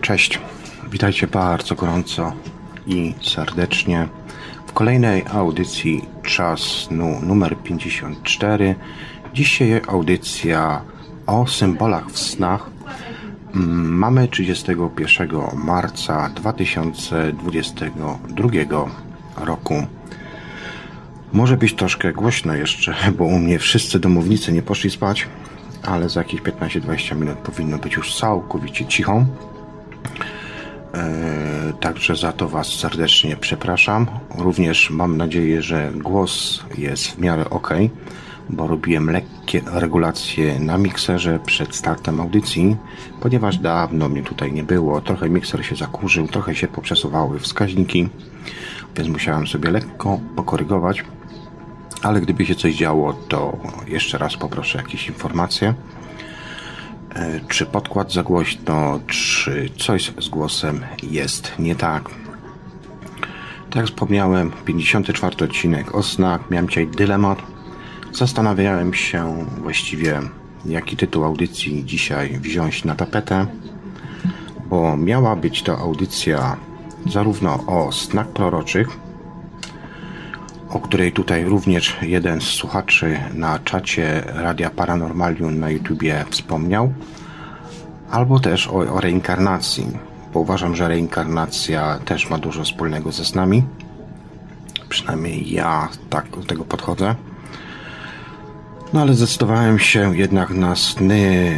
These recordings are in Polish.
Cześć, witajcie bardzo gorąco i serdecznie w kolejnej audycji czas nu, numer 54. Dzisiaj audycja o symbolach w snach. Mm, Mamy 31 marca 2022 roku. Może być troszkę głośno jeszcze, bo u mnie wszyscy domownicy nie poszli spać, ale za jakieś 15-20 minut powinno być już całkowicie cicho. E, Także za to Was serdecznie przepraszam. Również mam nadzieję, że głos jest w miarę ok, bo robiłem lekkie regulacje na mikserze przed startem audycji, ponieważ dawno mnie tutaj nie było. Trochę mikser się zakurzył, trochę się poprzesuwały wskaźniki, więc musiałem sobie lekko pokorygować. Ale gdyby się coś działo, to jeszcze raz poproszę jakieś informacje. E, Czy podkład za głośno, czy coś z głosem jest nie tak. Tak jak wspomniałem, 54 odcinek o snach. Miałem dzisiaj dylemat. Zastanawiałem się właściwie, jaki tytuł audycji dzisiaj wziąć na tapetę, bo miała być to audycja zarówno o snach proroczych, o której tutaj również jeden z słuchaczy na czacie Radia Paranormalium na YouTubie wspomniał, albo też o, o reinkarnacji, bo uważam, że reinkarnacja też ma dużo wspólnego ze snami. Przynajmniej ja tak do tego podchodzę. No ale zdecydowałem się jednak na sny,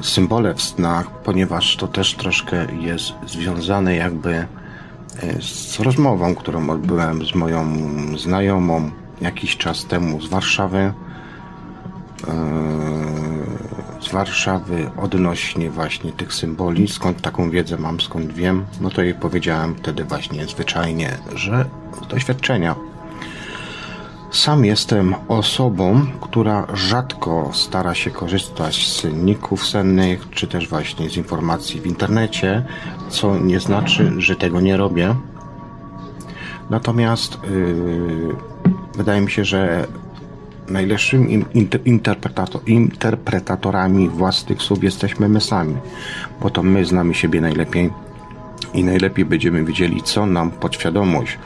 y, symbole w snach, ponieważ to też troszkę jest związane jakby z rozmową, którą odbyłem z moją znajomą jakiś czas temu z Warszawy. Yy, Z Warszawy odnośnie właśnie tych symboli, skąd taką wiedzę mam, skąd wiem, no to jej powiedziałem wtedy właśnie zwyczajnie, że z doświadczenia. Sam jestem osobą, która rzadko stara się korzystać z synników sennych, czy też właśnie z informacji w internecie, co nie znaczy, że tego nie robię. Natomiast yy, wydaje mi się, że najlepszymi interpretatorami własnych słów jesteśmy my sami, bo to my znamy siebie najlepiej i najlepiej będziemy wiedzieli, co nam podświadomość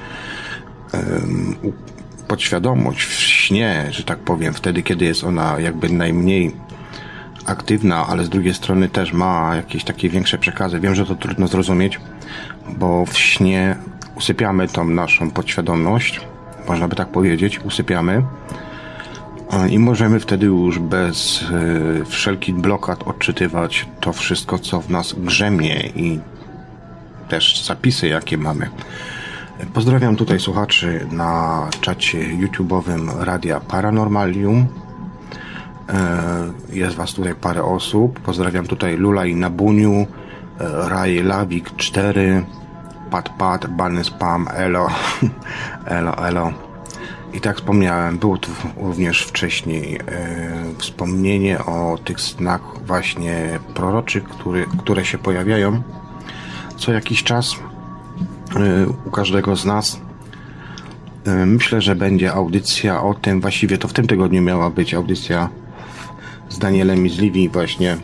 em, u- podświadomość w śnie, że tak powiem, wtedy, kiedy jest ona jakby najmniej aktywna, ale z drugiej strony też ma jakieś takie większe przekazy. Wiem, że to trudno zrozumieć, bo w śnie usypiamy tą naszą podświadomość, można by tak powiedzieć, usypiamy a, i możemy wtedy już bez e, wszelkich blokad odczytywać to wszystko, co w nas grzemie i też zapisy, jakie mamy. Pozdrawiam tutaj słuchaczy na czacie YouTube'owym Radia Paranormalium. E, Jest Was tutaj parę osób. Pozdrawiam tutaj Lula i Nabuniu, e, Raj Lawik 4, Pat Pat, Bany Spam, Elo, Elo, Elo. I tak wspomniałem, było tu również wcześniej e, wspomnienie o tych snach właśnie proroczych, który, które się pojawiają co jakiś czas u każdego z nas. E, Myślę, że będzie audycja o tym, właściwie to w tym tygodniu miała być audycja z Danielem i z Livi właśnie e,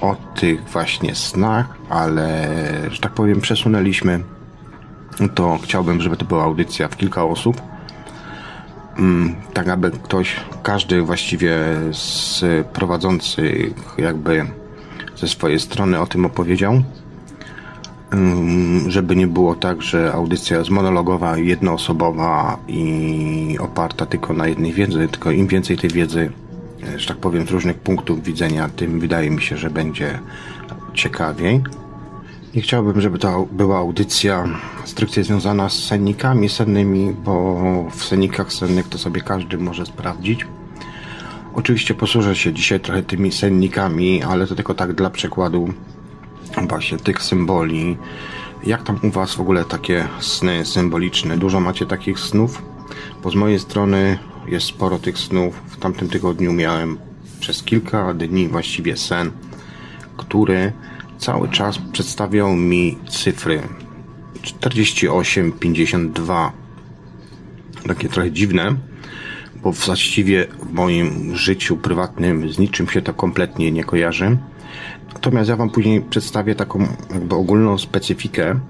o tych właśnie snach, ale że tak powiem przesunęliśmy to chciałbym, żeby to była audycja w kilka osób. Mm, Tak aby ktoś, każdy właściwie z prowadzących jakby ze swojej strony o tym opowiedział. Ym, Żeby nie było tak, że audycja jest monologowa, jednoosobowa i oparta tylko na jednej wiedzy, tylko im więcej tej wiedzy, e, że tak powiem, z różnych punktów widzenia, tym wydaje mi się, że będzie ciekawiej. Nie chciałbym, żeby to była audycja stricte związana z sennikami sennymi, bo w sennikach sennych to sobie każdy może sprawdzić. Oczywiście posłużę się dzisiaj trochę tymi sennikami, ale to tylko tak dla przykładu właśnie tych symboli. Jak tam u Was w ogóle takie sny symboliczne? Dużo macie takich snów? Bo z mojej strony jest sporo tych snów. W tamtym tygodniu miałem przez kilka dni właściwie sen, który cały czas przedstawiał mi cyfry 48, 52. Takie trochę dziwne, bo właściwie w moim życiu prywatnym z niczym się to kompletnie nie kojarzy. Natomiast ja Wam później przedstawię taką jakby ogólną specyfikę,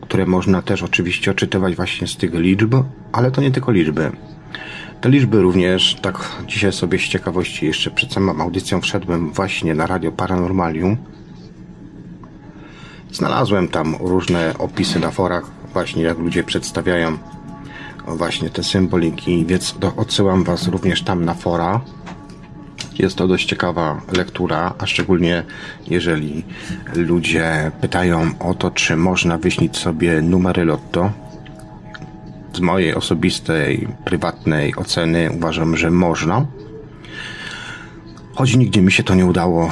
które można też oczywiście odczytywać właśnie z tych liczb, ale to nie tylko liczby. Te liczby również, tak dzisiaj sobie z ciekawości jeszcze przed samą audycją wszedłem właśnie na Radio Paranormalium. Znalazłem tam różne opisy na forach, właśnie jak ludzie przedstawiają właśnie te symboliki, więc odsyłam Was również tam na fora. Jest to dość ciekawa lektura, a szczególnie jeżeli ludzie pytają o to, czy można wyśnić sobie numery lotto. Z mojej osobistej, prywatnej oceny uważam, że można. Choć nigdzie mi się to nie udało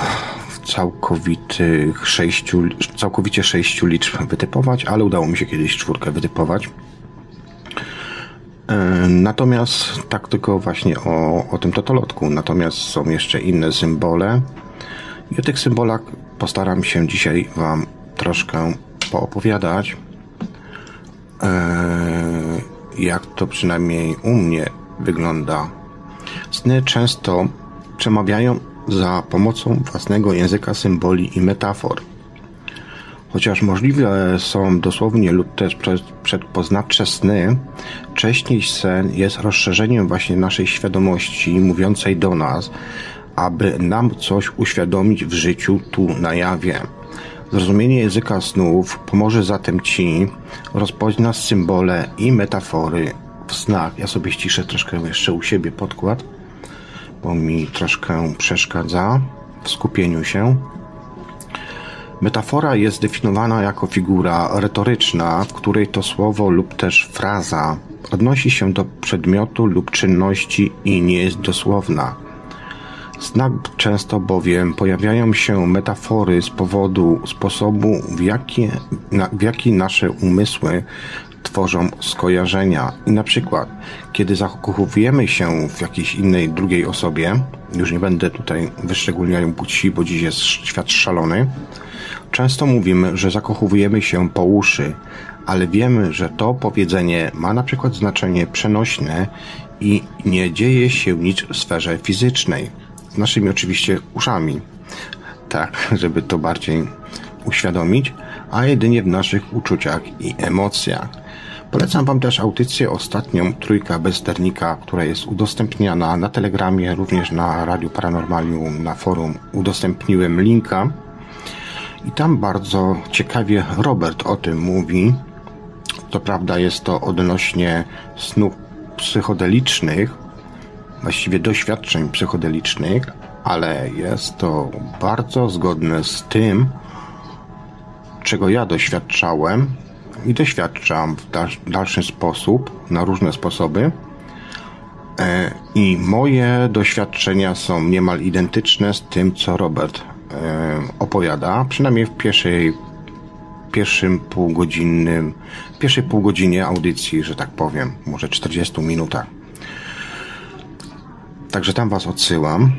całkowitych sześciu, całkowicie sześciu liczb wytypować, ale udało mi się kiedyś czwórkę wytypować. E, natomiast tak tylko właśnie o, o tym totolotku. Natomiast są jeszcze inne symbole. I o tych symbolach postaram się dzisiaj Wam troszkę poopowiadać. E, jak to przynajmniej u mnie wygląda. Sny często przemawiają za pomocą własnego języka symboli i metafor. Chociaż możliwe są dosłownie lub też przedpoznawcze sny, wcześniej sen jest rozszerzeniem właśnie naszej świadomości mówiącej do nas, aby nam coś uświadomić w życiu tu na jawie. Zrozumienie języka snów pomoże zatem Ci rozpoznać symbole i metafory w snach. Ja sobie ściszę troszkę jeszcze u siebie podkład, bo mi troszkę przeszkadza w skupieniu się. Metafora jest definiowana jako figura retoryczna, w której to słowo lub też fraza odnosi się do przedmiotu lub czynności i nie jest dosłowna. Znak często bowiem pojawiają się metafory z powodu sposobu, w jaki, na, w jaki nasze umysły tworzą skojarzenia. I na przykład, kiedy zakochujemy się w jakiejś innej, drugiej osobie, już nie będę tutaj wyszczególniał płci, bo dziś jest świat szalony, Często mówimy, że zakochujemy się po uszy, ale wiemy, że to powiedzenie ma na przykład znaczenie przenośne i nie dzieje się nic w sferze fizycznej. Z naszymi oczywiście uszami. Tak, żeby to bardziej uświadomić, a jedynie w naszych uczuciach i emocjach. Polecam Wam też audycję ostatnią Trójka Bezsternika, która jest udostępniana na Telegramie, również na Radiu Paranormalium, na forum udostępniłem linka. I tam bardzo ciekawie Robert o tym mówi. To prawda jest to odnośnie snów psychodelicznych, właściwie doświadczeń psychodelicznych, ale jest to bardzo zgodne z tym, czego ja doświadczałem i doświadczam w dalszy sposób, na różne sposoby. E, I moje doświadczenia są niemal identyczne z tym, co Robert opowiada, przynajmniej w pierwszej, pierwszym półgodzinnym, pierwszej półgodzinie audycji, że tak powiem, może 40 minutach. Także tam Was odsyłam.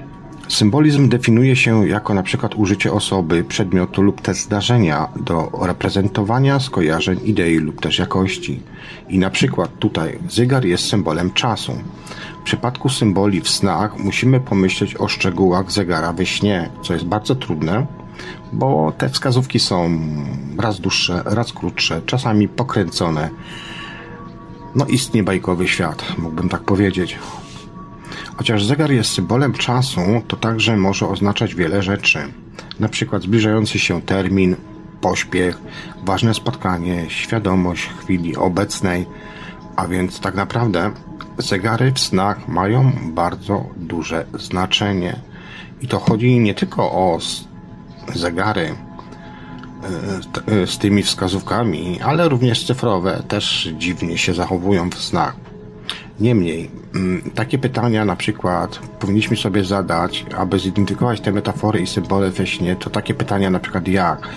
Symbolizm definiuje się jako na przykład użycie osoby, przedmiotu lub też zdarzenia do reprezentowania skojarzeń, idei lub też jakości. I na przykład tutaj zegar jest symbolem czasu. W przypadku symboli w snach musimy pomyśleć o szczegółach zegara we śnie, co jest bardzo trudne, bo te wskazówki są raz dłuższe, raz krótsze, czasami pokręcone. No istnieje bajkowy świat, mógłbym tak powiedzieć. Chociaż zegar jest symbolem czasu, to także może oznaczać wiele rzeczy. Na przykład zbliżający się termin, pośpiech, ważne spotkanie, świadomość chwili obecnej, a więc tak naprawdę zegary w snach mają bardzo duże znaczenie. I to chodzi nie tylko o zegary e, e, z tymi wskazówkami, ale również cyfrowe też dziwnie się zachowują w snach. Niemniej, mm, takie pytania na przykład powinniśmy sobie zadać, aby zidentyfikować te metafory i symbole we śnie, to takie pytania na przykład jak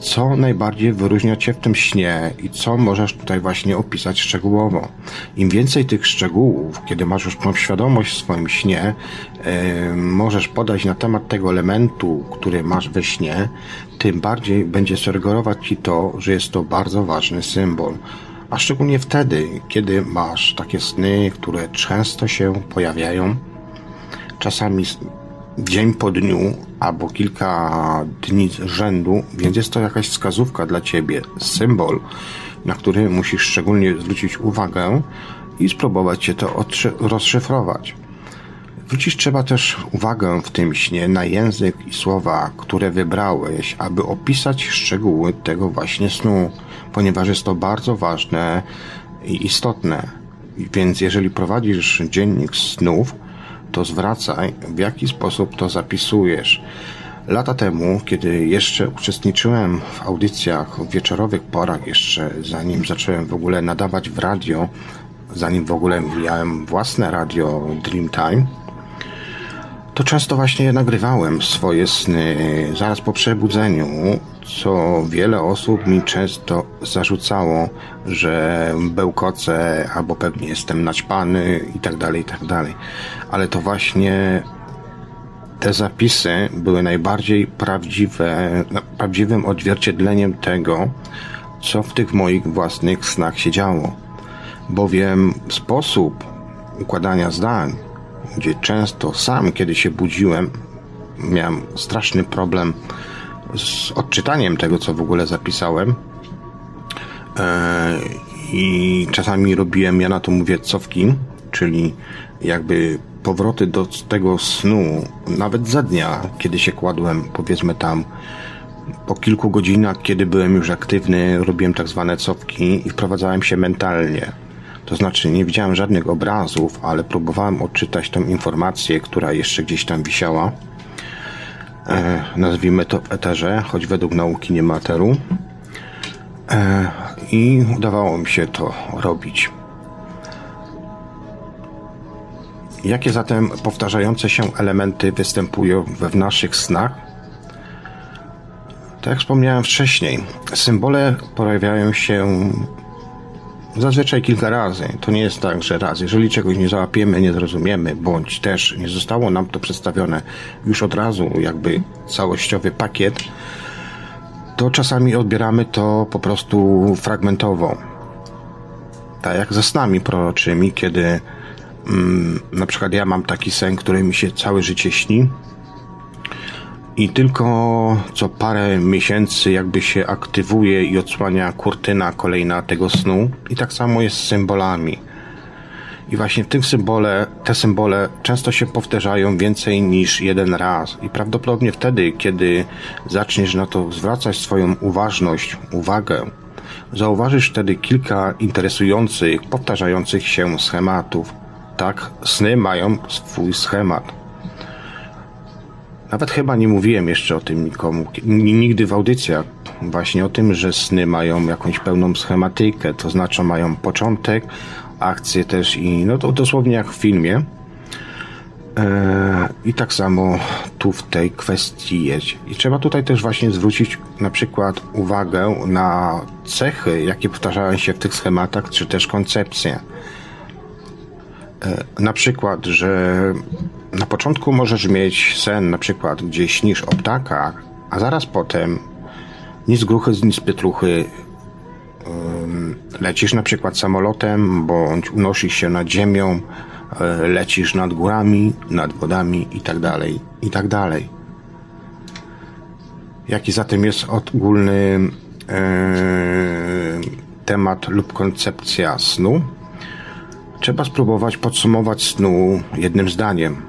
co najbardziej wyróżnia Cię w tym śnie i co możesz tutaj właśnie opisać szczegółowo. Im więcej tych szczegółów, kiedy masz już tą świadomość w swoim śnie, yy, możesz podać na temat tego elementu, który masz we śnie, tym bardziej będzie sugerować Ci to, że jest to bardzo ważny symbol. A szczególnie wtedy, kiedy masz takie sny, które często się pojawiają, czasami dzień po dniu albo kilka dni z rzędu, więc jest to jakaś wskazówka dla ciebie, symbol, na który musisz szczególnie zwrócić uwagę i spróbować się to rozszyfrować. Zwrócić trzeba też uwagę w tym śnie na język i słowa, które wybrałeś, aby opisać szczegóły tego właśnie snu, ponieważ jest to bardzo ważne i istotne. Więc jeżeli prowadzisz dziennik snów, to zwracaj, w jaki sposób to zapisujesz. Lata temu, kiedy jeszcze uczestniczyłem w audycjach w wieczorowych porach, jeszcze zanim zacząłem w ogóle nadawać w radio, zanim w ogóle miałem własne radio Dreamtime, to często właśnie nagrywałem swoje sny zaraz po przebudzeniu, co wiele osób mi często zarzucało, że bełkocę albo pewnie jestem naćpany i tak dalej, i tak dalej. Ale to właśnie te zapisy były najbardziej prawdziwe, prawdziwym odzwierciedleniem tego, co w tych moich własnych snach się działo. Bowiem sposób układania zdań, gdzie często sam, kiedy się budziłem, miałem straszny problem z odczytaniem tego, co w ogóle zapisałem. E, I czasami robiłem, ja na to mówię, cofki, czyli jakby powroty do tego snu, nawet za dnia, kiedy się kładłem, powiedzmy tam, po kilku godzinach, kiedy byłem już aktywny, robiłem tak zwane cofki i wprowadzałem się mentalnie. To znaczy, nie widziałem żadnych obrazów, ale próbowałem odczytać tą informację, która jeszcze gdzieś tam wisiała. E, nazwijmy to w eterze, choć według nauki nie ma eteru. E, I udawało mi się to robić. Jakie zatem powtarzające się elementy występują we naszych snach? Tak jak wspomniałem wcześniej, symbole pojawiają się zazwyczaj kilka razy. To nie jest tak, że raz. Jeżeli czegoś nie załapiemy, nie zrozumiemy, bądź też nie zostało nam to przedstawione już od razu, jakby całościowy pakiet, to czasami odbieramy to po prostu fragmentowo. Tak jak ze snami proroczymi, kiedy mm, na przykład ja mam taki sen, który mi się całe życie śni, i tylko co parę miesięcy jakby się aktywuje i odsłania kurtyna kolejna tego snu. I tak samo jest z symbolami. I właśnie w tym symbole, te symbole często się powtarzają więcej niż jeden raz. I prawdopodobnie wtedy, kiedy zaczniesz na to zwracać swoją uważność, uwagę, zauważysz wtedy kilka interesujących, powtarzających się schematów. Tak, sny mają swój schemat. Nawet chyba nie mówiłem jeszcze o tym nikomu, nigdy w audycjach, właśnie o tym, że sny mają jakąś pełną schematykę, to znaczy mają początek, akcję też i no to dosłownie jak w filmie. E, I tak samo tu w tej kwestii jest. I trzeba tutaj też właśnie zwrócić na przykład uwagę na cechy, jakie powtarzają się w tych schematach, czy też koncepcje. E, na przykład, że na początku możesz mieć sen, na przykład, gdzie śnisz o ptakach, a zaraz potem nic gruchy, nic pietruchy lecisz na przykład samolotem, bądź unosisz się nad ziemią, e, lecisz nad górami, nad wodami i tak dalej, i tak dalej. Jaki zatem jest ogólny e, temat lub koncepcja snu? Trzeba spróbować podsumować snu jednym zdaniem.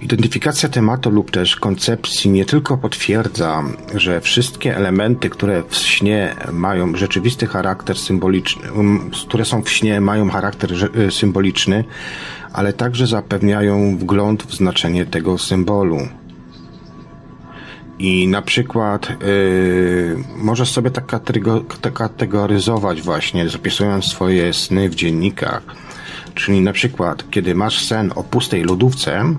Identyfikacja tematu lub też koncepcji nie tylko potwierdza, że wszystkie elementy, które w śnie mają rzeczywisty charakter symboliczny, które są w śnie mają charakter y, symboliczny, ale także zapewniają wgląd w znaczenie tego symbolu. I na przykład yy, możesz sobie tak kategoryzować właśnie, zapisując swoje sny w dziennikach. Czyli na przykład, kiedy masz sen o pustej lodówce,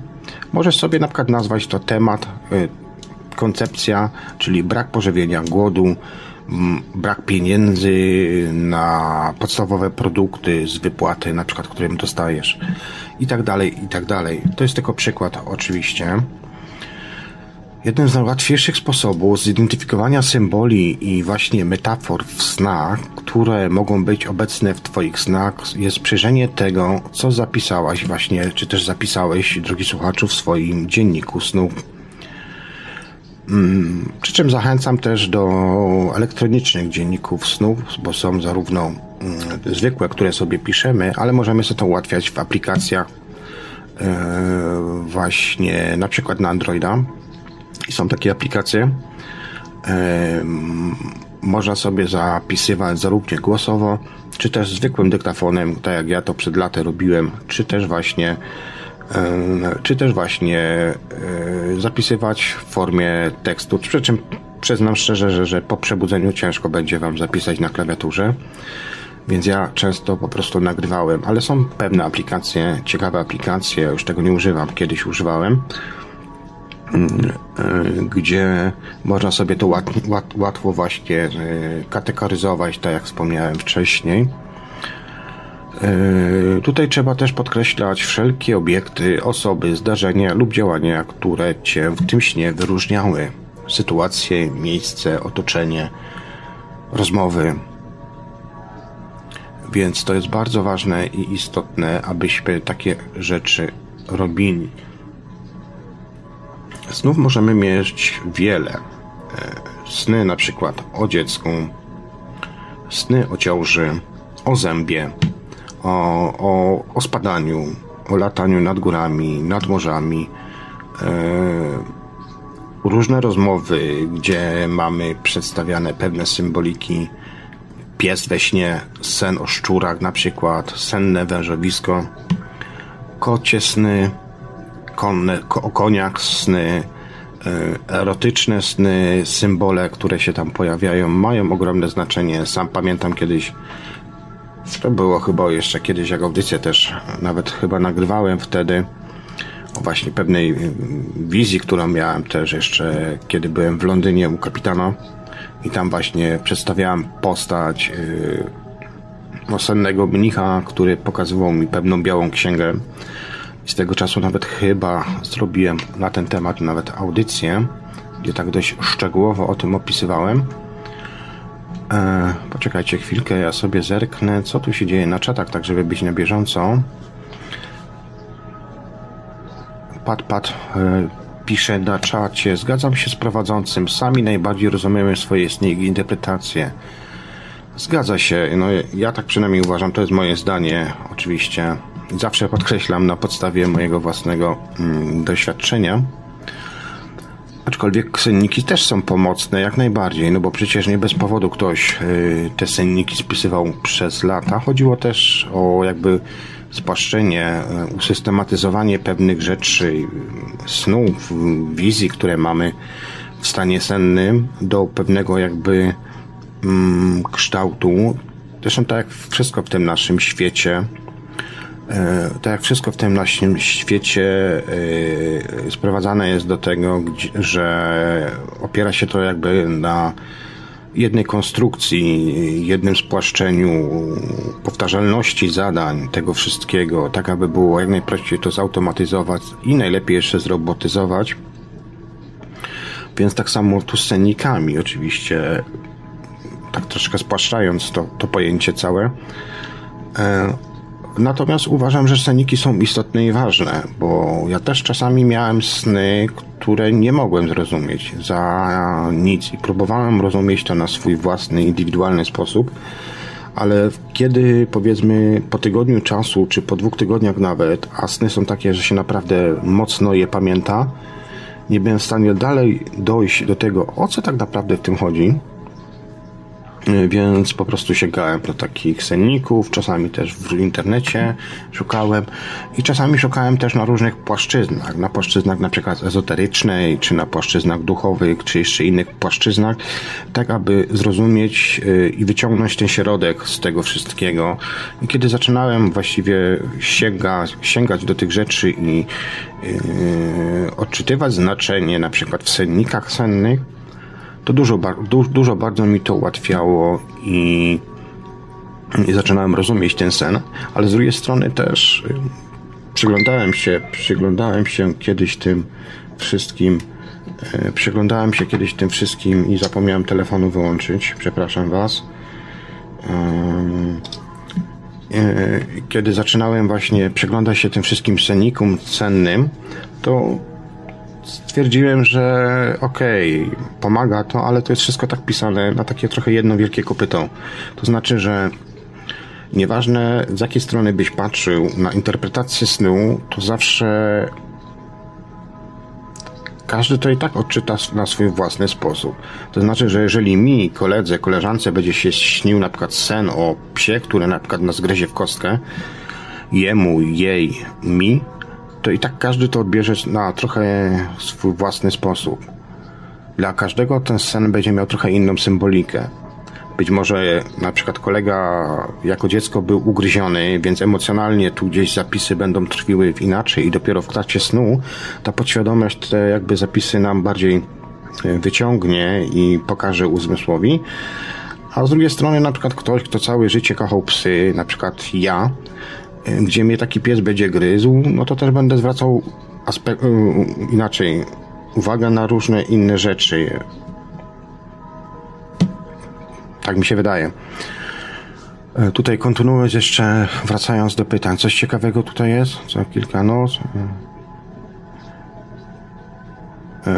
możesz sobie na przykład nazwać to temat, yy, koncepcja, czyli brak pożywienia, głodu, brak pieniędzy na podstawowe produkty z wypłaty, na przykład, którym dostajesz i tak dalej, i tak dalej. To jest tylko przykład oczywiście. Jednym z najłatwiejszych sposobów zidentyfikowania symboli i właśnie metafor w snach, które mogą być obecne w Twoich snach, jest przyjrzenie tego, co zapisałaś właśnie, czy też zapisałeś, drogi słuchaczu, w swoim dzienniku snu. Mm, przy czym zachęcam też do elektronicznych dzienników snów, bo są zarówno mm, zwykłe, które sobie piszemy, ale możemy sobie to ułatwiać w aplikacjach e, właśnie na przykład na Androida i są takie aplikacje. Można sobie zapisywać zarówno głosowo, czy też zwykłym dyktafonem, tak jak ja to przed laty robiłem, czy też właśnie czy też właśnie e, zapisywać w formie tekstu. Przy czym przyznam szczerze, że, że po przebudzeniu ciężko będzie Wam zapisać na klawiaturze, więc ja często po prostu nagrywałem, ale są pewne aplikacje, ciekawe aplikacje, już tego nie używam, kiedyś używałem, gdzie można sobie to łat, łat, łatwo właśnie e, kategoryzować, tak jak wspomniałem wcześniej. E, tutaj trzeba też podkreślać wszelkie obiekty, osoby, zdarzenia lub działania, które Cię w tym śnie wyróżniały. Sytuacje, miejsce, otoczenie, rozmowy. Więc to jest bardzo ważne i istotne, abyśmy takie rzeczy robili. Snów możemy mieć wiele. E, sny na przykład o dziecku, sny o ciąży, o zębie, o, o, o spadaniu, o lataniu nad górami, nad morzami. E, różne rozmowy, gdzie mamy przedstawiane pewne symboliki. Pies we śnie, sen o szczurach na przykład, senne wężowisko, kocie sny, konne, o koniach sny, e, erotyczne sny, symbole, które się tam pojawiają, mają ogromne znaczenie. Sam pamiętam kiedyś, to było chyba jeszcze kiedyś, jak audycję też nawet chyba nagrywałem wtedy, o właśnie pewnej wizji, którą miałem też jeszcze, kiedy byłem w Londynie u kapitana i tam właśnie przedstawiałem postać yy, osennego mnicha, który pokazywał mi pewną białą księgę z tego czasu nawet chyba zrobiłem na ten temat nawet audycję, gdzie tak dość szczegółowo o tym opisywałem. E, poczekajcie chwilkę, ja sobie zerknę, co tu się dzieje na czatach, tak żeby być na bieżąco. Pat, pat e, pisze na czacie, zgadzam się z prowadzącym, sami najbardziej rozumiemy swoje sny i interpretacje. Zgadza się, no ja tak przynajmniej uważam, to jest moje zdanie, oczywiście zawsze podkreślam na podstawie mojego własnego mm, doświadczenia. Aczkolwiek senniki też są pomocne jak najbardziej, no bo przecież nie bez powodu ktoś y, te senniki spisywał przez lata. Chodziło też o jakby spłaszczenie, y, usystematyzowanie pewnych rzeczy, snów, wizji, które mamy w stanie sennym do pewnego jakby mm, kształtu. Zresztą tak jak wszystko w tym naszym świecie, tak jak wszystko w tym naszym świecie e, sprowadzane jest do tego, że opiera się to jakby na jednej konstrukcji, jednym spłaszczeniu powtarzalności zadań tego wszystkiego, tak aby było jak najprościej to zautomatyzować i najlepiej jeszcze zrobotyzować. Więc tak samo tu z scenikami, oczywiście, tak troszkę spłaszczając to, to pojęcie całe. E, Natomiast uważam, że sceniki są istotne i ważne, bo ja też czasami miałem sny, które nie mogłem zrozumieć za nic i próbowałem rozumieć to na swój własny, indywidualny sposób, ale kiedy powiedzmy po tygodniu czasu, czy po dwóch tygodniach nawet, a sny są takie, że się naprawdę mocno je pamięta, nie byłem w stanie dalej dojść do tego, o co tak naprawdę w tym chodzi, więc po prostu sięgałem do takich senników, czasami też w internecie szukałem i czasami szukałem też na różnych płaszczyznach, na płaszczyznach na przykład ezoterycznej, czy na płaszczyznach duchowych, czy jeszcze innych płaszczyznach, tak aby zrozumieć y, i wyciągnąć ten środek z tego wszystkiego. I kiedy zaczynałem właściwie sięgać, sięgać do tych rzeczy i yy, odczytywać znaczenie na przykład w sennikach sennych, to dużo, du, dużo bardzo mi to ułatwiało i, i zaczynałem rozumieć ten sen, ale z drugiej strony też y, przyglądałem się, przyglądałem się kiedyś tym wszystkim E, Przyglądałem się kiedyś tym wszystkim i zapomniałem telefonu wyłączyć. Przepraszam Was. E, Kiedy zaczynałem właśnie przyglądać się tym wszystkim scenikum cennym, to stwierdziłem, że okej, pomaga to, ale to jest wszystko tak pisane na takie trochę jedno wielkie kopyto. To znaczy, że nieważne z jakiej strony byś patrzył na interpretację snu, to zawsze każdy to i tak odczyta na swój własny sposób. To znaczy, że jeżeli mi, koledze, koleżance będzie się śnił na przykład sen o psie, który na przykład nas gryzie w kostkę, jemu, jej, mi, to i tak każdy to odbierze na trochę swój własny sposób. Dla każdego ten sen będzie miał trochę inną symbolikę. Być może na przykład kolega jako dziecko był ugryziony, więc emocjonalnie tu gdzieś zapisy będą trwiły inaczej i dopiero w trakcie snu ta podświadomość te jakby zapisy nam bardziej e, wyciągnie i pokaże uzmysłowi. A z drugiej strony na przykład ktoś, kto całe życie kochał psy, na przykład ja, gdzie mnie taki pies będzie gryzł, no to też będę zwracał aspekt, inaczej uwagę na różne inne rzeczy. Tak mi się wydaje. E, Tutaj kontynuując jeszcze, wracając do pytań. Coś ciekawego tutaj jest? Co kilka noc? E,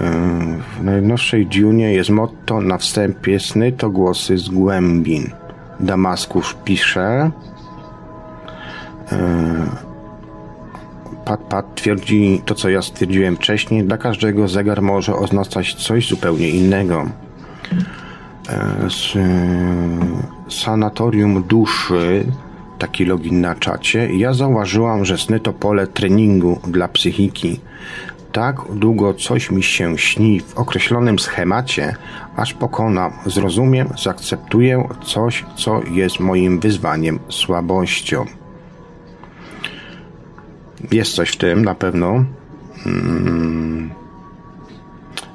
W najnowszej Dune jest motto na wstępie sny to głosy z głębin. Damaskusz pisze. E, Pat Pat twierdzi to, co ja stwierdziłem wcześniej. Dla każdego zegar może oznaczać coś zupełnie innego. E, e, Sanatorium duszy, taki login na czacie. Ja zauważyłam, że sny to pole treningu dla psychiki. Tak długo coś mi się śni w określonym schemacie, aż pokonam, zrozumiem, zaakceptuję coś, co jest moim wyzwaniem, słabością. Jest coś w tym na pewno. Mm.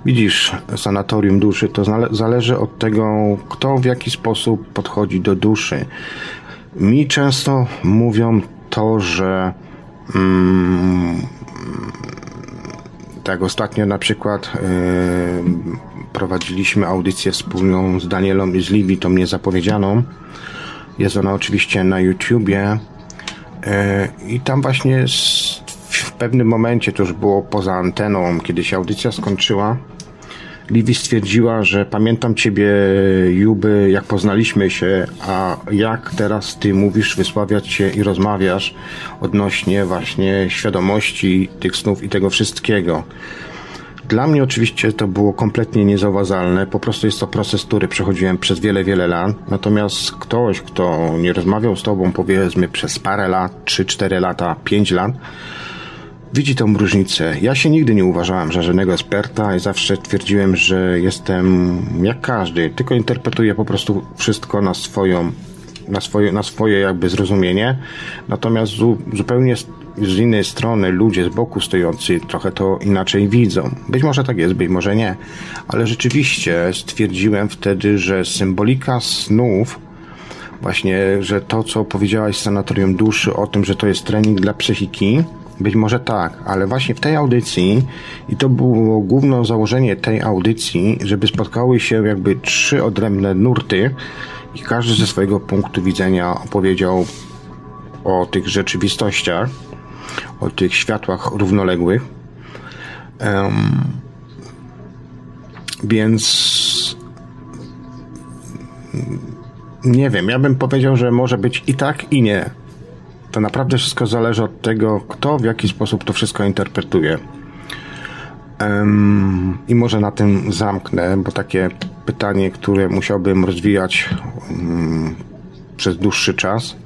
Widzisz, sanatorium duszy to zale- zależy od tego, kto w jaki sposób podchodzi do duszy. Mi często mówią to, że mm, tak ostatnio na przykład yy, prowadziliśmy audycję wspólną z Danielą i z Livi, to mnie zapowiedzianą. Jest ona oczywiście na YouTubie. E, I tam właśnie w pewnym momencie, to już było poza anteną, kiedy się audycja skończyła, Livi stwierdziła, że pamiętam ciebie, Juby, jak poznaliśmy się, a jak teraz ty mówisz, wysławiać się i rozmawiasz odnośnie właśnie świadomości tych snów i tego wszystkiego. Dla mnie oczywiście to było kompletnie niezauważalne. Po prostu jest to proces, który przechodziłem przez wiele, wiele lat. Natomiast ktoś, kto nie rozmawiał z tobą powiedzmy przez parę lat, 3-4 lata, 5 lat, widzi tą różnicę. Ja się nigdy nie uważałem za żadnego eksperta i zawsze twierdziłem, że jestem jak każdy, tylko interpretuję po prostu wszystko na swoją, na swoje, na swoje jakby zrozumienie. Natomiast zu, zupełnie z, innej strony ludzie z boku stojący trochę to inaczej widzą. Być może tak jest, być może nie. Ale rzeczywiście stwierdziłem wtedy, że symbolika snów właśnie, że to, co powiedziałaś z Sanatorium Duszy o tym, że to jest trening dla psychiki, być może tak, ale właśnie w tej audycji, i to było główne założenie tej audycji, żeby spotkały się jakby trzy odrębne nurty i każdy ze swojego punktu widzenia opowiedział o tych rzeczywistościach, o tych światłach równoległych. Em, więc nie wiem, ja bym powiedział, że może być i tak, i nie. To naprawdę wszystko zależy od tego, kto w jaki sposób to wszystko interpretuje. Em, I może na tym zamknę, bo takie pytanie, które musiałbym rozwijać um, przez dłuższy czas.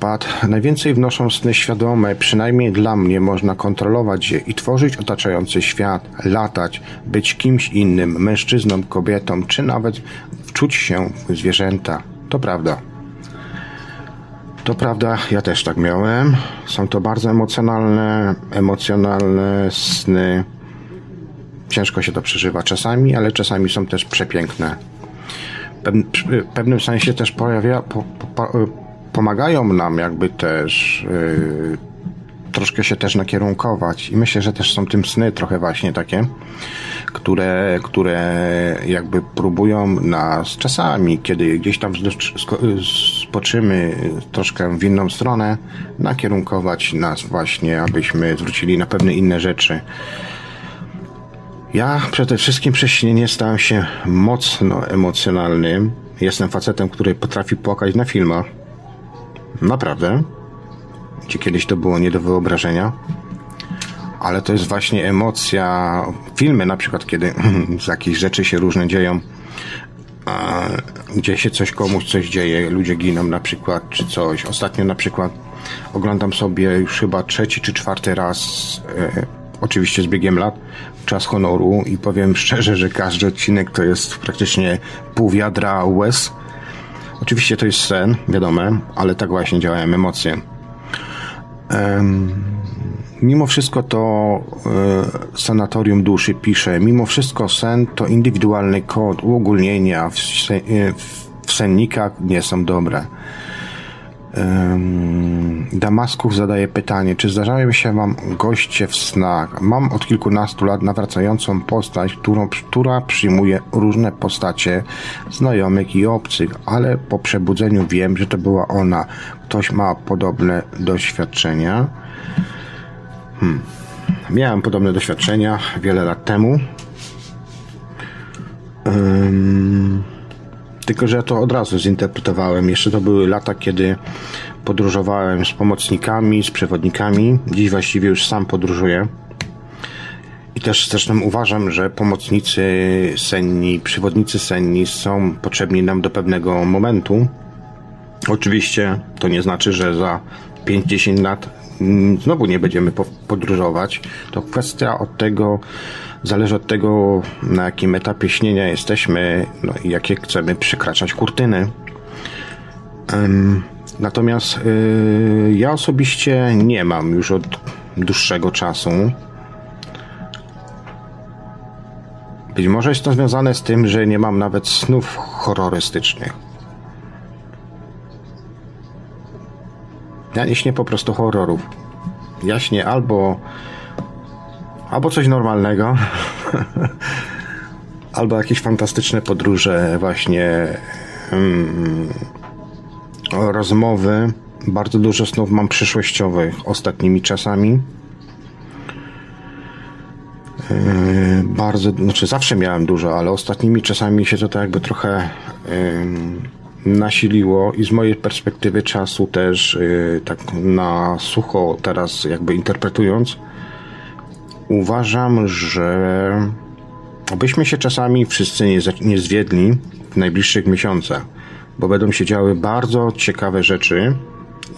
Pat. Najwięcej wnoszą sny świadome, przynajmniej dla mnie można kontrolować je i tworzyć otaczający świat, latać, być kimś innym, mężczyzną, kobietą, czy nawet wczuć się w zwierzęta. To prawda. To prawda, ja też tak miałem. Są to bardzo emocjonalne, emocjonalne sny. Ciężko się to przeżywa czasami, ale czasami są też przepiękne. W pewnym sensie też pojawia, po, po, po, pomagają nam jakby też yy, troszkę się też nakierunkować. I myślę, że też są tym sny trochę właśnie takie, które, które jakby próbują nas czasami, kiedy gdzieś tam spoczymy troszkę w inną stronę, nakierunkować nas właśnie, abyśmy zwrócili na pewne inne rzeczy. Ja przede wszystkim przez stałem się mocno emocjonalnym. Jestem facetem, który potrafi płakać na filmach. Naprawdę. Gdzie kiedyś to było nie do wyobrażenia. Ale to jest właśnie emocja. Filmy na przykład, kiedy z jakichś rzeczy się różne dzieją, gdzie się coś komuś coś dzieje, ludzie giną na przykład, czy coś. Ostatnio na przykład oglądam sobie już chyba trzeci czy czwarty raz, e, oczywiście z biegiem lat, czas honoru i powiem szczerze, że każdy odcinek to jest praktycznie pół wiadra łez. Oczywiście to jest sen, wiadome, ale tak właśnie działają emocje. Um, mimo wszystko to e, Sanatorium Duszy pisze, mimo wszystko sen to indywidualny kod, uogólnienia w, w sennikach nie są dobre. Damasków zadaje pytanie, czy zdarzają się Wam goście w snach? Mam od kilkunastu lat nawracającą postać, którą, która przyjmuje różne postacie znajomych i obcych, ale po przebudzeniu wiem, że to była ona. Ktoś ma podobne doświadczenia. Hmm. Miałem podobne doświadczenia wiele lat temu. Um tylko, że ja to od razu zinterpretowałem. Jeszcze to były lata, kiedy podróżowałem z pomocnikami, z przewodnikami. Dziś właściwie już sam podróżuję. I też zresztą uważam, że pomocnicy senni, przewodnicy senni są potrzebni nam do pewnego momentu. Oczywiście to nie znaczy, że za 5-10 lat znowu nie będziemy podróżować. To kwestia od tego, zależy od tego, na jakim etapie śnienia jesteśmy no i jakie chcemy przekraczać kurtyny. Natomiast yy, ja osobiście nie mam już od dłuższego czasu. Być może jest to związane z tym, że nie mam nawet snów horrorystycznych. Ja nie śnię po prostu horrorów. Ja śnię albo albo coś normalnego, albo jakieś fantastyczne podróże, właśnie mm, rozmowy. Bardzo dużo snów mam przyszłościowych ostatnimi czasami. Yy, bardzo, znaczy zawsze miałem dużo, ale ostatnimi czasami się to tak jakby trochę yy, nasiliło i z mojej perspektywy czasu też yy, tak na sucho teraz jakby interpretując uważam, że abyśmy się czasami wszyscy nie, nie zwiedli w najbliższych miesiącach, bo będą się działy bardzo ciekawe rzeczy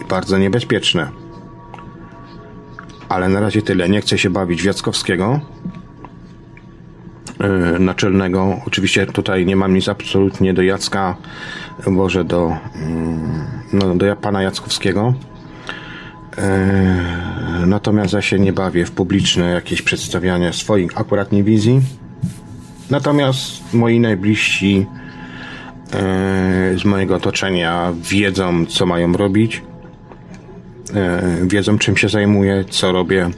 i bardzo niebezpieczne. Ale na razie tyle. Nie chcę się bawić Wiackowskiego yy, naczelnego. Oczywiście tutaj nie mam nic absolutnie do Jacka Boże, do, mm, no, do pana Jackowskiego. E, natomiast ja się nie bawię w publiczne jakieś przedstawiania swoich akuratnie wizji. Natomiast moi najbliżsi e, z mojego otoczenia wiedzą, co mają robić. E, wiedzą, czym się zajmuję, co robię.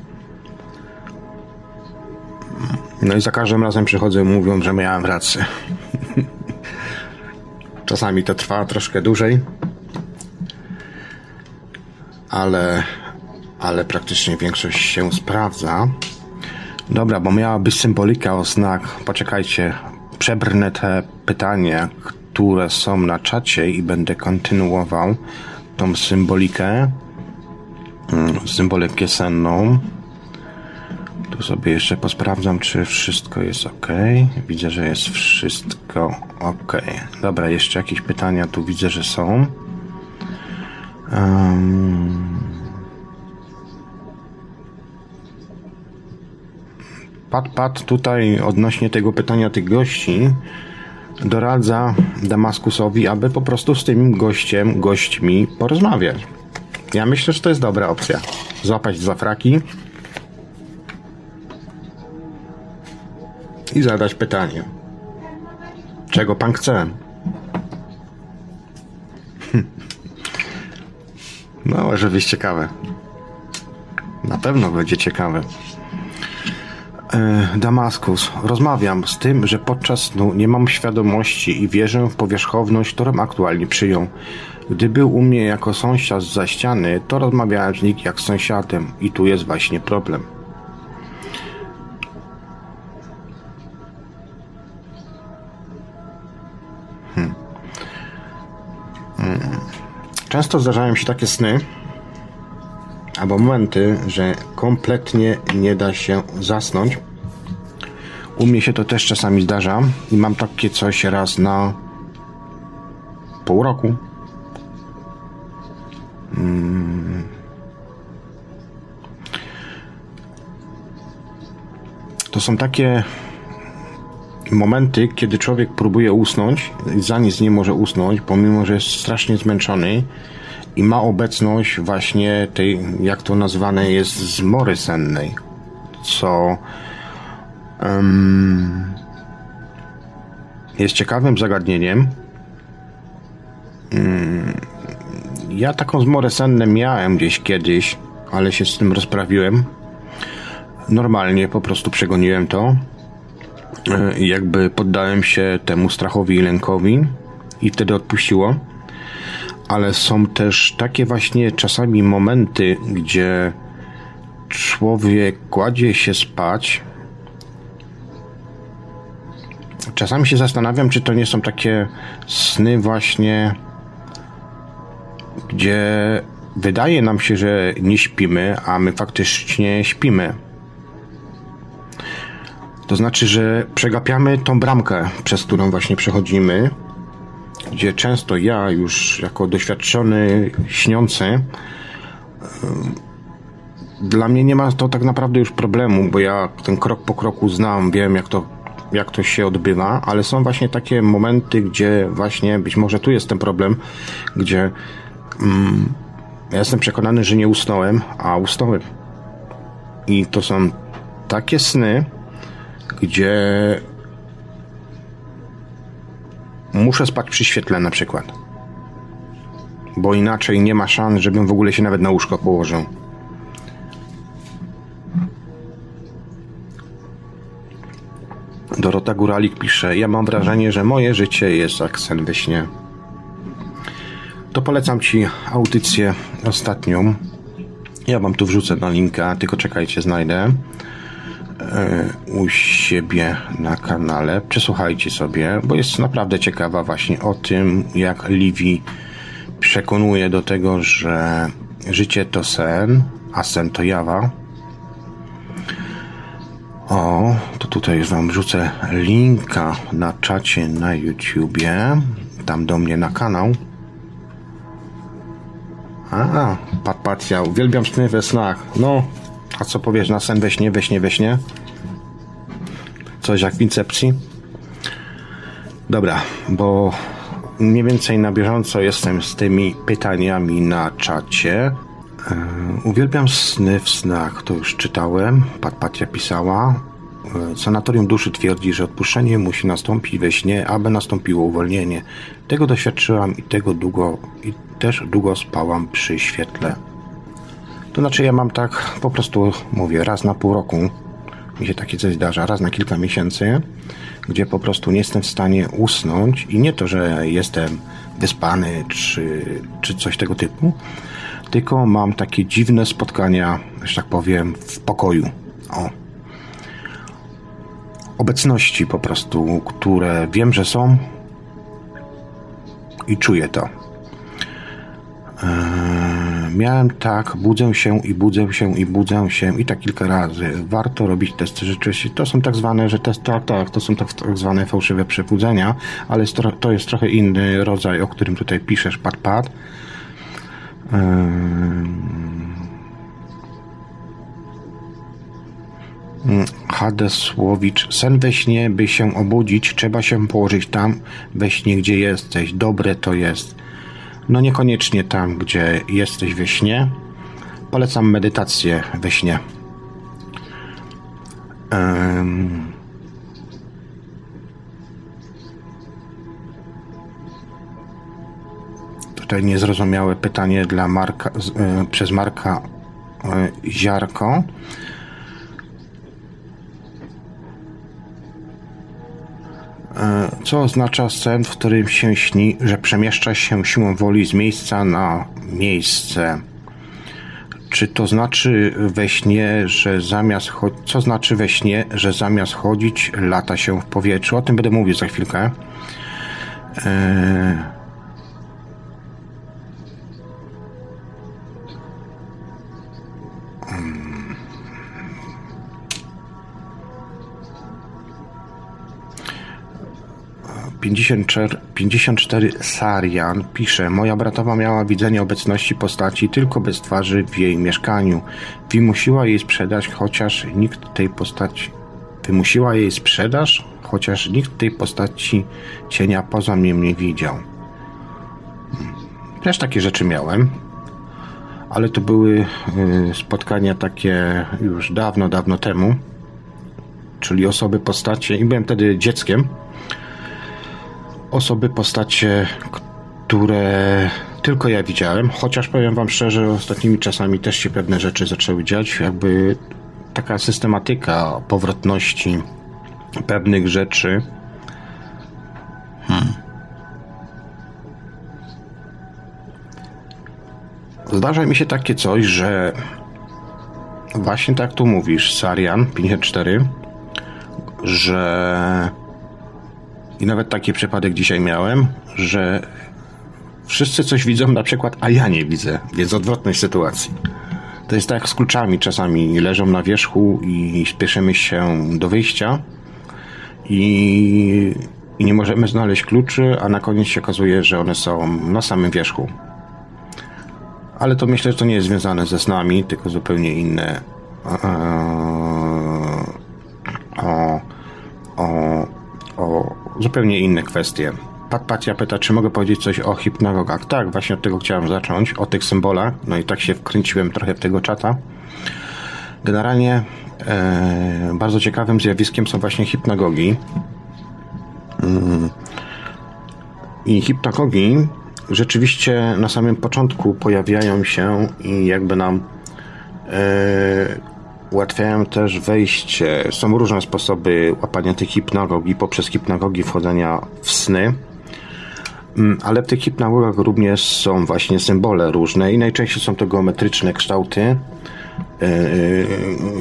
No i za każdym razem przychodzę i mówią, że miałem rację. Czasami to trwa troszkę dłużej, ale, ale praktycznie większość się sprawdza. Dobra, bo miała być symbolika o znak. Poczekajcie, przebrnę te pytania, które są na czacie i będę kontynuował tą symbolikę, mm, symbolikę senną. Tu sobie jeszcze posprawdzam, czy wszystko jest ok. Widzę, że jest wszystko ok. Dobra, jeszcze jakieś pytania tu widzę, że są. Um... Pat, pat tutaj odnośnie tego pytania tych gości doradza Damaskusowi, aby po prostu z tym gościem, gośćmi porozmawiać. Ja myślę, że to jest dobra opcja. Złapać za fraki i zadać pytanie. Czego pan chce? No, może być ciekawe. Na pewno będzie ciekawe. E, Damaskus. Rozmawiam z tym, że podczas snu nie mam świadomości i wierzę w powierzchowność, którą aktualnie przyjął. Gdy był u mnie jako sąsiad za ściany, to rozmawiałem z nim jak z sąsiadem i tu jest właśnie problem. Hmm. Hmm. Często zdarzają się takie sny, albo momenty, że kompletnie nie da się zasnąć. U mnie się to też czasami zdarza i mam takie coś raz na pół roku. Hmm. To są takie momenty, kiedy człowiek próbuje usnąć, za nic nie może usnąć, pomimo że jest strasznie zmęczony i ma obecność właśnie tej, jak to nazwane jest, zmory sennej, co um, jest ciekawym zagadnieniem. Um, ja taką zmorę senne miałem gdzieś kiedyś, ale się z tym rozprawiłem. Normalnie po prostu przegoniłem to. E, jakby poddałem się temu strachowi i lękowi i wtedy odpuściło ale są też takie właśnie czasami momenty, gdzie człowiek kładzie się spać. Czasami się zastanawiam, czy to nie są takie sny właśnie, gdzie wydaje nam się, że nie śpimy, a my faktycznie śpimy. To znaczy, że przegapiamy tą bramkę, przez którą właśnie przechodzimy gdzie często ja już jako doświadczony śniący dla mnie nie ma to tak naprawdę już problemu, bo ja ten krok po kroku znam, wiem jak to, jak to się odbywa, ale są właśnie takie momenty, gdzie właśnie być może tu jest ten problem, gdzie mm, ja jestem przekonany, że nie usnąłem, a usnąłem. I to są takie sny, gdzie muszę spać przy świetle na przykład. Bo inaczej nie ma szans, żebym w ogóle się nawet na łóżko położył. Dorota Góralik pisze: Ja mam wrażenie, że moje życie jest jak sen we śnie. To polecam Ci audycję ostatnią. Ja Wam tu wrzucę na linka, tylko czekajcie, znajdę. E, u siebie na kanale. Przesłuchajcie sobie, bo jest naprawdę ciekawa właśnie o tym, jak Livi przekonuje do tego, że życie to sen, a sen to jawa. O, to tutaj Wam wrzucę linka na czacie na YouTubie, tam do mnie na kanał. A, Papacja, uwielbiam sny we snach. No, a co powiesz na sen we śnie, we śnie, we śnie? Coś jak w Incepcji? Dobra, bo mniej więcej na bieżąco jestem z tymi pytaniami na czacie. E, uwielbiam sny w snach, to już czytałem. Patpatia pisała. E, Sanatorium duszy twierdzi, że odpuszczenie musi nastąpić we śnie, aby nastąpiło uwolnienie. Tego doświadczyłam i tego długo, i też długo spałam przy świetle. To znaczy ja mam tak, po prostu mówię, raz na pół roku mi się takie coś zdarza, raz na kilka miesięcy, gdzie po prostu nie jestem w stanie usnąć i nie to, że jestem wyspany czy, czy coś tego typu, tylko mam takie dziwne spotkania, że tak powiem, w pokoju. O. Obecności po prostu, które wiem, że są i czuję to. Eee, miałem tak, budzę się i budzę się i budzę się i tak kilka razy. Warto robić testy rzeczywiście. To są tak zwane, że testy, tak, tak, to są tak, tak zwane fałszywe przebudzenia, ale to, jest trochę inny rodzaj, o którym tutaj piszesz, pad, pad. Hadesłowicz. Sen we śnie, by się obudzić, trzeba się położyć tam we śnie, gdzie jesteś. Dobre to jest. No niekoniecznie tam, gdzie jesteś we śnie. Polecam medytację we śnie. Um, tutaj niezrozumiałe pytanie dla Marka, y, przez Marka ziarko. Co oznacza sen, w którym się śni, że przemieszcza się siłą woli z miejsca na miejsce? Czy to znaczy we śnie, że zamiast co znaczy we śnie, że zamiast chodzić, lata się w powietrzu? O tym będę mówił za chwilkę. Eee... 54, 54 Sarian pisze: Moja bratowa miała widzenie obecności postaci tylko bez twarzy w jej mieszkaniu. Wymusiła jej sprzedaż, chociaż nikt tej postaci. Wymusiła jej sprzedaż, chociaż nikt tej postaci cienia poza mnie nie widział. Hmm. Też takie rzeczy miałem, ale to były y, spotkania takie już dawno, dawno temu, czyli osoby, postacie, i byłem wtedy dzieckiem osoby, postacie, które tylko ja widziałem, chociaż powiem wam szczerze, ostatnimi czasami też się pewne rzeczy zaczęły dziać, jakby taka systematyka powrotności pewnych rzeczy. Hmm. Zdarza mi się takie coś, że właśnie tak tu mówisz, Sarian 54, że i nawet taki przypadek dzisiaj miałem, że wszyscy coś widzą na przykład, a ja nie widzę, więc odwrotność sytuacji. To jest tak z kluczami czasami leżą na wierzchu i spieszymy się do wyjścia i, i nie możemy znaleźć kluczy, a na koniec się okazuje, że one są na samym wierzchu. Ale to myślę, że to nie jest związane ze snami, tylko zupełnie inne. O, o, o zupełnie inne kwestie. Pat pyta, czy mogę powiedzieć coś o hipnagogach. Tak, właśnie od tego chciałem zacząć, o tych symbolach. No i tak się wkręciłem trochę w tego czata. Generalnie e, bardzo ciekawym zjawiskiem są właśnie hipnagogi. Mm. I hipnagogi rzeczywiście na samym początku pojawiają się i jakby nam e, ułatwiają też wejście. Są różne sposoby łapania tych hipnagogii poprzez hipnagogii wchodzenia w sny. Mm, ale w tych hipnagogach również są właśnie symbole różne i najczęściej są to geometryczne kształty, e,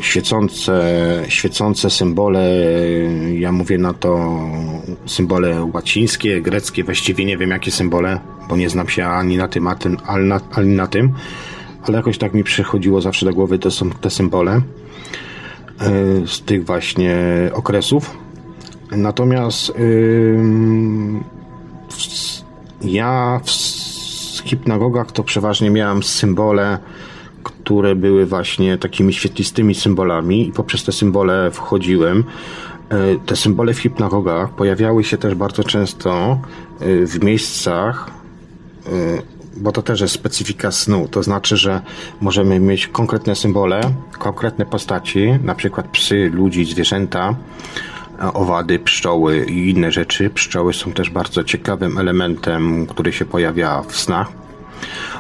świecące, świecące symbole, ja mówię na to symbole łacińskie, greckie, właściwie nie wiem jakie symbole, bo nie znam się ani na tym, ani na, ani na tym, ale jakoś tak mi przychodziło zawsze do głowy to są te symbole e, z tych właśnie okresów. Natomiast ja w hipnagogach to przeważnie miałem symbole, które były właśnie takimi świetlistymi symbolami i poprzez te symbole wchodziłem. E, te symbole w hipnagogach pojawiały się też bardzo często e, w miejscach bo to też jest specyfika snu. To znaczy, że możemy mieć konkretne symbole, konkretne postaci, na przykład psy, ludzi, zwierzęta, owady, pszczoły i inne rzeczy. Pszczoły są też bardzo ciekawym elementem, który się pojawia w snach.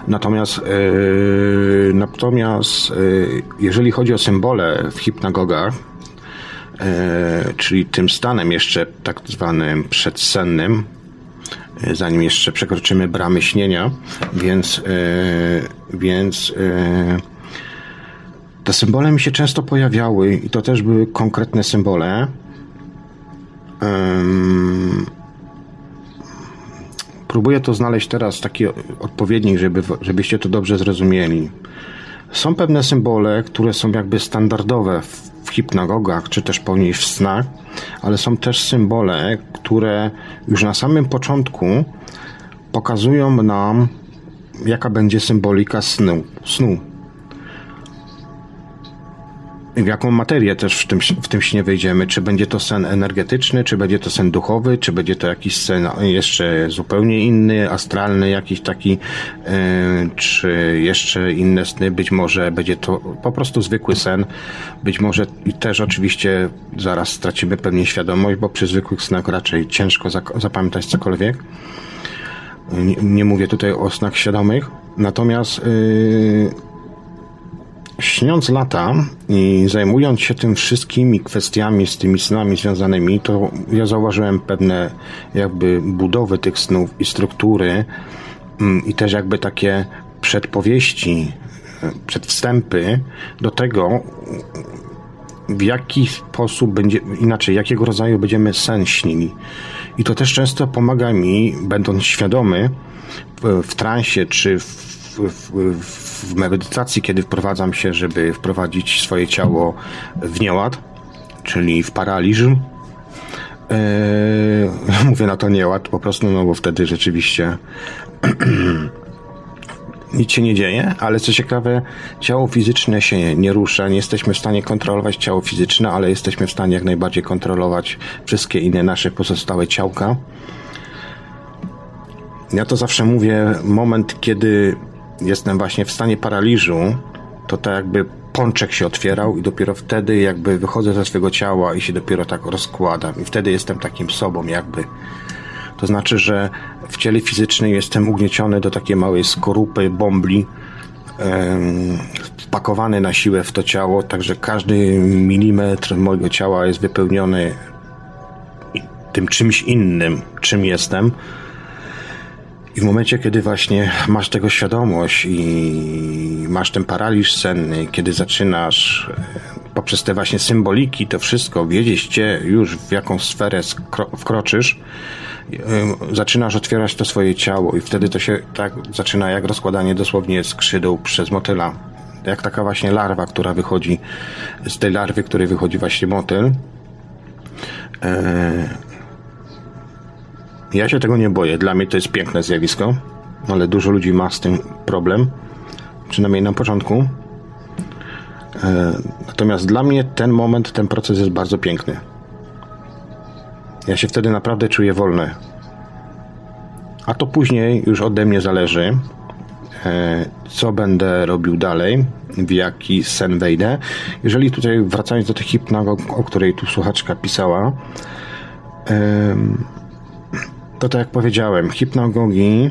Natomiast, yy, natomiast yy, jeżeli chodzi o symbole w hipnagogach, yy, czyli tym stanem jeszcze tak zwanym przedsennym, zanim jeszcze przekroczymy bramy śnienia, więc, e, więc e, te symbole mi się często pojawiały i to też były konkretne symbole. Próbuję to znaleźć teraz taki odpowiednik, żeby, żebyście to dobrze zrozumieli. Są pewne symbole, które są jakby standardowe w, w hipnagogach, czy też później w snach, ale są też symbole, które już na samym początku pokazują nam, jaka będzie symbolika snu. snu w jaką materię też w tym, w tym śnie wejdziemy. Czy będzie to sen energetyczny, czy będzie to sen duchowy, czy będzie to jakiś sen jeszcze zupełnie inny, astralny, jakiś taki, yy, czy jeszcze inne sny. Być może będzie to po prostu zwykły sen. Być może i też oczywiście zaraz stracimy pewnie świadomość, bo przy zwykłych snach raczej ciężko zapamiętać cokolwiek. Nie, nie mówię tutaj o snach świadomych. Natomiast yy, śniąc lata i zajmując się tym wszystkimi kwestiami z tymi snami związanymi, to ja zauważyłem pewne jakby budowy tych snów i struktury mm, i też jakby takie przedpowieści, e, przedwstępy do tego, w jaki sposób będzie, inaczej, jakiego rodzaju będziemy sen śnili. I to też często pomaga mi, będąc świadomy w, w transie czy w, w, w medytacji, kiedy wprowadzam się, żeby wprowadzić swoje ciało w nieład, czyli w paraliż. Eee, mówię na to nieład po prostu, no bo wtedy rzeczywiście nic się nie dzieje, ale co ciekawe, ciało fizyczne się nie rusza, nie jesteśmy w stanie kontrolować ciało fizyczne, ale jesteśmy w stanie jak najbardziej kontrolować wszystkie inne nasze pozostałe ciałka. Ja to zawsze mówię, moment, kiedy jestem właśnie w stanie paraliżu, to tak jakby pączek się otwierał i dopiero wtedy jakby wychodzę ze swojego ciała i się dopiero tak rozkładam i wtedy jestem takim sobą jakby. To znaczy, że w ciele fizycznym jestem ugnieciony do takiej małej skorupy, bombli, wpakowany na siłę w to ciało, także każdy milimetr mojego ciała jest wypełniony tym czymś innym, czym jestem. I w momencie, kiedy właśnie masz tego świadomość i masz ten paraliż senny, kiedy zaczynasz e, poprzez te właśnie symboliki, to wszystko wiedzieć cię już w jaką sferę wkroczysz, zaczynasz otwierać to swoje ciało i wtedy to się tak zaczyna jak rozkładanie dosłownie skrzydeł przez motyla. Jak taka właśnie larwa, która wychodzi z tej larwy, której wychodzi właśnie motyl. E, ja się tego nie boję. Dla mnie to jest piękne zjawisko, ale dużo ludzi ma z tym problem. Przynajmniej na początku. E, natomiast dla mnie ten moment, ten proces jest bardzo piękny. Ja się wtedy naprawdę czuję wolny. A to później już ode mnie zależy, e, co będę robił dalej, w jaki sen wejdę. Jeżeli tutaj wracając do tej hipnagog, o której tu słuchaczka pisała, to tak jak powiedziałem, hipnagogi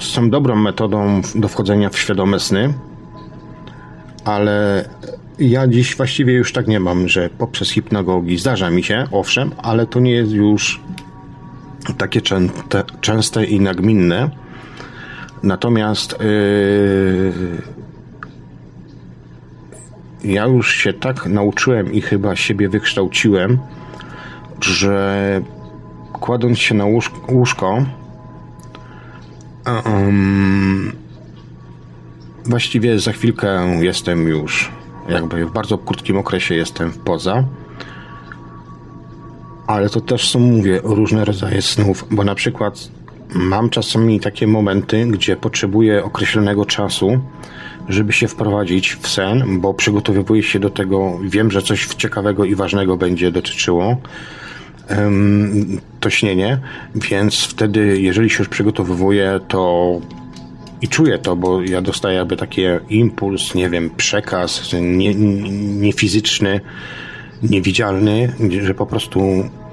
są dobrą metodą do wchodzenia w świadome sny, ale ja dziś właściwie już tak nie mam, że poprzez hipnagogi zdarza mi się, owszem, ale to nie jest już takie częste, częste i nagminne. Natomiast yy, ja już się tak nauczyłem i chyba siebie wykształciłem, że kładąc się na łóżko, um, właściwie za chwilkę jestem już jakby w bardzo krótkim okresie jestem poza. Ale to też są, mówię, różne rodzaje snów, bo na przykład mam czasami takie momenty, gdzie potrzebuję określonego czasu, żeby się wprowadzić w sen, bo przygotowuję się do tego, wiem, że coś ciekawego i ważnego będzie dotyczyło to śnienie, więc wtedy, jeżeli się już przygotowuję, to i czuję to, bo ja dostaję jakby taki impuls, nie wiem, przekaz niefizyczny, nie, nie niewidzialny, że po prostu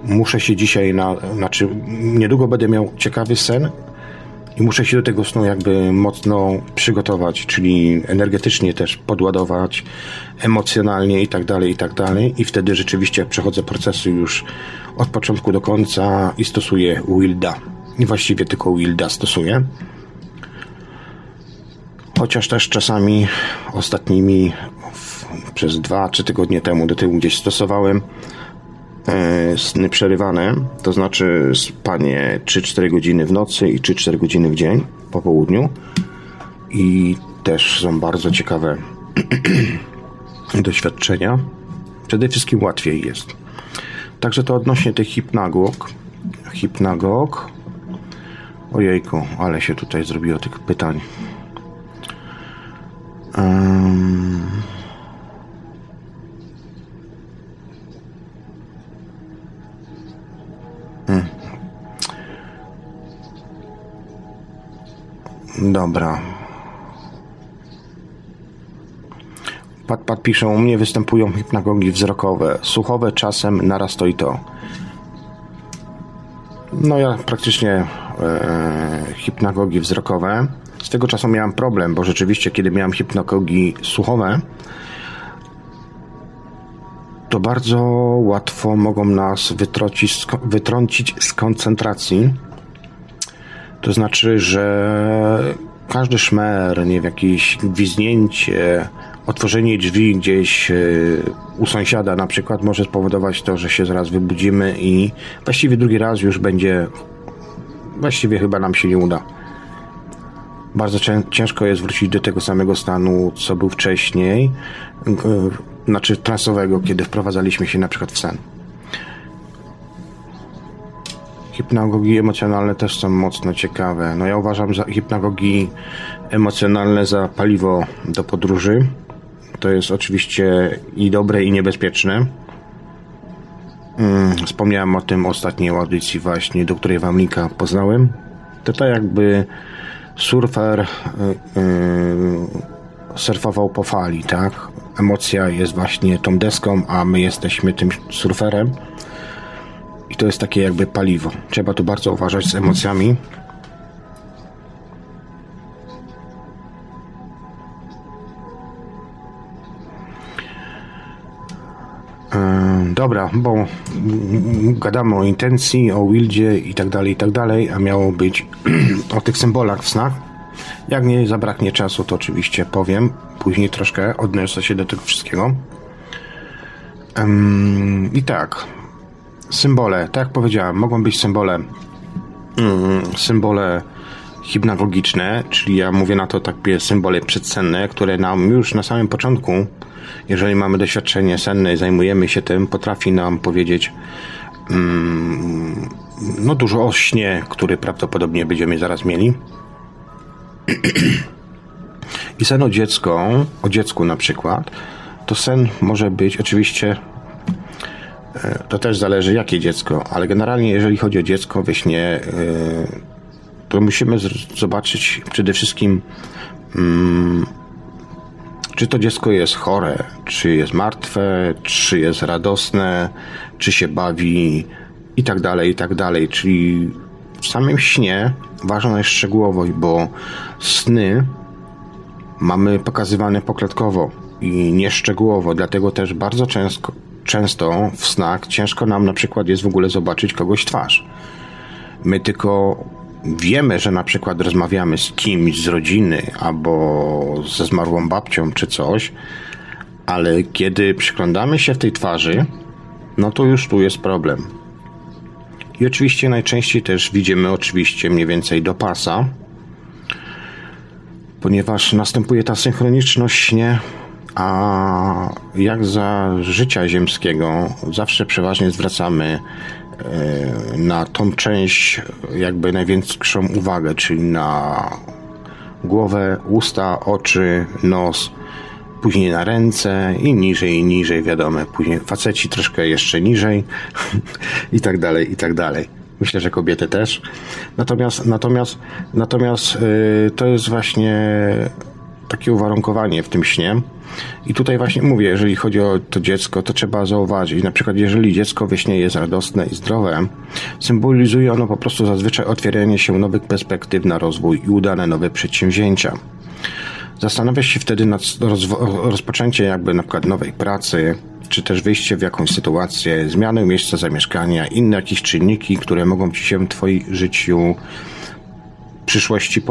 muszę się dzisiaj na, znaczy niedługo będę miał ciekawy sen i muszę się do tego snu jakby mocno przygotować, czyli energetycznie też podładować, emocjonalnie i tak dalej, i tak dalej. I wtedy rzeczywiście przechodzę procesy już od początku do końca i stosuję Wilda. Właściwie tylko Wilda stosuję. Chociaż też czasami ostatnimi przez dwa, trzy tygodnie temu do tyłu gdzieś stosowałem e, sny przerywane, to znaczy spanie 3-4 godziny w nocy i 3-4 godziny w dzień po południu i też są bardzo ciekawe doświadczenia. Przede wszystkim łatwiej jest. Także to odnośnie tych hipnagog. Hipnagog. Ojejku, ale się tutaj zrobiło tych pytań. Um, Dobra. Pat, pat piszą, u mnie występują hipnagogi wzrokowe, słuchowe czasem naraz to i to. No ja praktycznie e, hipnagogi wzrokowe Z tego czasu miałem problem, bo rzeczywiście, kiedy miałem hipnokogi słuchowe, to bardzo łatwo mogą nas wytrącić, wytrącić z koncentracji. To znaczy, że każdy szmer, nie wiem, jakieś gwizdnięcie, otworzenie drzwi gdzieś e, u sąsiada na przykład może spowodować to, że się zaraz wybudzimy i właściwie drugi raz już będzie, właściwie chyba nam się nie uda. Bardzo ciężko jest wrócić do tego samego stanu, co był wcześniej, znaczy transowego, kiedy wprowadzaliśmy się na przykład w sen. Hipnagogi emocjonalne też są mocno ciekawe. No ja uważam za hipnagogi emocjonalne za paliwo do podróży. To jest oczywiście i dobre, i niebezpieczne. Hmm, wspomniałem o tym ostatniej audycji właśnie, do której wam linka poznałem. To tak jakby surfer yy, yy, surfował po fali, tak? Emocja jest właśnie tą deską, a my jesteśmy tym surferem. I to jest takie jakby paliwo. Trzeba tu bardzo uważać z emocjami. Dobra, bo gadamy o intencji, o Wildzie i tak dalej, i tak dalej, a miało być o tych symbolach w snach. Jak nie zabraknie czasu, to oczywiście powiem. Później troszkę odniosę się do tego wszystkiego. I tak, symbole, tak jak powiedziałem, mogą być symbole, mm, symbole hipnagogiczne, czyli ja mówię na to takie symbole przedsenne, które nam już na samym początku jeżeli mamy doświadczenie senne i zajmujemy się tym, potrafi nam powiedzieć mm, no dużo o śnie, który prawdopodobnie będziemy zaraz mieli. I sen o dziecko, o dziecku na przykład, to sen może być oczywiście e, to też zależy jakie dziecko, ale generalnie jeżeli chodzi o dziecko we śnie, e, to musimy zobaczyć przede wszystkim mm, czy to dziecko jest chore, czy jest martwe, czy jest radosne, czy się bawi i tak dalej, i tak dalej. Czyli w samym śnie ważna jest szczegółowość, bo sny mamy pokazywane poklatkowo i nieszczegółowo, dlatego też bardzo często, często w snach ciężko nam na przykład jest w ogóle zobaczyć kogoś twarz. My tylko wiemy, że na przykład rozmawiamy z kimś z rodziny albo ze zmarłą babcią czy coś, ale kiedy przyglądamy się w tej twarzy, no to już tu jest problem. I oczywiście najczęściej też widzimy oczywiście mniej więcej do pasa, ponieważ następuje ta synchroniczność śnie, a jak za życia ziemskiego zawsze przeważnie zwracamy na tą część jakby największą uwagę, czyli na głowę, usta, oczy, nos, później na ręce i niżej, i niżej, wiadomo, później faceci troszkę jeszcze niżej i tak dalej, i tak dalej. Myślę, że kobiety też. Natomiast, natomiast, natomiast yy, to jest właśnie takie uwarunkowanie w tym śnie. I tutaj właśnie mówię, jeżeli chodzi o to dziecko, to trzeba zauważyć. Na przykład, jeżeli dziecko we śnie jest radosne i zdrowe, symbolizuje ono po prostu zazwyczaj otwieranie się nowych perspektyw na rozwój i udane nowe przedsięwzięcia. Zastanawia się wtedy nad rozpoczęciem jakby na przykład nowej pracy, czy też wyjście w jakąś sytuację, zmianę miejsca zamieszkania, inne jakieś czynniki, które mogą ci się w twoim życiu przyszłości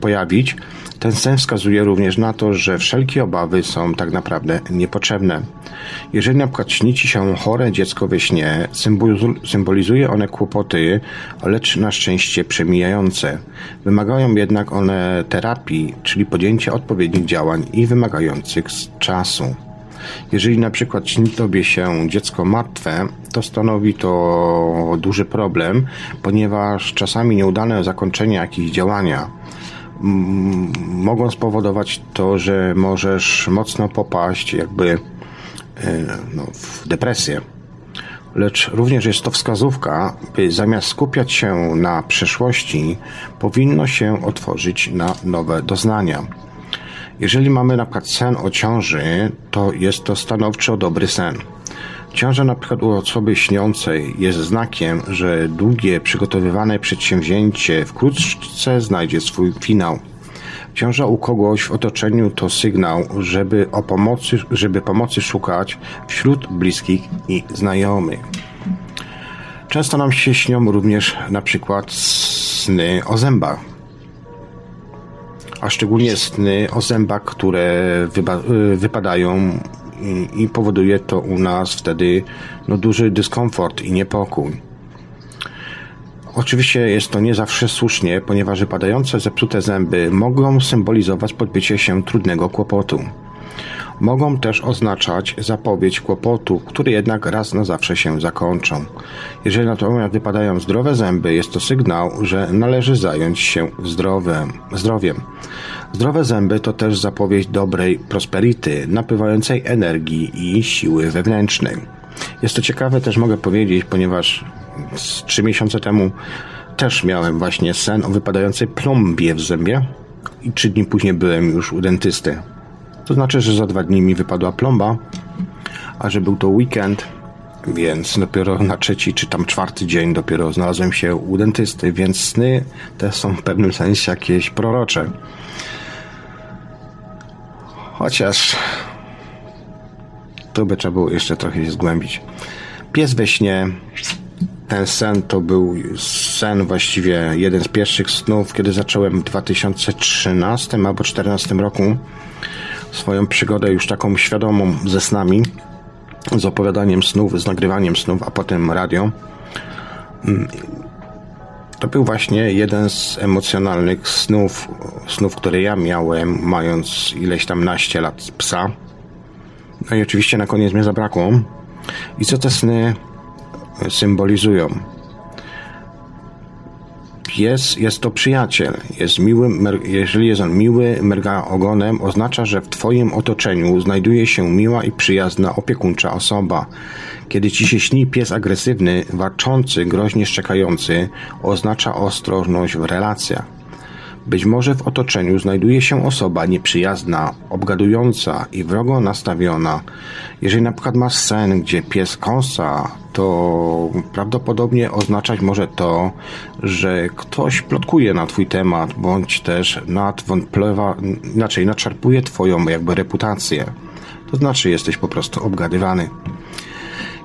pojawić, ten sen wskazuje również na to, że wszelkie obawy są tak naprawdę niepotrzebne. Jeżeli na przykład śni ci się chore dziecko we śnie, symbolizuje one kłopoty, lecz na szczęście przemijające. Wymagają jednak one terapii, czyli podjęcia odpowiednich działań i wymagających czasu. Jeżeli na przykład śni tobie się dziecko martwe, to stanowi to duży problem, ponieważ czasami nieudane zakończenie jakichś działania mogą spowodować to, że możesz mocno popaść jakby e, no, w depresję. Lecz również jest to wskazówka, by zamiast skupiać się na przeszłości, powinno się otworzyć na nowe doznania. Jeżeli mamy na przykład sen o ciąży, to jest to stanowczo dobry sen. Ciąża na przykład u osoby śniącej jest znakiem, że długie przygotowywane przedsięwzięcie wkrótce znajdzie swój finał. Ciąża u kogoś w otoczeniu to sygnał, żeby, o pomocy, żeby pomocy szukać wśród bliskich i znajomych. Często nam się śnią również na przykład sny o zębach. A szczególnie sny o zębach, które wypadają i, i powoduje to u nas wtedy no, duży dyskomfort i niepokój. Oczywiście jest to nie zawsze słusznie, ponieważ wypadające zepsute zęby mogą symbolizować podbycie się trudnego kłopotu. Mogą też oznaczać zapowiedź kłopotu, który jednak raz na zawsze się zakończą. Jeżeli natomiast wypadają zdrowe zęby, jest to sygnał, że należy zająć się zdrowiem. zdrowiem. Zdrowe zęby to też zapowiedź dobrej prosperity, napływającej energii i siły wewnętrznej. Jest to ciekawe, też mogę powiedzieć, ponieważ trzy miesiące temu też miałem właśnie sen o wypadającej plombie w zębie i trzy dni później byłem już u dentysty. To znaczy, że za dwa dni mi wypadła plomba, a że był to weekend, więc dopiero na trzeci czy tam czwarty dzień dopiero znalazłem się u dentysty, więc sny te są w pewnym sensie jakieś prorocze. Chociaż to by trzeba było jeszcze trochę się zgłębić. Pies we śnie. Ten sen to był sen właściwie jeden z pierwszych snów, kiedy zacząłem w 2013 albo 2014 roku swoją przygodę już taką świadomą ze snami, z opowiadaniem snów, z nagrywaniem snów, a potem radio. Mm, to był właśnie jeden z emocjonalnych snów, snów, które ja miałem, mając ileś tam naście lat psa. No i oczywiście na koniec mnie zabrakło. I co te sny symbolizują? Pies jest to przyjaciel. Jest miły, jeżeli jest on miły, merga ogonem, oznacza, że w Twoim otoczeniu znajduje się miła i przyjazna opiekuńcza osoba. Kiedy ci się śni pies agresywny, warczący, groźnie szczekający, oznacza ostrożność w relacjach. Być może w otoczeniu znajduje się osoba nieprzyjazna, obgadująca i wrogo nastawiona. Jeżeli na przykład masz sen, gdzie pies kąsa, to prawdopodobnie oznaczać może to, że ktoś plotkuje na twój temat, bądź też nadwątplewa, inaczej naczarpuje twoją jakby reputację. To znaczy jesteś po prostu obgadywany.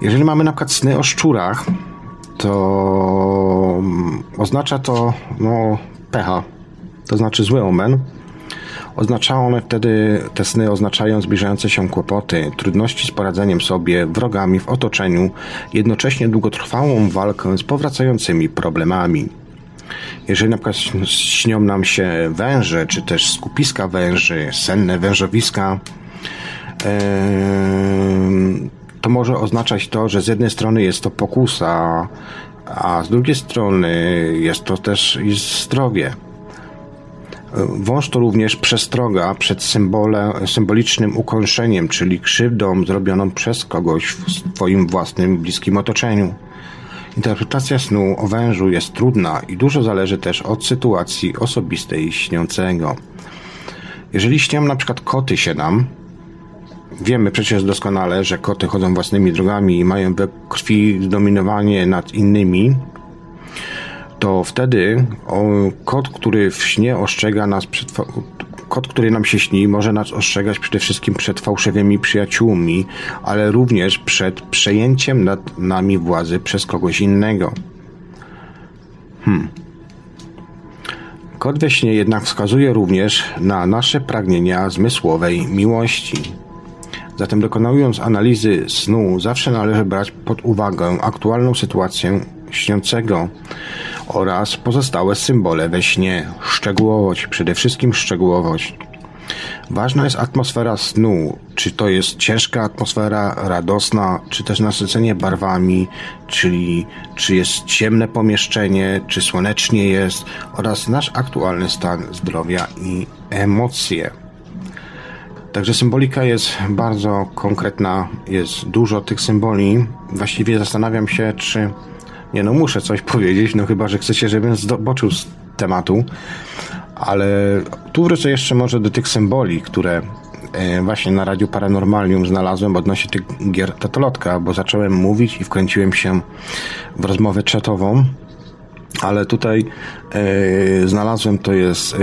Jeżeli mamy na przykład sny o szczurach, to oznacza to no, pecha, to znaczy zły omen. Oznaczało one wtedy, te sny oznaczają zbliżające się kłopoty, trudności z poradzeniem sobie, wrogami w otoczeniu, jednocześnie długotrwałą walkę z powracającymi problemami. Jeżeli na przykład śnią nam się węże, czy też skupiska węży, senne wężowiska, to może oznaczać to, że z jednej strony jest to pokusa, a z drugiej strony jest to też zdrowie. Wąż to również przestroga przed symbole, symbolicznym ukończeniem, czyli krzywdą zrobioną przez kogoś w swoim własnym bliskim otoczeniu. Interpretacja snu o wężu jest trudna i dużo zależy też od sytuacji osobistej śniącego. Jeżeli śnią na przykład koty się nam, wiemy przecież doskonale, że koty chodzą własnymi drogami i mają we krwi zdominowanie nad innymi, to wtedy o, kot, który w śnie ostrzega nas przed kot, który nam się śni, może nas ostrzegać przede wszystkim przed fałszywymi przyjaciółmi, ale również przed przejęciem nad nami władzy przez kogoś innego. Hmm. Kot we śnie jednak wskazuje również na nasze pragnienia zmysłowej miłości. Zatem dokonując analizy snu, zawsze należy brać pod uwagę aktualną sytuację śniącego oraz pozostałe symbole we śnie. Szczegółowość, przede wszystkim szczegółowość. Ważna jest atmosfera snu. Czy to jest ciężka atmosfera, radosna, czy też nasycenie barwami, czyli czy jest ciemne pomieszczenie, czy słonecznie jest, oraz nasz aktualny stan zdrowia i emocje. Także symbolika jest bardzo konkretna, jest dużo tych symboli. Właściwie zastanawiam się, czy nie no, muszę coś powiedzieć, no chyba, że chcecie, żebym zboczył z tematu. Ale tu wrócę jeszcze może do tych symboli, które e, właśnie na Radiu Paranormalium znalazłem odnośnie tych gier Tatolotka, bo zacząłem mówić i wkręciłem się w rozmowę czatową ale tutaj e, znalazłem, to jest e,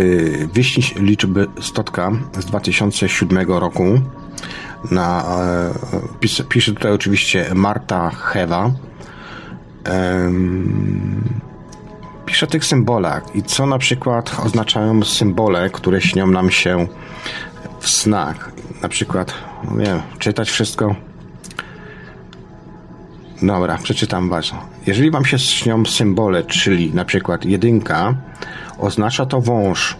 wyścig liczby Stotka z 2007 roku. Na, e, pis, pisze tutaj oczywiście Marta Hewa. Pisze o tych symbolach i co na przykład oznaczają symbole, które śnią nam się w snach. Na przykład, no wiem, czytać wszystko. Dobra, przeczytam was. Jeżeli wam się śnią symbole, czyli na przykład jedynka, oznacza to wąż.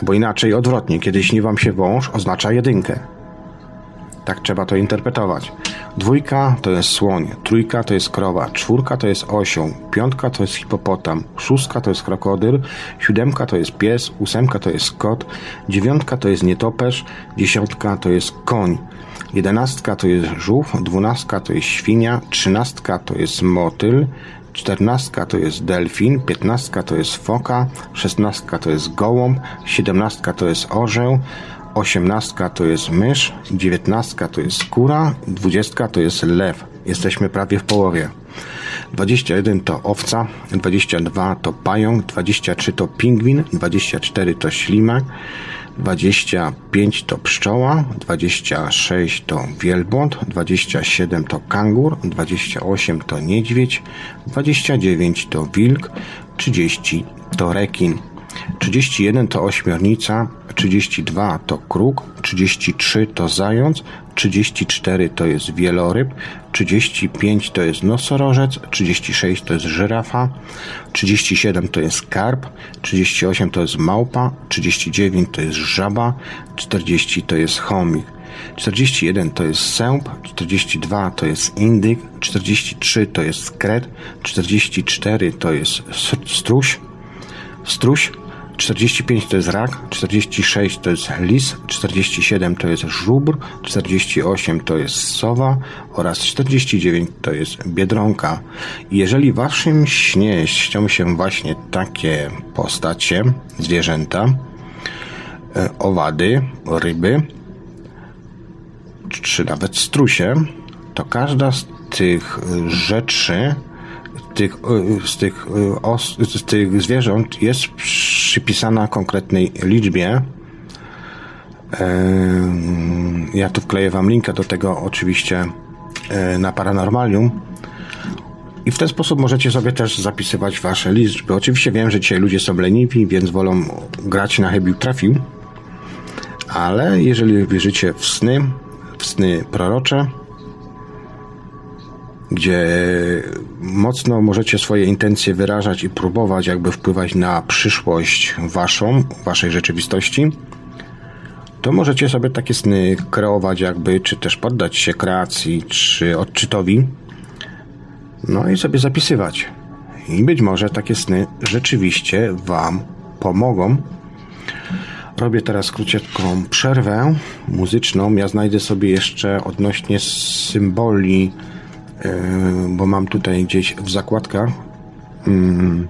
Albo inaczej, odwrotnie, kiedy śni wam się wąż, oznacza jedynkę. Tak trzeba to interpretować. Dwójka to jest słoń, trójka to jest krowa, czwórka to jest osioł, piątka to jest hipopotam, szóstka to jest krokodyl, siódemka to jest pies, ósemka to jest kot, dziewiątka to jest nietoperz, dziesiątka to jest koń. Jedenastka to jest żółw, dwunastka to jest świnia, trzynastka to jest motyl, czternastka to jest delfin, piętnastka to jest foka, szesnastka to jest gołąb, siedemnastka to jest orzeł, osiemnastka to jest mysz, dziewiętnastka to jest kura, dwudziestka to jest lew. Jesteśmy prawie w połowie. 21 to owca, 22 to pająk, 23 to pingwin, 24 to ślimak, 25 to pszczoła, 26 to wielbłąd, 27 to kangur, 28 to niedźwiedź, 29 to wilk, 30 to rekin, 31 to ośmiornica, 32 to kruk, 33 to zając, 34 to jest wieloryb, 35 to jest nosorożec, 36 to jest żyrafa, 37 to jest karp, 38 to jest małpa, 39 to jest żaba, 40 to jest chomik. 41 to jest sęp, 42 to jest indyk, 43 to jest kret, 44 to jest struś, struś, 45 to jest rak, 46 to jest lis, 47 to jest żubr, 48 to jest sowa oraz 49 to jest biedronka. Jeżeli w waszym śnie śnią się właśnie takie postacie, zwierzęta, e, owady, ryby, czy nawet strusie, to każda z tych rzeczy tych, e, z, tych, e, os, z tych zwierząt jest przypisana konkretnej liczbie. Ja tu wkleję Wam linkę do tego oczywiście e, na Paranormalium. I w ten sposób możecie sobie też zapisywać Wasze liczby. Oczywiście wiem, że dzisiaj ludzie są leniwi, więc wolą grać na chybił trafił. Ale jeżeli wierzycie w sny, w sny prorocze, gdzie mocno możecie swoje intencje wyrażać i próbować jakby wpływać na przyszłość waszą, waszej rzeczywistości, to możecie sobie takie sny kreować jakby, czy też poddać się kreacji, czy odczytowi, no i sobie zapisywać. I być może takie sny rzeczywiście wam pomogą. Robię teraz króciutką przerwę muzyczną. Ja znajdę sobie jeszcze odnośnie symboli bo mam tutaj gdzieś w zakładkach mm,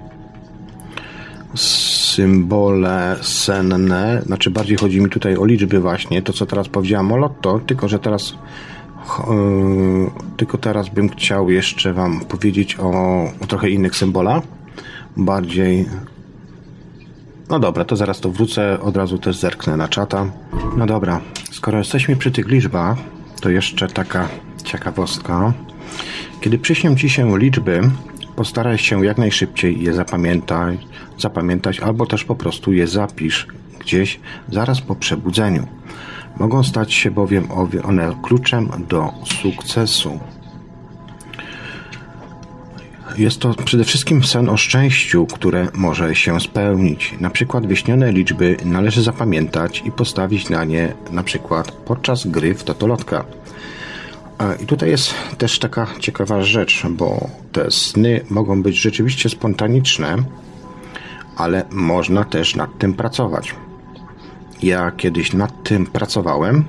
symbole senne, znaczy bardziej chodzi mi tutaj o liczby właśnie, to co teraz powiedziałam o lotto, tylko że teraz yy, tylko teraz bym chciał jeszcze wam powiedzieć o, o trochę innych symbolach, bardziej no dobra, to zaraz to wrócę, od razu też zerknę na czata. No dobra, skoro jesteśmy przy tych liczbach, to jeszcze taka ciekawostka. Kiedy przyśnią Ci się liczby, postaraj się jak najszybciej je zapamiętać, zapamiętać albo też po prostu je zapisz gdzieś zaraz po przebudzeniu. Mogą stać się bowiem one kluczem do sukcesu. Jest to przede wszystkim sen o szczęściu, które może się spełnić. Na przykład wyśnione liczby należy zapamiętać i postawić na nie na przykład podczas gry w totolotka. I tutaj jest też taka ciekawa rzecz, bo te sny mogą być rzeczywiście spontaniczne, ale można też nad tym pracować. Ja kiedyś nad tym pracowałem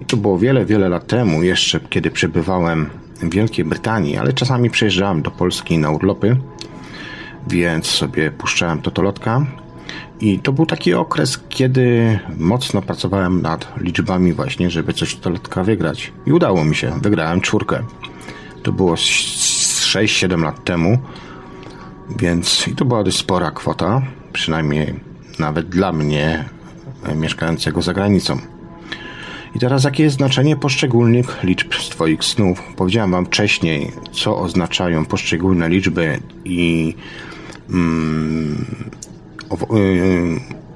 i to było wiele, wiele lat temu, jeszcze kiedy przebywałem w Wielkiej Brytanii, ale czasami przyjeżdżałem do Polski na urlopy, więc sobie puszczałem totolotka i to był taki okres, kiedy mocno pracowałem nad liczbami właśnie, żeby coś do lotka wygrać. I udało mi się. Wygrałem czwórkę. To było 6-7 lat temu. Więc i to była dość spora kwota, przynajmniej nawet dla mnie, e, mieszkającego za granicą. I teraz jakie jest znaczenie poszczególnych liczb z Twoich snów? Powiedziałem Wam wcześniej, co oznaczają poszczególne liczby i mm,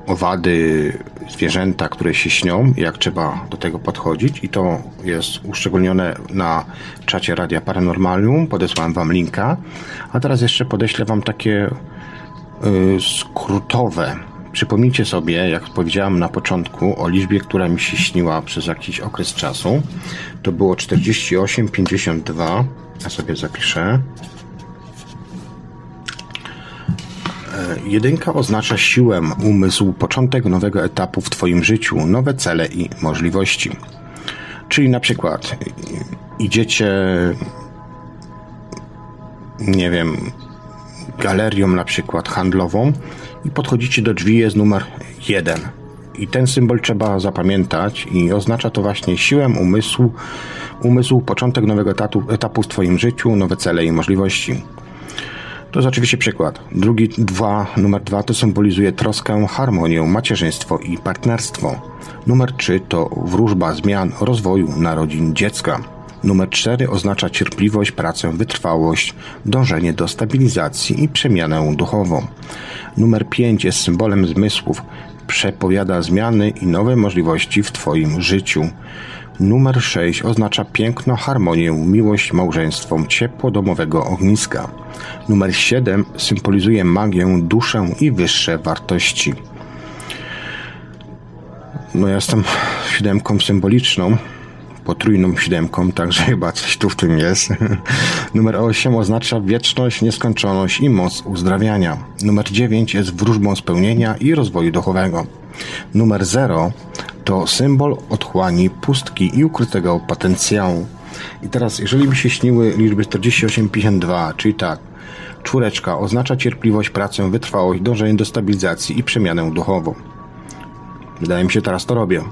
owady, zwierzęta, które się śnią, jak trzeba do tego podchodzić i to jest uszczególnione na czacie Radia Paranormalium, podesłałem Wam linka, a teraz jeszcze podeślę Wam takie y, skrótowe. Przypomnijcie sobie, jak powiedziałem na początku, o liczbie, która mi się śniła przez jakiś okres czasu. To było 48,52. Ja sobie zapiszę. Jedynka oznacza siłę, umysł, początek nowego etapu w Twoim życiu, nowe cele i możliwości. Czyli na przykład idziecie, nie wiem, galerią na przykład handlową i podchodzicie do drzwi, jest numer jeden. I ten symbol trzeba zapamiętać i oznacza to właśnie siłę umysłu, umysł, początek nowego etapu w Twoim życiu, nowe cele i możliwości. To jest oczywiście przykład. Drugi, dwa, numer dwa to symbolizuje troskę, harmonię, macierzyństwo i partnerstwo. Numer trzy to wróżba zmian, rozwoju, narodzin dziecka. Numer cztery oznacza cierpliwość, pracę, wytrwałość, dążenie do stabilizacji i przemianę duchową. Numer pięć jest symbolem zmysłów, przepowiada zmiany i nowe możliwości w Twoim życiu. Numer 6 oznacza piękno, harmonię, miłość, małżeństwo, ciepło domowego ogniska. Numer 7 symbolizuje magię, duszę i wyższe wartości. No ja jestem siódemką symboliczną, potrójną siódemką, także chyba coś tu w tym jest. Numer 8 oznacza wieczność, nieskończoność i moc uzdrawiania. Numer 9 jest wróżbą spełnienia i rozwoju duchowego. Numer 0 to symbol otchłani, pustki i ukrytego potencjału. I teraz, jeżeli by się śniły liczby 48-52, czyli tak, czwóreczka oznacza cierpliwość, pracę, wytrwałość, dążenie do stabilizacji i przemianę duchową. Wydaje mi się, teraz to robię.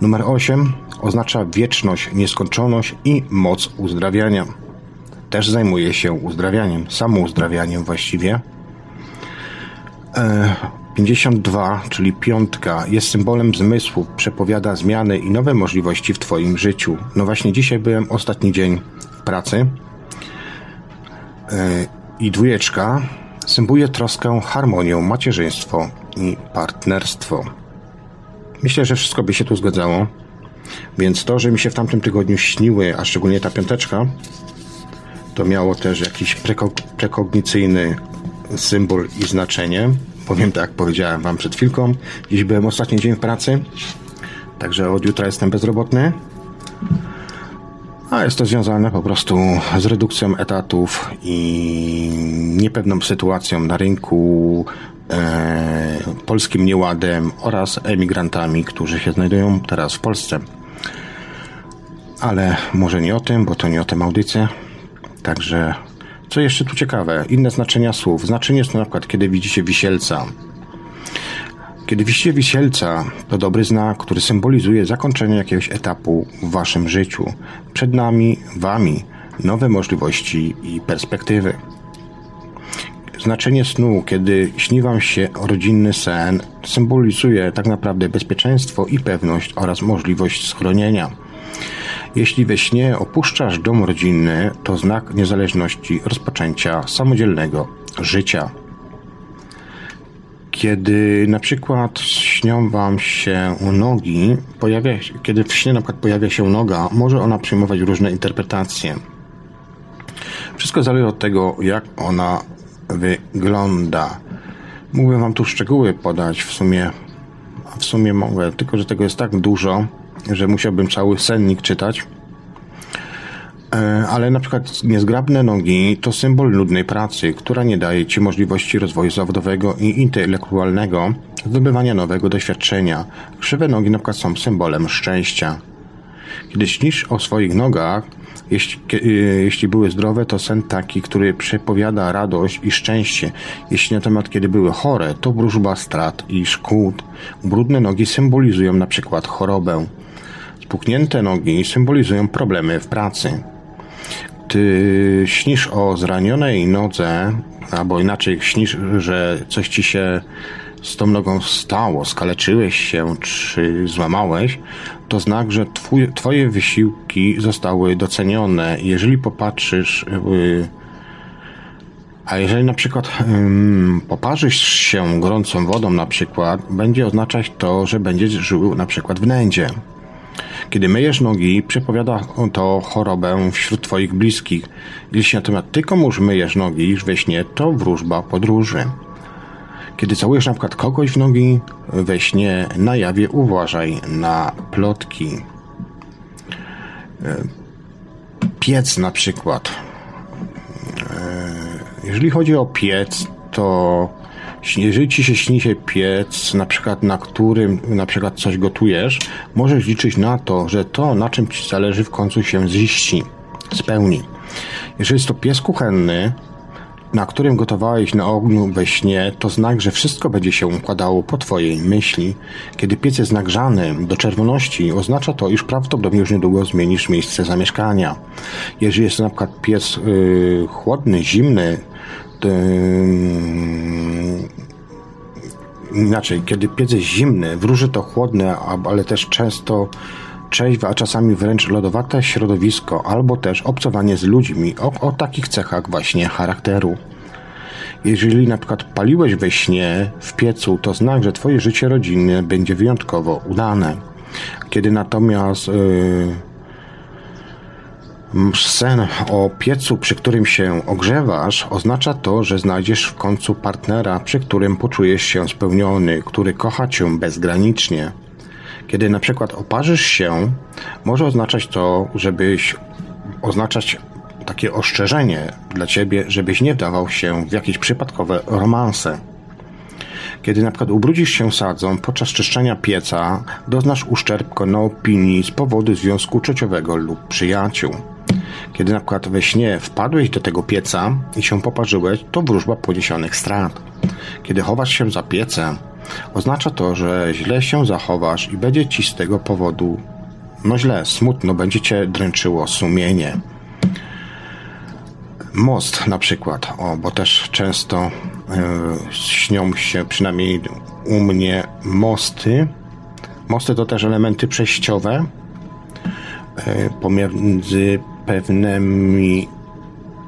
Numer 8 oznacza wieczność, nieskończoność i moc uzdrawiania. Też zajmuję się uzdrawianiem, samouzdrawianiem właściwie. E, 52, czyli piątka, jest symbolem zmysłu, przepowiada zmiany i nowe możliwości w Twoim życiu. No właśnie dzisiaj byłem ostatni dzień w pracy e, i dwójeczka symboluje troskę, harmonię, macierzyństwo i partnerstwo. Myślę, że wszystko by się tu zgadzało. Więc to, że mi się w tamtym tygodniu śniły, a szczególnie ta piąteczka, to miało też jakiś prekognicyjny symbol i znaczenie. Powiem tak, powiedziałem Wam przed chwilką. Dziś byłem ostatni dzień w pracy, także od jutra jestem bezrobotny. A jest to związane po prostu z redukcją etatów i niepewną sytuacją na rynku, e, polskim nieładem oraz emigrantami, którzy się znajdują teraz w Polsce. Ale może nie o tym, bo to nie o tym audycja. Także co jeszcze tu ciekawe? Inne znaczenia słów. Znaczenie jest na przykład, kiedy widzicie wisielca. Kiedy widzicie wisielca, to dobry znak, który symbolizuje zakończenie jakiegoś etapu w waszym życiu. Przed nami, wami, nowe możliwości i perspektywy. Znaczenie snu, kiedy śni wam się rodzinny sen, symbolizuje tak naprawdę bezpieczeństwo i pewność oraz możliwość schronienia. Jeśli we śnie opuszczasz dom rodzinny, to znak niezależności rozpoczęcia samodzielnego życia. Kiedy na przykład śnią wam się nogi, pojawia kiedy w śnie na przykład pojawia się noga, może ona przyjmować różne interpretacje. Wszystko zależy od tego, jak ona wygląda. Mógłbym wam tu szczegóły podać, w sumie, w sumie mogę, tylko że tego jest tak dużo, że musiałbym cały sennik czytać. E, ale na przykład niezgrabne nogi to symbol nudnej pracy, która nie daje ci możliwości rozwoju zawodowego i intelektualnego, zdobywania nowego doświadczenia. Krzywe nogi na przykład są symbolem szczęścia. Kiedy śnisz o swoich nogach, jeśli, e, jeśli były zdrowe, to sen taki, który przepowiada radość i szczęście. Jeśli na temat, kiedy były chore, to wróżba strat i szkód. Brudne nogi symbolizują na przykład chorobę. Spuchnięte nogi symbolizują problemy w pracy. Gdy śnisz o zranionej nodze, albo inaczej śnisz, że coś ci się z tą nogą stało, skaleczyłeś się czy złamałeś, to znak, że twój, twoje wysiłki zostały docenione. Jeżeli popatrzysz, yy, a jeżeli na przykład poparzysz się gorącą wodą na przykład, będzie oznaczać to, że będziesz żył na przykład w nędzie. Kiedy myjesz nogi, przepowiada to chorobę wśród Twoich bliskich. Jeśli natomiast Ty komuś myjesz nogi we śnie, to wróżba podróży. Kiedy całujesz na przykład kogoś w nogi we śnie, na jawie uważaj na plotki. E, piec na przykład. E, jeżeli chodzi o piec, to jeżeli ci się śni się piec, na przykład na którym na przykład coś gotujesz, możesz liczyć na to, że to, na czym ci zależy, w końcu się ziści, spełni. Jeżeli jest to pies kuchenny, na którym gotowałeś na ogniu we śnie, to znak, że wszystko będzie się układało po Twojej myśli. Kiedy piec jest nagrzany do czerwoności, oznacza to, iż prawdopodobnie już niedługo zmienisz miejsce zamieszkania. Jeżeli jest to na przykład yy, chłodny, zimny, inaczej, kiedy piec jest zimny, wróży to chłodne, ale też często trzeźwe, a czasami wręcz lodowate środowisko, albo też obcowanie z ludźmi o, o takich cechach właśnie charakteru. Jeżeli na przykład paliłeś we śnie w piecu, to znak, że twoje życie rodzinne będzie wyjątkowo udane. Kiedy natomiast yy, sen o piecu, przy którym się ogrzewasz, oznacza to, że znajdziesz w końcu partnera, przy którym poczujesz się spełniony, który kocha cię bezgranicznie. Kiedy na przykład oparzysz się, może oznaczać to, żebyś oznaczać takie ostrzeżenie dla ciebie, żebyś nie wdawał się w jakieś przypadkowe romanse. Kiedy na przykład ubrudzisz się sadzą podczas czyszczenia pieca, doznasz uszczerbko na opinii z powodu związku trzeciowego lub przyjaciół. Kiedy na przykład we śnie wpadłeś do tego pieca i się poparzyłeś, to wróżba poniesionych strat. Kiedy chowasz się za piecem, Oznacza to, że źle się zachowasz i będzie ci z tego powodu no źle, smutno, będzie cię dręczyło sumienie. Most na przykład, o, bo też często y, śnią się, przynajmniej u mnie, mosty. Mosty to też elementy przejściowe y, pomiędzy pewnymi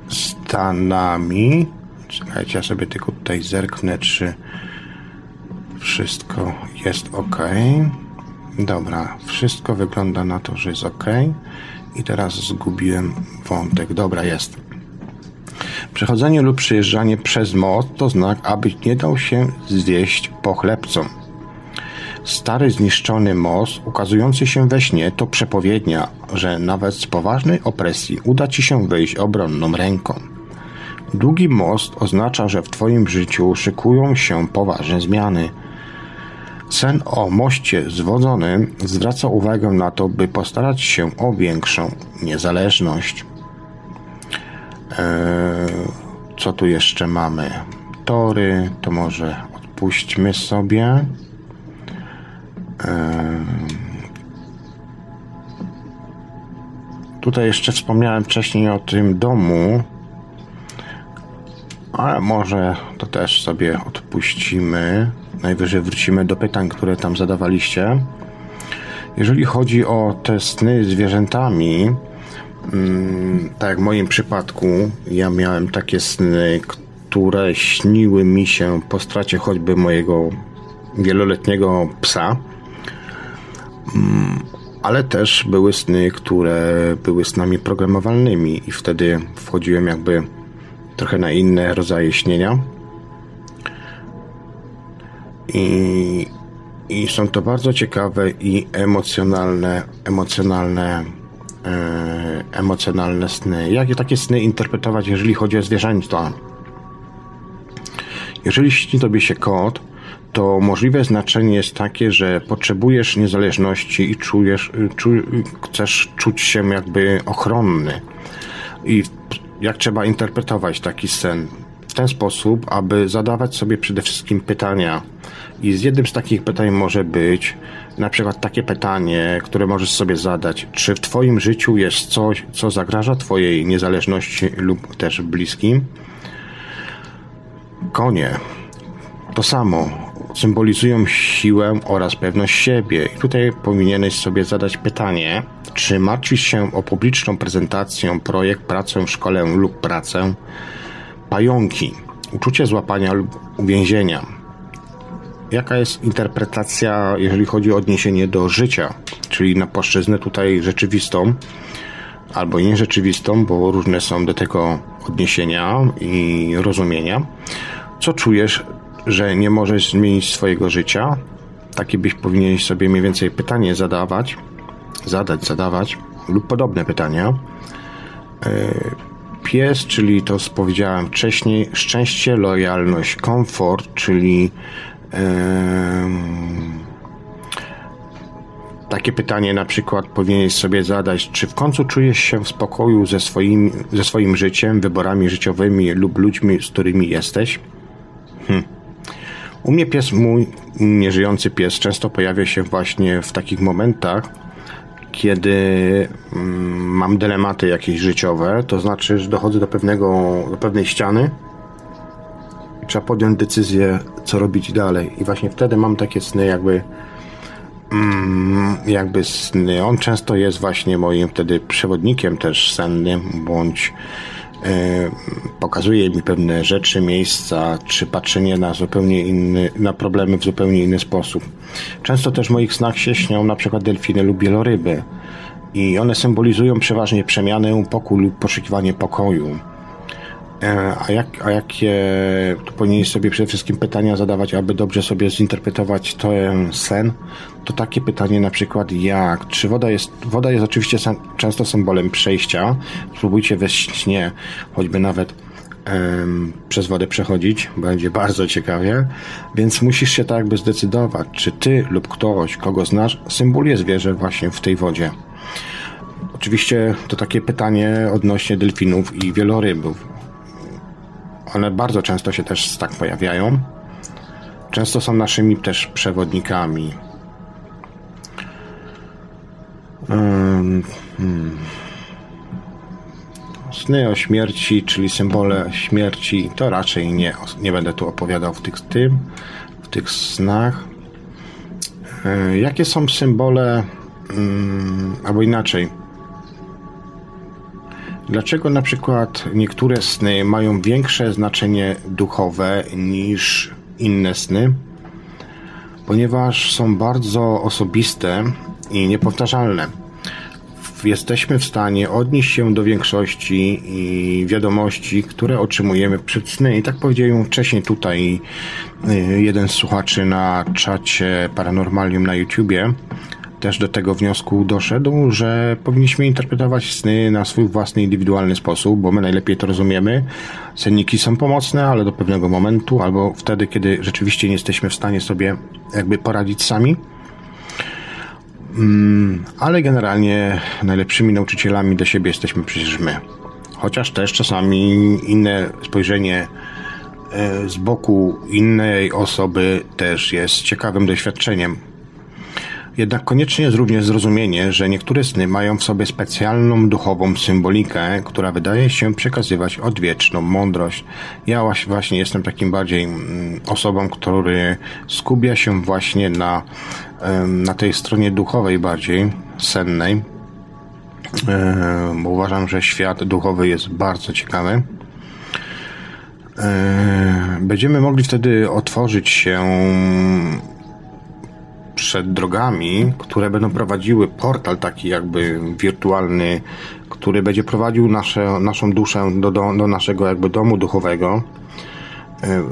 stanami. Czekajcie, ja sobie tylko tutaj zerknę, czy wszystko jest ok. Dobra, wszystko wygląda na to, że jest ok. I teraz zgubiłem wątek. Dobra, jest. Przechodzenie lub przejeżdżanie przez most to znak, aby nie dał się zwieść pochlebcom. Stary zniszczony most, ukazujący się we śnie, to przepowiednia, że nawet z poważnej opresji uda ci się wyjść obronną ręką. Długi most oznacza, że w Twoim życiu szykują się poważne zmiany – Sen o moście zwodzonym zwraca uwagę na to, by postarać się o większą niezależność. Eee, co tu jeszcze mamy? Tory, to może odpuśćmy sobie. Tutaj jeszcze wspomniałem wcześniej o tym domu, ale może to też sobie odpuścimy. Najwyżej wrócimy do pytań, które tam zadawaliście. Jeżeli chodzi o te sny zwierzętami, mm, tak jak w moim przypadku, ja miałem takie sny, które śniły mi się po stracie choćby mojego wieloletniego psa, ale też były sny, które były snami programowalnymi i wtedy wchodziłem jakby trochę na inne rodzaje śnienia. I, I są to bardzo ciekawe i emocjonalne, emocjonalne, e, emocjonalne sny. Jakie takie sny interpretować, jeżeli chodzi o zwierzęta? Jeżeli śni tobie się kot, to możliwe znaczenie jest takie, że potrzebujesz niezależności i czujesz, czu, chcesz czuć się jakby ochronny. I jak trzeba interpretować taki sen? W ten sposób, aby zadawać sobie przede wszystkim pytania, i z jednym z takich pytań może być, na przykład takie pytanie, które możesz sobie zadać, czy w Twoim życiu jest coś, co zagraża Twojej niezależności lub też bliskim? Konie. To samo. Symbolizują siłę oraz pewność siebie. I tutaj powinieneś sobie zadać pytanie, czy martwisz się o publiczną prezentację, projekt, pracę, szkole lub pracę? Pająki. Uczucie złapania lub uwięzienia jaka jest interpretacja, jeżeli chodzi o odniesienie do życia, czyli na płaszczyznę tutaj rzeczywistą albo nierzeczywistą, bo różne są do tego odniesienia i rozumienia. Co czujesz, że nie możesz zmienić swojego życia? Takie byś powinien sobie mniej więcej pytanie zadawać, zadać, zadawać lub podobne pytania. E, pies, czyli to powiedziałem wcześniej, szczęście, lojalność, komfort, czyli takie pytanie na przykład powinieneś sobie zadać, czy w końcu czujesz się w spokoju ze swoim, ze swoim życiem, wyborami życiowymi lub ludźmi, z którymi jesteś? Hm. U mnie pies mój, nieżyjący pies, często pojawia się właśnie w takich momentach, kiedy mm, mam dylematy jakieś życiowe, to znaczy, że dochodzę do pewnego, do pewnej ściany, trzeba podjąć decyzję, co robić dalej. I właśnie wtedy mam takie sny, jakby mm, jakby sny. On często jest właśnie moim wtedy przewodnikiem też sennym, bądź pokazuje mi pewne rzeczy, miejsca, czy patrzenie na zupełnie inny, na problemy w zupełnie inny sposób. Często też w moich snach się śnią na przykład delfiny lub wieloryby. I one symbolizują przeważnie przemianę, pokój lub poszukiwanie pokoju. E, a, jak, a jakie tu powinien sobie przede wszystkim pytania zadawać, aby dobrze sobie zinterpretować ten sen? To takie pytanie na przykład jak? Czy woda jest, woda jest oczywiście często symbolem przejścia. Spróbujcie we śnie, choćby nawet um, przez wodę przechodzić, będzie bardzo ciekawie. Więc musisz się tak jakby zdecydować, czy ty lub ktoś, kogo znasz, symboluje zwierzę właśnie w tej wodzie. Oczywiście to takie pytanie odnośnie delfinów i wielorybów one bardzo często się też tak pojawiają. Często są naszymi też przewodnikami. Hmm. Sny o śmierci, czyli symbole śmierci, to raczej nie, nie będę tu opowiadał w tych, tym, w tych snach. Jakie są symbole, albo inaczej, Dlaczego na przykład niektóre sny mają większe znaczenie duchowe niż inne sny? Ponieważ są bardzo osobiste i niepowtarzalne. Jesteśmy w stanie odnieść się do większości wiadomości, które otrzymujemy przed sny. I tak powiedziałem wcześniej tutaj y, jeden z słuchaczy na czacie Paranormalium na YouTubie, też do tego wniosku doszedł, że powinniśmy interpretować sny na swój własny, indywidualny sposób, bo my najlepiej to rozumiemy. Senniki są pomocne, ale do pewnego momentu, albo wtedy, kiedy rzeczywiście nie jesteśmy w stanie sobie jakby poradzić sami. Mm, ale generalnie najlepszymi nauczycielami dla siebie jesteśmy przecież my. Chociaż też czasami inne spojrzenie e, z boku innej osoby też jest ciekawym doświadczeniem. Jednak konieczne jest również zrozumienie, że niektóre sny mają w sobie specjalną duchową symbolikę, która wydaje się przekazywać odwieczną mądrość. Ja właśnie jestem takim bardziej mm, osobą, który skupia się właśnie na, na tej stronie duchowej bardziej, sennej. Bo uważam, że świat duchowy jest bardzo ciekawy. Będziemy mogli wtedy otworzyć się przed drogami, które będą prowadziły portal taki jakby wirtualny, który będzie prowadził nasze, naszą duszę do, do, do naszego jakby domu duchowego. E,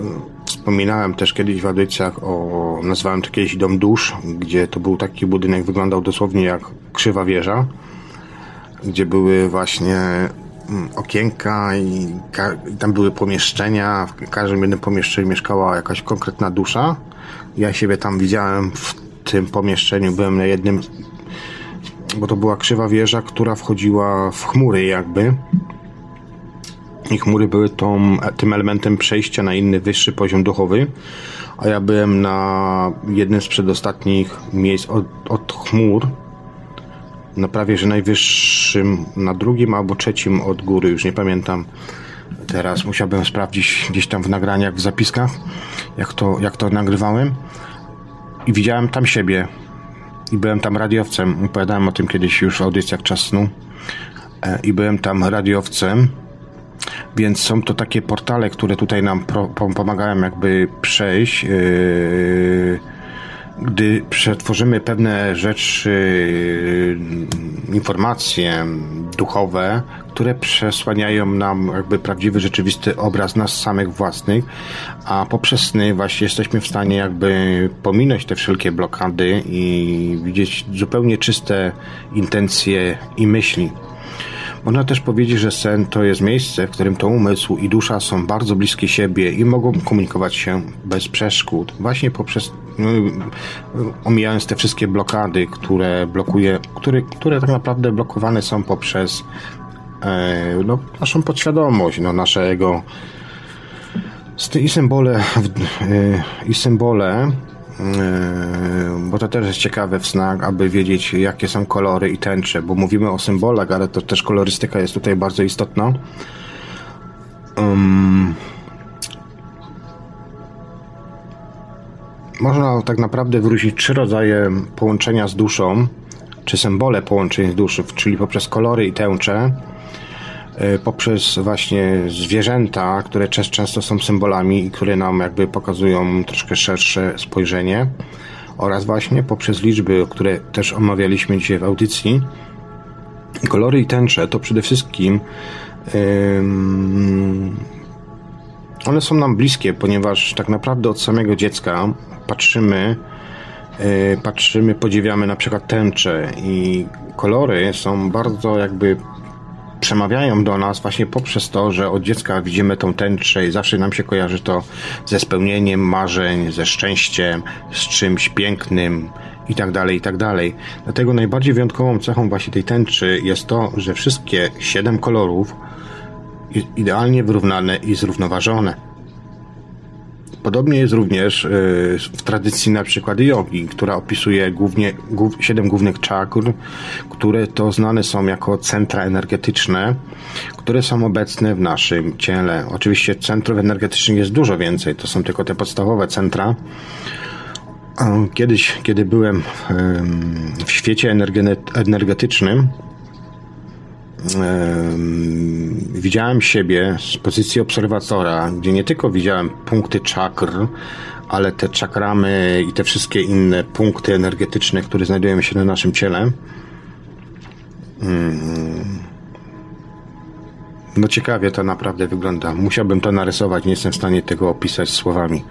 wspominałem też kiedyś w audycjach o, nazwałem to kiedyś dom dusz, gdzie to był taki budynek, wyglądał dosłownie jak krzywa wieża, gdzie były właśnie mm, okienka i, tam były pomieszczenia. W każdym jednym pomieszczeniu mieszkała jakaś konkretna dusza. Ja siebie tam widziałem w tym pomieszczeniu. Byłem na jednym, bo to była krzywa wieża, która wchodziła w chmury jakby. i chmury były tą, tym elementem przejścia na inny, wyższy poziom duchowy, a ja byłem na jednym z przedostatnich miejsc od, od chmur, na prawie że najwyższym, na drugim albo trzecim od góry, już nie pamiętam teraz, musiałbym sprawdzić gdzieś tam w nagraniach, w zapiskach, jak to, jak to nagrywałem i widziałem tam siebie. I byłem tam radiowcem, opowiadałem o tym kiedyś już w audycjach Czas Snu. E, i byłem tam radiowcem. Więc są to takie portale, które tutaj nam pomagają jakby przejść. Yy, gdy przetworzymy pewne rzeczy, yy, informacje duchowe, które przesłaniają nam jakby prawdziwy, rzeczywisty obraz nas samych własnych, a poprzez sny właśnie jesteśmy w stanie jakby pominąć te wszelkie blokady i widzieć zupełnie czyste intencje i myśli. Można też powiedzieć, że sen to jest miejsce, w którym to umysł i dusza są bardzo bliskie siebie i mogą komunikować się bez przeszkód. Właśnie poprzez, no, omijając te wszystkie blokady, które blokuje, które, które tak naprawdę blokowane są poprzez e, no, naszą podświadomość, no, naszego i symbole, e, i symbole bo to też jest ciekawe w snach, aby wiedzieć jakie są kolory i tęcze, bo mówimy o symbolach, ale to też kolorystyka jest tutaj bardzo istotna. Um, można tak naprawdę wyróżnić trzy rodzaje połączenia z duszą, czy symbole połączeń z duszy, czyli poprzez kolory i tęcze poprzez właśnie zwierzęta, które często są symbolami i które nam jakby pokazują troszkę szersze spojrzenie oraz właśnie poprzez liczby, które też omawialiśmy dzisiaj w audycji. Kolory i tęcze to przede wszystkim one są nam bliskie, ponieważ tak naprawdę od samego dziecka patrzymy, e, patrzymy, podziwiamy na przykład tęcze i kolory są bardzo jakby przemawiają do nas właśnie poprzez to, że od dziecka widzimy tą tęczę i zawsze nam się kojarzy to ze spełnieniem marzeń, ze szczęściem, z czymś pięknym i tak dalej, i tak dalej. Dlatego najbardziej wyjątkową cechą właśnie tej tęczy jest to, że wszystkie siedem kolorów idealnie wyrównane i zrównoważone. Podobnie jest również y, w tradycji na przykład jogi, która opisuje głównie siedem głównych czakr, które to znane są jako centra energetyczne, które są obecne w naszym ciele. Oczywiście centrów energetycznych jest dużo więcej, to są tylko te podstawowe centra. Kiedyś, kiedy byłem w świecie energetycznym, widziałem siebie z pozycji obserwatora, gdzie nie tylko widziałem punkty czakr, ale te czakramy i te wszystkie inne punkty energetyczne, które znajdują się na naszym ciele. No ciekawie to naprawdę wygląda. Musiałbym to narysować, nie jestem w stanie tego opisać słowami.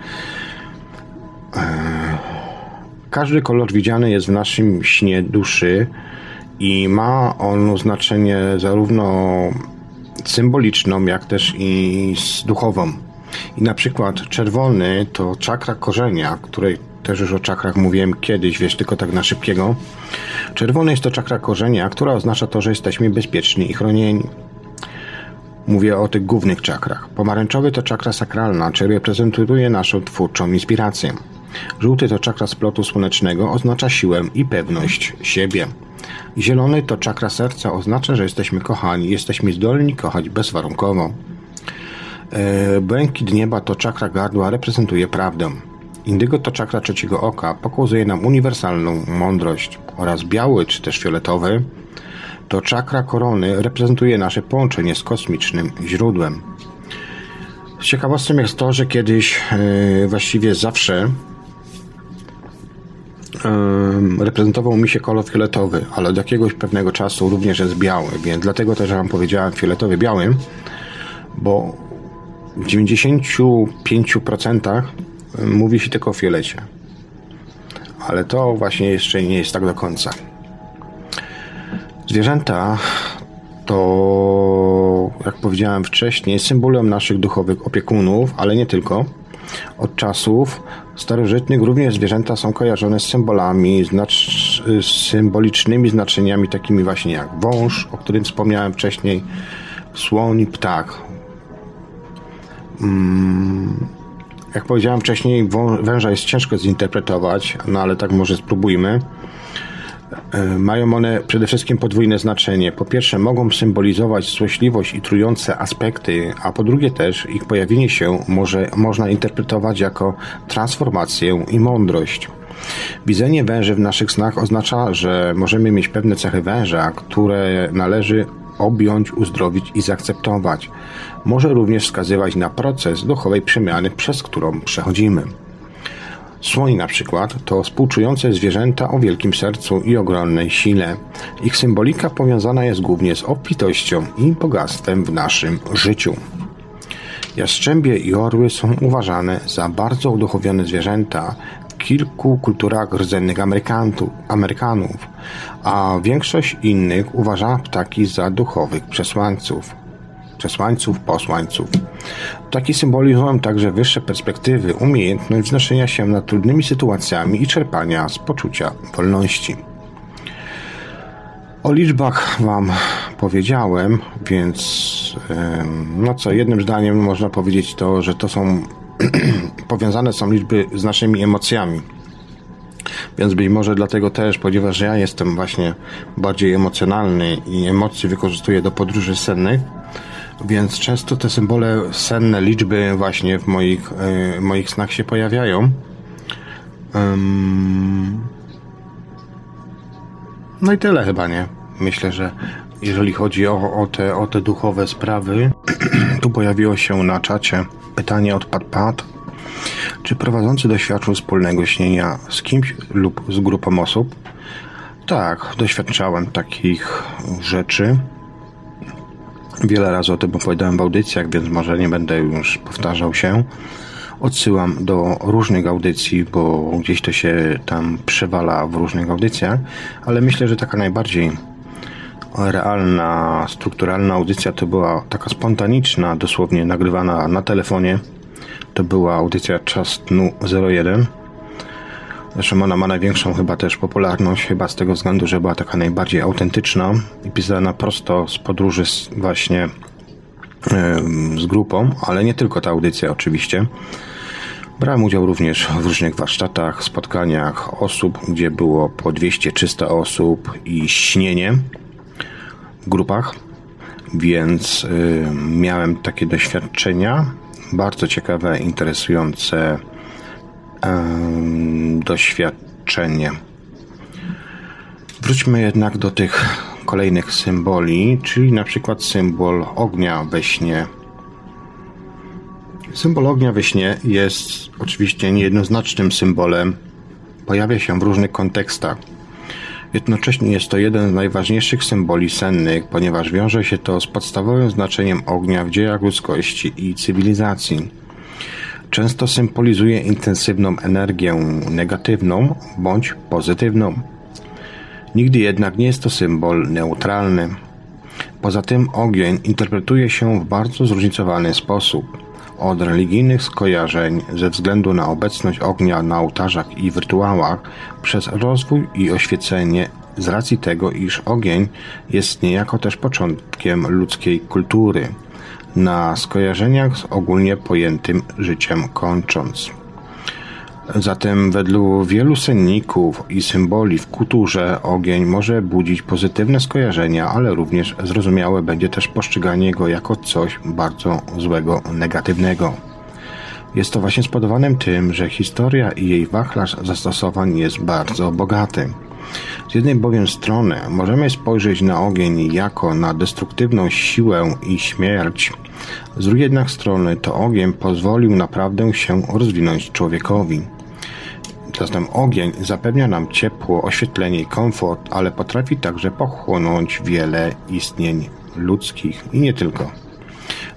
Każdy kolor widziany jest w naszym śnie duszy i ma on znaczenie zarówno symboliczną, jak też i duchową. I na przykład czerwony to czakra korzenia, której też już o czakrach mówiłem kiedyś, wiesz, tylko tak na szybkiego. Czerwony jest to czakra korzenia, która oznacza to, że jesteśmy bezpieczni i chronieni. Mówię o tych głównych czakrach. Pomarańczowy to czakra sakralna, czyli reprezentuje naszą twórczą inspirację. Żółty to czakra splotu słonecznego, oznacza siłę i pewność siebie. Zielony to czakra serca oznacza, że jesteśmy kochani, jesteśmy zdolni kochać bezwarunkowo. E, błękit nieba to czakra gardła, reprezentuje prawdę. Indygo to czakra trzeciego oka, pokazuje nam uniwersalną mądrość. Oraz biały czy też fioletowy to czakra korony, reprezentuje nasze połączenie z kosmicznym źródłem. Ciekawostką jest to, że kiedyś, yy, właściwie zawsze, reprezentował mi się kolor fioletowy, ale od jakiegoś pewnego czasu również jest biały, więc dlatego też Wam powiedziałem fioletowy biały, bo w 95% mówi się tylko o fiolecie. Ale to właśnie jeszcze nie jest tak do końca. Zwierzęta to, jak powiedziałem wcześniej, symbolem naszych duchowych opiekunów, ale nie tylko. Od czasów starożytnych również zwierzęta są kojarzone z symbolami, znacz, z symbolicznymi znaczeniami takimi właśnie jak wąż, o którym wspomniałem wcześniej, słoń, ptak. Mm, jak powiedziałem wcześniej, węża jest ciężko zinterpretować, no ale tak może spróbujmy. E, mają one przede wszystkim podwójne znaczenie. Po pierwsze, mogą symbolizować złośliwość i trujące aspekty, a po drugie też ich pojawienie się może, można interpretować jako transformację i mądrość. Widzenie węży w naszych snach oznacza, że możemy mieć pewne cechy węża, które należy objąć, uzdrowić i zaakceptować. Może również wskazywać na proces duchowej przemiany, przez którą przechodzimy. Słoń na przykład to współczujące zwierzęta o wielkim sercu i ogromnej sile. Ich symbolika powiązana jest głównie z obfitością i bogactwem w naszym życiu. Jastrzębie i orły są uważane za bardzo uduchowione zwierzęta w kilku kulturach rdzennych Amerykanów, a większość innych uważa ptaki za duchowych przesłańców przesłańców, posłańców. Taki symbolizują także wyższe perspektywy, umiejętność wznoszenia się nad trudnymi sytuacjami i czerpania z poczucia wolności. O liczbach Wam powiedziałem, więc no co, jednym zdaniem można powiedzieć to, że to są powiązane są liczby z naszymi emocjami. Więc być może dlatego też, ponieważ ja jestem właśnie bardziej emocjonalny i emocje wykorzystuję do podróży sennych, więc często te symbole senne, liczby właśnie w moich, y, moich snach się pojawiają. No i tyle chyba, nie? Myślę, że jeżeli chodzi o, o, te, o te duchowe sprawy, tu pojawiło się na czacie pytanie od Pat. Czy prowadzący doświadczył wspólnego śnienia z kimś lub z grupą osób? Tak, doświadczałem takich rzeczy. Wiele razy o tym opowiadałem w audycjach, więc może nie będę już powtarzał się. Odsyłam do różnych audycji, bo gdzieś to się tam przewala w różnych audycjach, ale myślę, że taka najbardziej realna, strukturalna audycja to była taka spontaniczna, dosłownie nagrywana na telefonie. To była audycja Czas Tnu 01 Zresztą ona ma największą chyba też popularność, chyba z tego względu, że była taka najbardziej autentyczna i pisana prosto z podróży z właśnie z grupą, ale nie tylko ta audycja oczywiście. Brałem udział również w różnych warsztatach, spotkaniach osób, gdzie było po 200-300 osób i śnienie w grupach, więc y, miałem takie doświadczenia bardzo ciekawe, interesujące doświadczenie. Wróćmy jednak do tych kolejnych symboli, czyli na przykład symbol ognia we śnie. Symbol ognia we śnie jest oczywiście niejednoznacznym symbolem. Pojawia się w różnych kontekstach. Jednocześnie jest to jeden z najważniejszych symboli sennych, ponieważ wiąże się to z podstawowym znaczeniem ognia w dziejach ludzkości i cywilizacji. Często symbolizuje intensywną energię negatywną bądź pozytywną. Nigdy jednak nie jest to symbol neutralny. Poza tym ogień interpretuje się w bardzo zróżnicowany sposób. Od religijnych skojarzeń ze względu na obecność ognia na ołtarzach i w rytuałach, przez rozwój i oświecenie z racji tego, iż ogień jest niejako też początkiem ludzkiej kultury na skojarzeniach z ogólnie pojętym życiem kończąc. Zatem według wielu senników i symboli w kulturze ogień może budzić pozytywne skojarzenia, ale również zrozumiałe będzie też postrzeganie go jako coś bardzo złego, negatywnego. Jest to właśnie spowodowane tym, że historia i jej wachlarz zastosowań jest bardzo bogaty. Z jednej bowiem strony możemy spojrzeć na ogień jako na destruktywną siłę i śmierć, z drugiej jednak strony to ogień pozwolił naprawdę się rozwinąć człowiekowi. Zatem ogień zapewnia nam ciepło, oświetlenie i komfort, ale potrafi także pochłonąć wiele istnień ludzkich i nie tylko.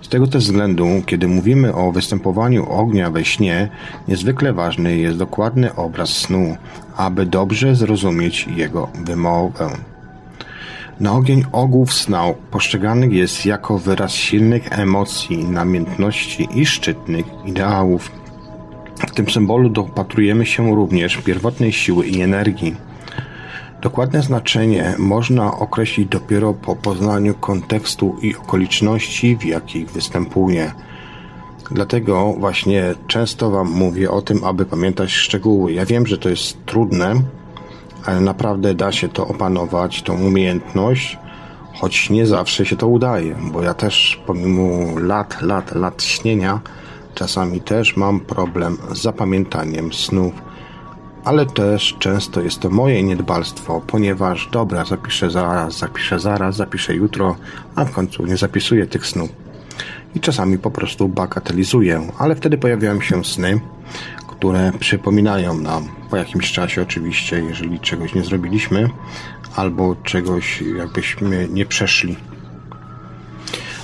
Z tego też względu, kiedy mówimy o występowaniu ognia we śnie, niezwykle ważny jest dokładny obraz snu, aby dobrze zrozumieć jego wymowę. Na ogień ogłów snał postrzegany jest jako wyraz silnych emocji, namiętności i szczytnych ideałów. W tym symbolu dopatrujemy się również pierwotnej siły i energii. Dokładne znaczenie można określić dopiero po poznaniu kontekstu i okoliczności, w jakich występuje. Dlatego właśnie często Wam mówię o tym, aby pamiętać szczegóły. Ja wiem, że to jest trudne, ale naprawdę da się to opanować, tą umiejętność, choć nie zawsze się to udaje, bo ja też pomimo lat, lat, lat śnienia, czasami też mam problem z zapamiętaniem snów, ale też często jest to moje niedbalstwo, ponieważ dobra, zapiszę zaraz, zapiszę zaraz, zapiszę jutro, a w końcu nie zapisuję tych snów. I czasami po prostu bagatelizuję, ale wtedy pojawiają się sny, które przypominają nam po jakimś czasie oczywiście, jeżeli czegoś nie zrobiliśmy albo czegoś jakbyśmy nie przeszli.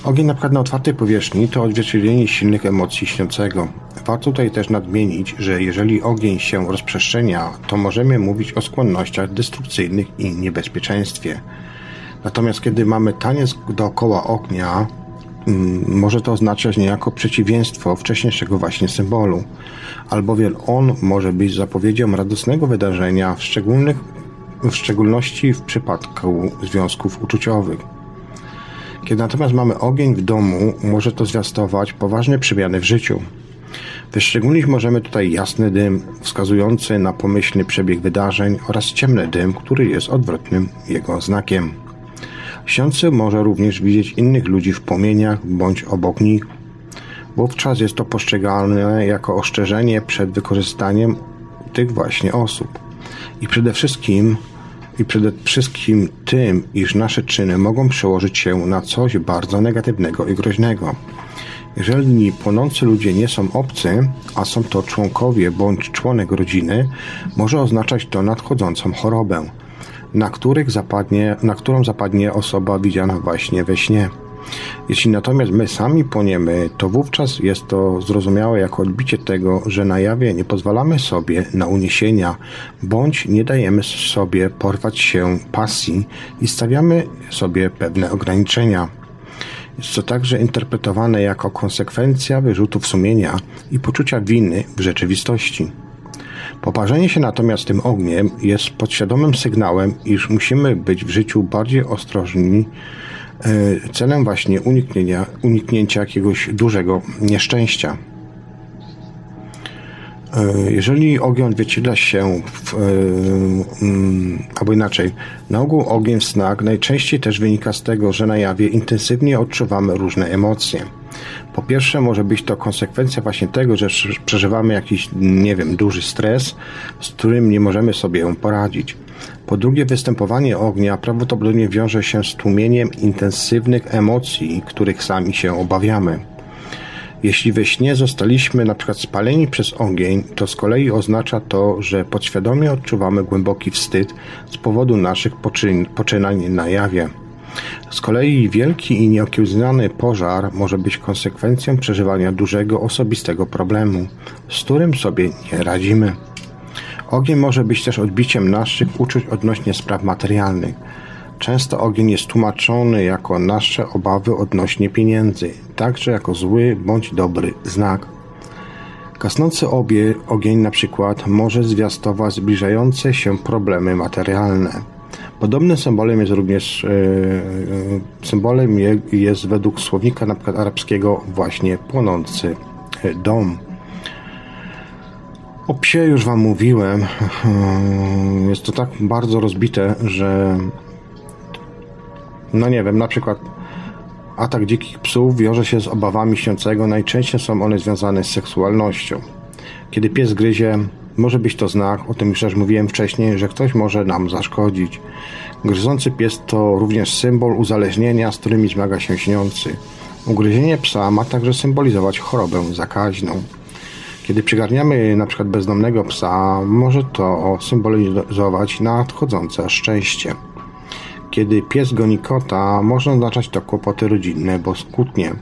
Ogień na przykład na otwartej powierzchni to odzwierciedlenie silnych emocji śniącego. Warto tutaj też nadmienić, że jeżeli ogień się rozprzestrzenia, to możemy mówić o skłonnościach destrukcyjnych i niebezpieczeństwie. Natomiast kiedy mamy taniec dookoła ognia, może to oznaczać niejako przeciwieństwo wcześniejszego właśnie symbolu, albowiem on może być zapowiedzią radosnego wydarzenia, w, szczególnych, w szczególności w przypadku związków uczuciowych. Kiedy natomiast mamy ogień w domu, może to zwiastować poważne przemiany w życiu. Wyszczególnić możemy tutaj jasny dym, wskazujący na pomyślny przebieg wydarzeń oraz ciemny dym, który jest odwrotnym jego znakiem. Śniący może również widzieć innych ludzi w płomieniach bądź obok nich. Wówczas jest to postrzegalne jako ostrzeżenie przed wykorzystaniem tych właśnie osób. I przede wszystkim i przede wszystkim tym, iż nasze czyny mogą przełożyć się na coś bardzo negatywnego i groźnego. Jeżeli płonący ludzie nie są obcy, a są to członkowie bądź członek rodziny, może oznaczać to nadchodzącą chorobę, na, których zapadnie, na którą zapadnie osoba widziana właśnie we śnie. Jeśli natomiast my sami poniemy, to wówczas jest to zrozumiałe jako odbicie tego, że na jawie nie pozwalamy sobie na uniesienia, bądź nie dajemy sobie porwać się pasji i stawiamy sobie pewne ograniczenia. Jest to także interpretowane jako konsekwencja wyrzutów sumienia i poczucia winy w rzeczywistości. Poparzenie się natomiast tym ogniem jest podświadomym sygnałem, iż musimy być w życiu bardziej ostrożni E, celem właśnie uniknienia, uniknięcia jakiegoś dużego nieszczęścia. E, jeżeli ogień odzwierciedla się, w, e, mm, albo inaczej, na ogół ogień w snach najczęściej też wynika z tego, że na jawie intensywnie odczuwamy różne emocje. Po pierwsze, może być to konsekwencja właśnie tego, że przeżywamy jakiś, nie wiem, duży stres, z którym nie możemy sobie poradzić. Po drugie, występowanie ognia prawdopodobnie wiąże się z tłumieniem intensywnych emocji, których sami się obawiamy. Jeśli we śnie zostaliśmy na przykład spaleni przez ogień, to z kolei oznacza to, że podświadomie odczuwamy głęboki wstyd z powodu naszych poczyn poczynań na jawie. Z kolei wielki i nieokiełznany pożar może być konsekwencją przeżywania dużego osobistego problemu, z którym sobie nie radzimy. Ogień może być też odbiciem naszych uczuć odnośnie spraw materialnych. Często ogień jest tłumaczony jako nasze obawy odnośnie pieniędzy, także jako zły bądź dobry znak. Gasnący obie ogień na przykład może zwiastować zbliżające się problemy materialne. Podobnym symbolem jest również yy, symbolem jest według słownika na przykład arabskiego właśnie płonący dom. O psie już Wam mówiłem. Jest to tak bardzo rozbite, że no nie wiem, na przykład atak dzikich psów wiąże się z obawami śniącego. Najczęściej są one związane z seksualnością. Kiedy pies gryzie, może być to znak, o tym już też mówiłem wcześniej, że ktoś może nam zaszkodzić. Gryzący pies to również symbol uzależnienia, z którymi zmaga się śniący. Ugryzienie psa ma także symbolizować chorobę zakaźną. Kiedy przygarniamy na przykład bezdomnego psa, może to symbolizować nadchodzące szczęście. Kiedy pies goni kota, może oznaczać to kłopoty rodzinne, bo skutnie.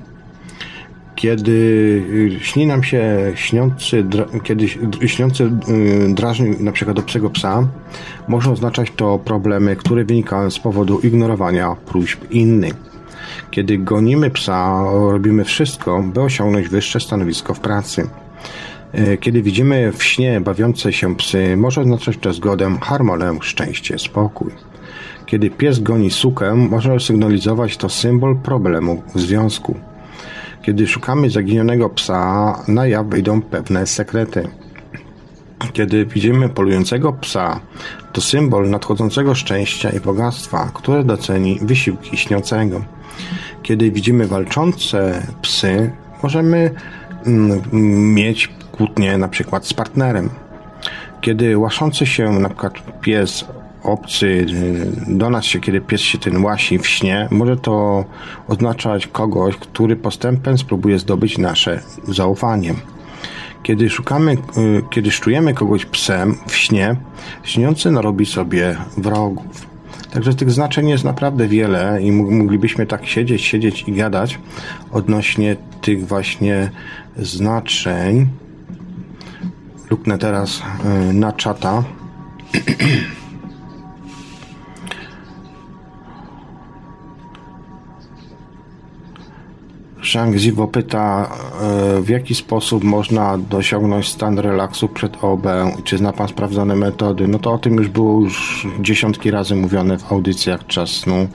Kiedy y, śni nam się śniący, kiedy śniący y, drażni na przykład obcego psa, może oznaczać to problemy, które wynikają z powodu ignorowania próśb innych. Kiedy gonimy psa, robimy wszystko, by osiągnąć wyższe stanowisko w pracy. E, kiedy widzimy w śnie bawiące się psy, może oznaczać to zgodę, harmonię, szczęście, spokój. Kiedy pies goni sukę, może sygnalizować to symbol problemu w związku. Kiedy szukamy zaginionego psa, na jaw wyjdą pewne sekrety. Kiedy widzimy polującego psa, to symbol nadchodzącego szczęścia i bogactwa, które doceni wysiłki śniącego. Kiedy widzimy walczące psy, możemy mm, mieć kłótnię na przykład z partnerem. Kiedy łaszący się na przykład pies obcy y, do nas się, kiedy pies się ten łasi w śnie, może to oznaczać kogoś, który postępem spróbuje zdobyć nasze zaufanie. Kiedy szukamy, y, kiedy szczujemy kogoś psem w śnie, śniący narobi sobie wrogów. Także tych znaczeń jest naprawdę wiele i moglibyśmy tak siedzieć, siedzieć i gadać odnośnie tych właśnie znaczeń. Luknę teraz y, na czata. Shang Zivo pyta, e, w jaki sposób można dosiągnąć stan relaksu przed OB czy zna Pan sprawdzone metody. No to o tym już było już dziesiątki razy mówione w audycjach Czas Snu.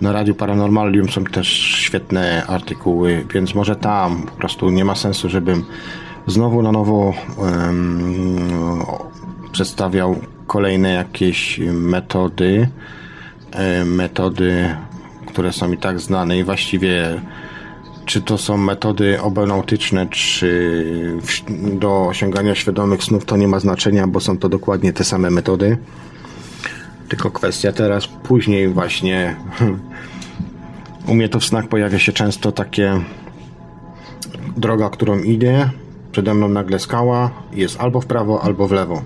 Na Radiu Paranormalium są też świetne artykuły, więc może tam po prostu nie ma sensu, żebym znowu na nowo um, przedstawiał kolejne jakieś metody, e, metody, które są i tak znane i właściwie czy to są metody obenautyczne, czy do osiągania świadomych snów, to nie ma znaczenia, bo są to dokładnie te same metody. Tylko kwestia teraz, później właśnie u mnie to w snach pojawia się często takie droga, którą idę, przede mną nagle skała, jest albo w prawo, albo w lewo.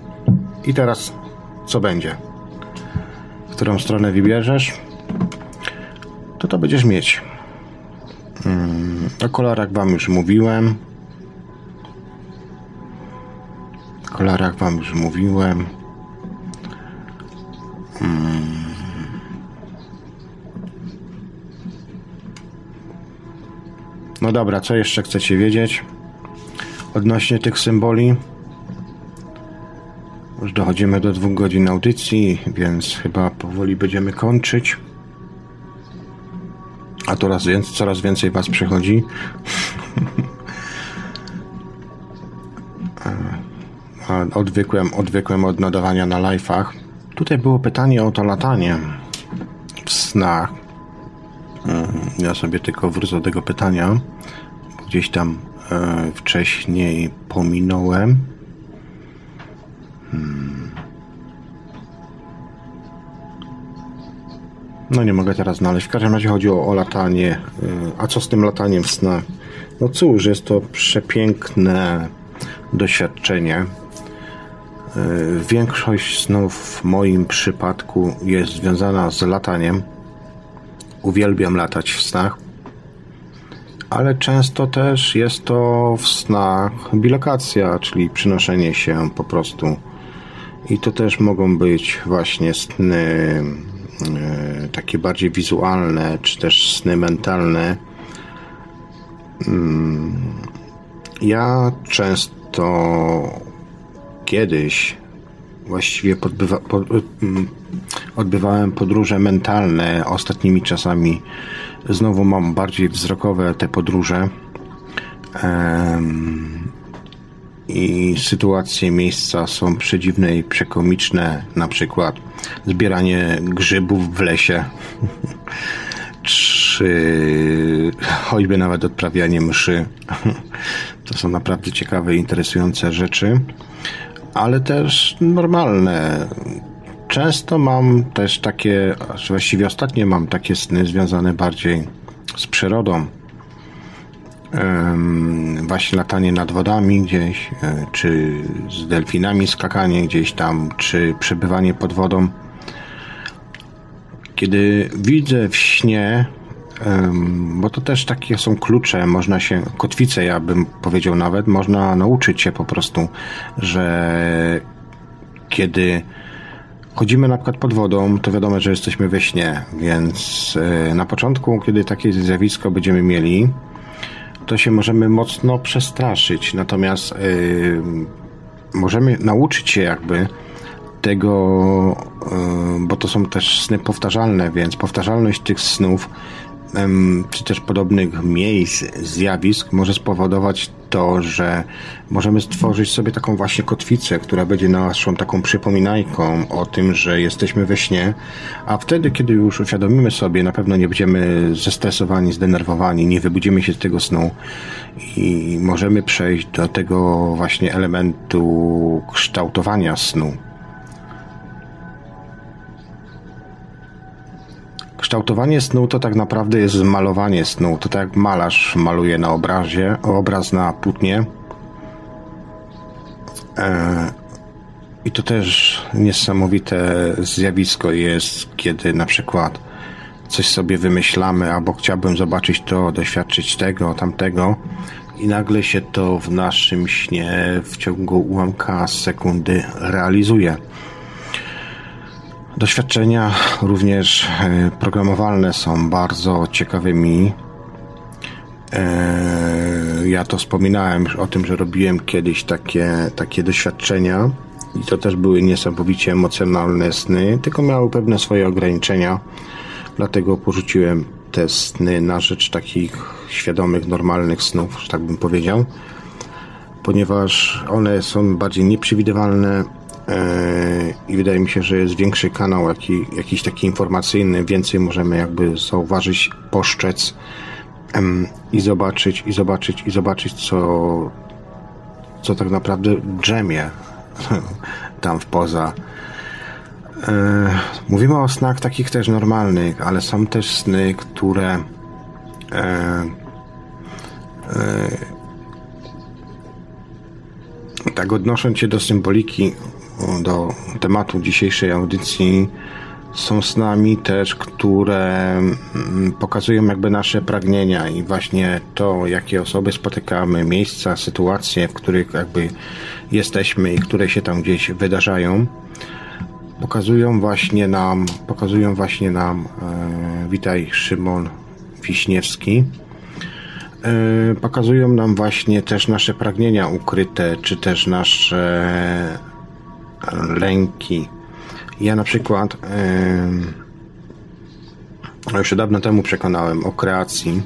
I teraz co będzie? W którą stronę wybierzesz, to to będziesz mieć. O kolorach Wam już mówiłem. O kolorach Wam już mówiłem. Hmm. No dobra, co jeszcze chcecie wiedzieć odnośnie tych symboli? Już dochodzimy do dwóch godzin audycji, więc chyba powoli będziemy kończyć. A coraz, więcej, coraz więcej was przychodzi. odwykłem, odwykłem od nadawania na live'ach. Tutaj było pytanie o to latanie w snach. Mm, ja sobie tylko wrócę do tego pytania. Gdzieś tam e, wcześniej pominąłem. Hmm. No nie mogę teraz znaleźć. W każdym razie chodzi o, o latanie. Y, a co z tym lataniem w snach? No cóż, jest to przepiękne doświadczenie. Y, większość snów w moim przypadku jest związana z lataniem. Uwielbiam latać w snach. Ale często też jest to w snach bilokacja, czyli przynoszenie się po prostu. I to też mogą być właśnie sny takie bardziej wizualne, czy też sny mentalne. Mm, ja często kiedyś właściwie podbywa, pod, mm, odbywałem podróże mentalne. Ostatnimi czasami znowu mam bardziej wzrokowe te podróże. I sytuacje, miejsca są przedziwne i przekomiczne. Na przykład zbieranie grzybów w lesie, czy choćby nawet odprawianie mszy. To są naprawdę ciekawe i interesujące rzeczy, ale też normalne. Często mam też takie, właściwie ostatnio mam takie sny związane bardziej z przyrodą. Właśnie latanie nad wodami gdzieś, e, czy z delfinami skakanie gdzieś tam, czy przebywanie pod wodą. Kiedy widzę w śnie, bo to też takie są klucze, można się, kotwice ja bym powiedział nawet, można nauczyć się po prostu, że kiedy chodzimy na przykład pod wodą, to wiadomo, że jesteśmy we śnie, więc e, na początku, kiedy takie zjawisko będziemy mieli, to się możemy mocno przestraszyć, natomiast yy, możemy nauczyć się jakby tego, y, bo to są też sny powtarzalne, więc powtarzalność tych snów czy też podobnych miejsc, zjawisk może spowodować to, że możemy stworzyć sobie taką właśnie kotwicę, która będzie naszą taką przypominajką o tym, że jesteśmy we śnie, a wtedy, kiedy już uświadomimy sobie, na pewno nie będziemy zestresowani, zdenerwowani, nie wybudzimy się z tego snu i możemy przejść do tego właśnie elementu kształtowania snu. Kształtowanie snu to tak naprawdę jest malowanie snu. To tak jak malarz maluje na obrazie, obraz na płótnie. E, I to też niesamowite zjawisko jest, kiedy na przykład coś sobie wymyślamy, albo chciałbym zobaczyć to, doświadczyć tego, tamtego, i nagle się to w naszym śnie w ciągu ułamka sekundy realizuje. Doświadczenia również e, programowalne są bardzo ciekawymi. E, ja to wspominałem o tym, że robiłem kiedyś takie, takie doświadczenia i to też były niesamowicie emocjonalne sny, tylko miały pewne swoje ograniczenia. Dlatego porzuciłem te sny na rzecz takich świadomych, normalnych snów, że tak bym powiedział, ponieważ one są bardziej nieprzewidywalne, i wydaje mi się, że jest większy kanał jaki, jakiś taki informacyjny, więcej możemy jakby zauważyć, poszczec i zobaczyć, i zobaczyć, i zobaczyć, co, co tak naprawdę drzemie tam w poza. E, mówimy o snach takich też normalnych, ale są też sny, które e, tak odnosząc się do symboliki do tematu dzisiejszej audycji. Są z nami też, które mm, pokazują jakby nasze pragnienia i właśnie to, jakie osoby spotykamy, miejsca, sytuacje, w których jakby jesteśmy i które się tam gdzieś wydarzają, pokazują właśnie nam, pokazują właśnie nam, e, witaj Szymon Wiśniewski, e, pokazują nam właśnie też nasze pragnienia ukryte, czy też nasze lęki. Ja na przykład yy, już dawno temu przekonałem o kreacji,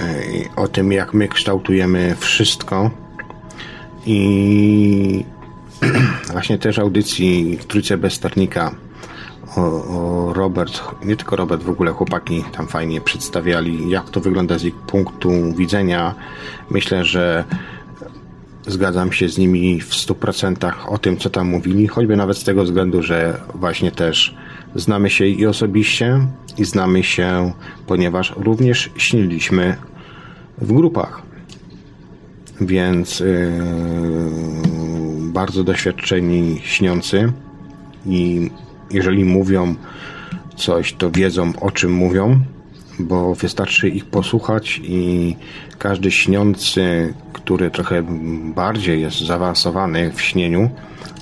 yy, o tym jak my kształtujemy wszystko i właśnie też audycji w Trójce Bezsternika o, o, Robert, nie tylko Robert, w ogóle chłopaki tam fajnie przedstawiali, jak to wygląda z ich punktu widzenia. Myślę, że zgadzam się z nimi w 100% o tym, co tam mówili, choćby nawet z tego względu, że właśnie też znamy się i osobiście, i znamy się, ponieważ również śniliśmy w grupach. Więc yy, bardzo doświadczeni śniący i jeżeli mówią coś, to wiedzą o czym mówią, bo wystarczy ich posłuchać i każdy śniący, który trochę bardziej jest zaawansowany w śnieniu,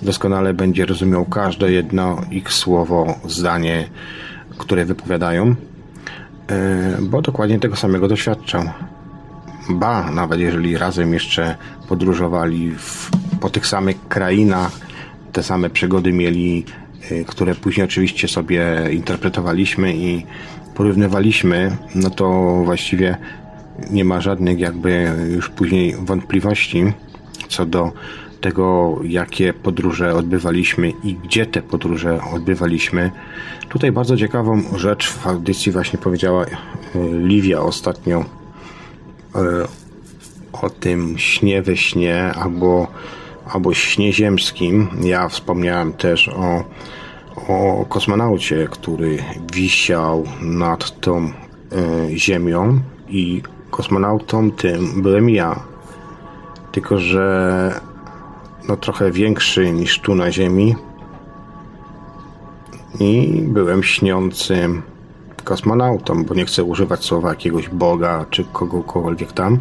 doskonale będzie rozumiał każde jedno ich słowo, zdanie, które wypowiadają, e, bo dokładnie tego samego doświadczał. Ba, nawet jeżeli razem jeszcze podróżowali w, po tych samych krainach, te same przygody mieli, e, które później oczywiście sobie interpretowaliśmy i porównywaliśmy, no to właściwie nie ma żadnych jakby już później wątpliwości co do tego, jakie podróże odbywaliśmy i gdzie te podróże odbywaliśmy. Tutaj bardzo ciekawą rzecz w audycji właśnie powiedziała e, Livia ostatnio e, o tym śnie we śnie albo, albo śnie ziemskim. Ja wspomniałem też o, o kosmonaucie, który wisiał nad tą e, ziemią i kosmonautą tym byłem ja. Tylko, że no trochę większy niż tu na Ziemi. I byłem śniącym kosmonautą, bo nie chcę używać słowa jakiegoś Boga czy kogokolwiek tam.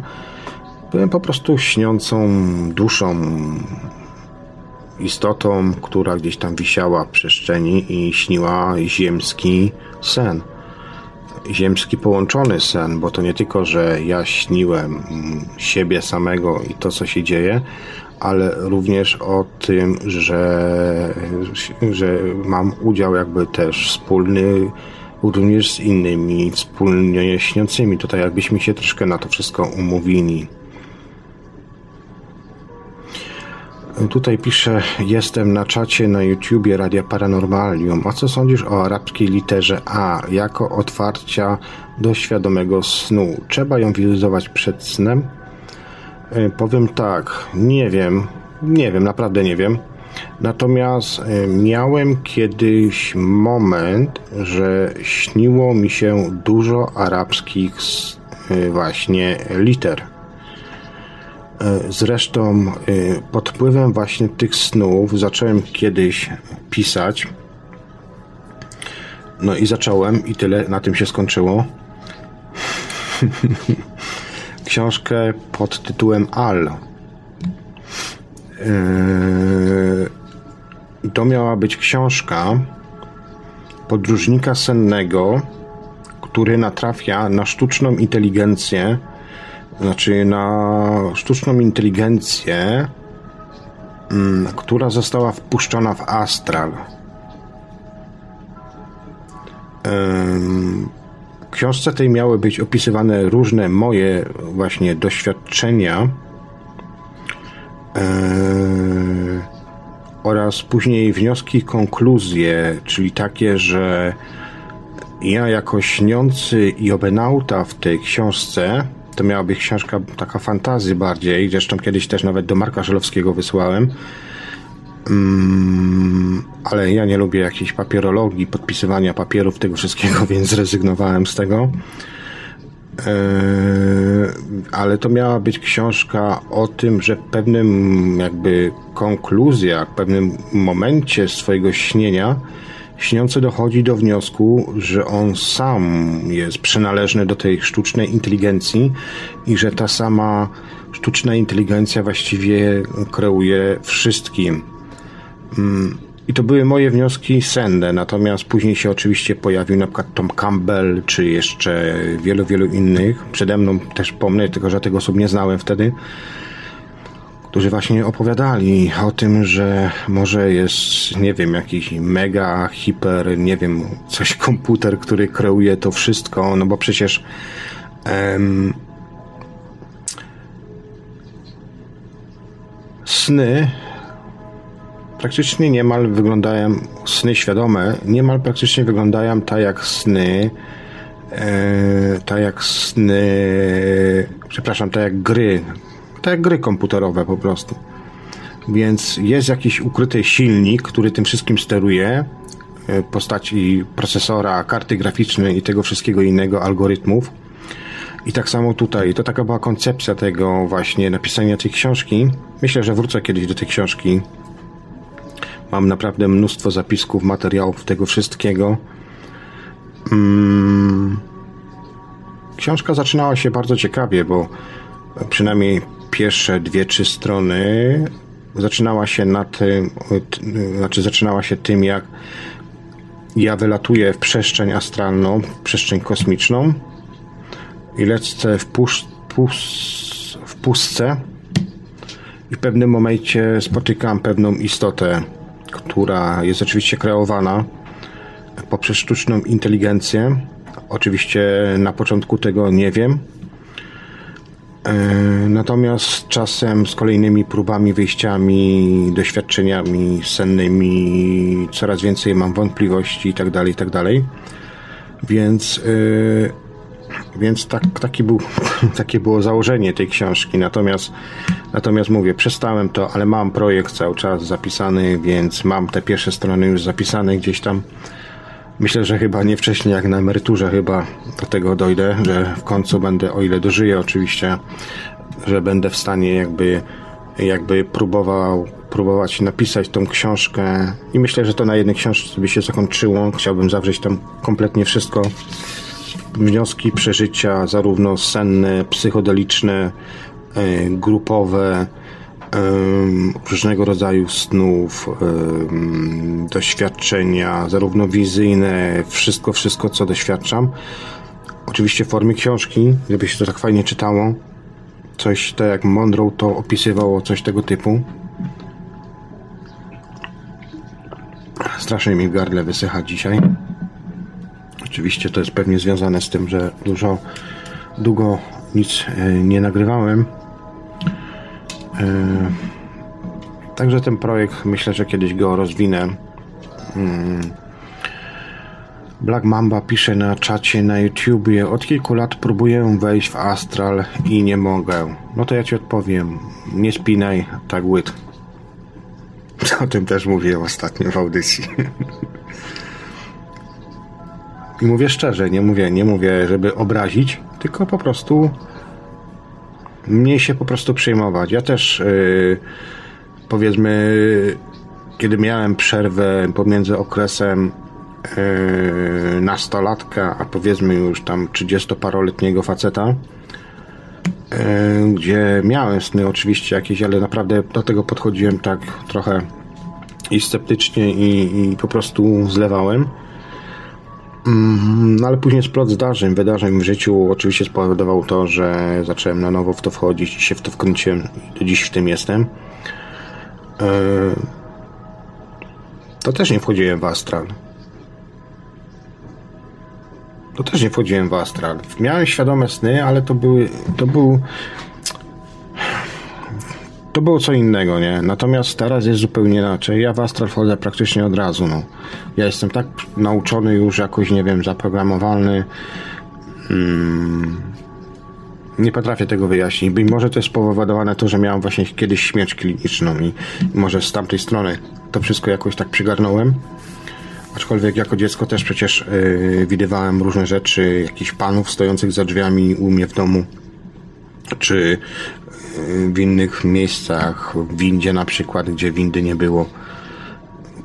Byłem po prostu śniącą duszą, istotą, która gdzieś tam wisiała w przestrzeni i śniła ziemski sen ziemski połączony sen, bo to nie tylko, że ja śniłem siebie samego i to, co się dzieje, ale również o tym, że, że mam udział jakby też wspólny również z innymi wspólnie śniącymi. Tutaj jakbyśmy się troszkę na to wszystko umówili. Tutaj pisze, jestem na czacie na YouTubie Radia Paranormalium. A co sądzisz o arabskiej literze A jako otwarcia do świadomego snu? Trzeba ją wizualizować przed snem? E, powiem tak, nie wiem, nie wiem, naprawdę nie wiem. Natomiast e, miałem kiedyś moment, że śniło mi się dużo arabskich e, właśnie liter. Zresztą pod wpływem właśnie tych snów zacząłem kiedyś pisać. No i zacząłem i tyle, na tym się skończyło. książkę pod tytułem Al. Yy, to miała być książka podróżnika sennego, który natrafia na sztuczną inteligencję, znaczy na sztuczną inteligencję, mm, która została wpuszczona w astral. W książce tej miały być opisywane różne moje właśnie doświadczenia oraz później wnioski konkluzje, czyli takie, że ja jako śniący i obenauta w tej książce, to miała być książka taka fantazji bardziej, zresztą kiedyś też nawet do Marka Żelowskiego wysłałem, Mm, ale ja nie lubię jakiejś papierologii, podpisywania papierów, tego wszystkiego, więc zrezygnowałem z tego. E, ale to miała być książka o tym, że w pewnym jakby konkluzjach, w pewnym momencie swojego śnienia śniący dochodzi do wniosku, że on sam jest przynależny do tej sztucznej inteligencji i że ta sama sztuczna inteligencja właściwie kreuje wszystkim. Mm, I to były moje wnioski senne, natomiast później się oczywiście pojawił na przykład Tom Campbell, czy jeszcze wielu, wielu innych. Przede mną też pomnę, tylko że tego osób nie znałem wtedy, którzy właśnie opowiadali o tym, że może jest, nie wiem, jakiś mega, hiper, nie wiem, coś komputer, który kreuje to wszystko, no bo przecież em, sny praktycznie niemal wyglądają, sny świadome, niemal praktycznie wyglądają tak jak sny, e, tak jak sny, przepraszam, tak jak gry, jak gry komputerowe po prostu. Więc jest jakiś ukryty silnik, który tym wszystkim steruje, e, postaci procesora, karty graficznej i tego wszystkiego innego, algorytmów. I tak samo tutaj. To taka była koncepcja tego właśnie napisania tej książki. Myślę, że wrócę kiedyś do tej książki. Mam naprawdę mnóstwo zapisków, materiałów tego wszystkiego. Mm. Książka zaczynała się bardzo ciekawie, bo przynajmniej pierwsze dwie, trzy strony zaczynała się na tym, znaczy zaczynała się tym, jak ja wylatuję w przestrzeń astralną, w przestrzeń kosmiczną i lecę w, pus, w pustce i w pewnym momencie spotykam pewną istotę która jest oczywiście kreowana poprzez sztuczną inteligencję. Oczywiście na początku tego nie wiem. E, natomiast czasem z kolejnymi próbami, wyjściami, doświadczeniami sennymi coraz więcej mam wątpliwości i tak dalej, i tak. Więc yy, więc tak, taki był, takie było założenie tej książki. Natomiast, natomiast mówię, przestałem to, ale mam projekt cały czas zapisany, więc mam te pierwsze strony już zapisane gdzieś tam. Myślę, że chyba nie wcześniej jak na emeryturze chyba do tego dojdę, że w końcu będę, o ile dożyję oczywiście, że będę w stanie jakby, jakby próbował próbować napisać tą książkę i myślę, że to na jednej książce by się zakończyło. Chciałbym zawrzeć tam kompletnie wszystko wnioski, przeżycia, zarówno senne, psychodeliczne, e, grupowe, różnego rodzaju snów, doświadczenia, zarówno wizyjne, wszystko, wszystko, co doświadczam. Oczywiście w formie książki, żeby się to tak fajnie czytało. Coś tak jak Monroe to opisywało, coś tego typu. Strasznie mi gardle wysycha dzisiaj Oczywiście to jest pewnie związane z tym, że dużo, długo nic e, nie nagrywałem. E, także ten projekt myślę, że kiedyś go rozwinę. Mm. Black Mamba pisze na czacie na YouTubie Od kilku lat próbuję wejść w Astral i nie mogę. No to ja ci odpowiem. Nie spinaj, tak łyt. O tym też mówiłem ostatnio w audycji. I mówię szczerze, nie mówię, nie mówię, żeby obrazić, tylko po prostu mniej się po prostu przejmować. Ja też yy, powiedzmy, kiedy miałem przerwę pomiędzy okresem yy, nastolatka, a powiedzmy już tam 30-paroletniego faceta, yy, gdzie miałem sny oczywiście jakieś, ale naprawdę do tego podchodziłem tak trochę i sceptycznie i, i po prostu zlewałem. Mm, no ale później splot zdarzeń, wydarzeń w życiu oczywiście spowodował to, że zacząłem na nowo w to wchodzić i się w to wkręciłem i do dziś w tym jestem. E, to też nie wchodziłem w astral. To też nie wchodziłem w astral. Miałem świadome sny, ale to były, to był to było co innego, nie? Natomiast teraz jest zupełnie inaczej. Ja w Astral wchodzę praktycznie od razu, no. Ja jestem tak nauczony już jakoś, nie wiem, zaprogramowalny. Hmm. Nie potrafię tego wyjaśnić. Być może to jest spowodowane to, że miałem właśnie kiedyś śmierć kliniczną i może z tamtej strony to wszystko jakoś tak przygarnąłem. Aczkolwiek jako dziecko też przecież yy, widywałem różne rzeczy, jakichś panów stojących za drzwiami u mnie w domu, czy w innych miejscach, w windzie na przykład, gdzie windy nie było.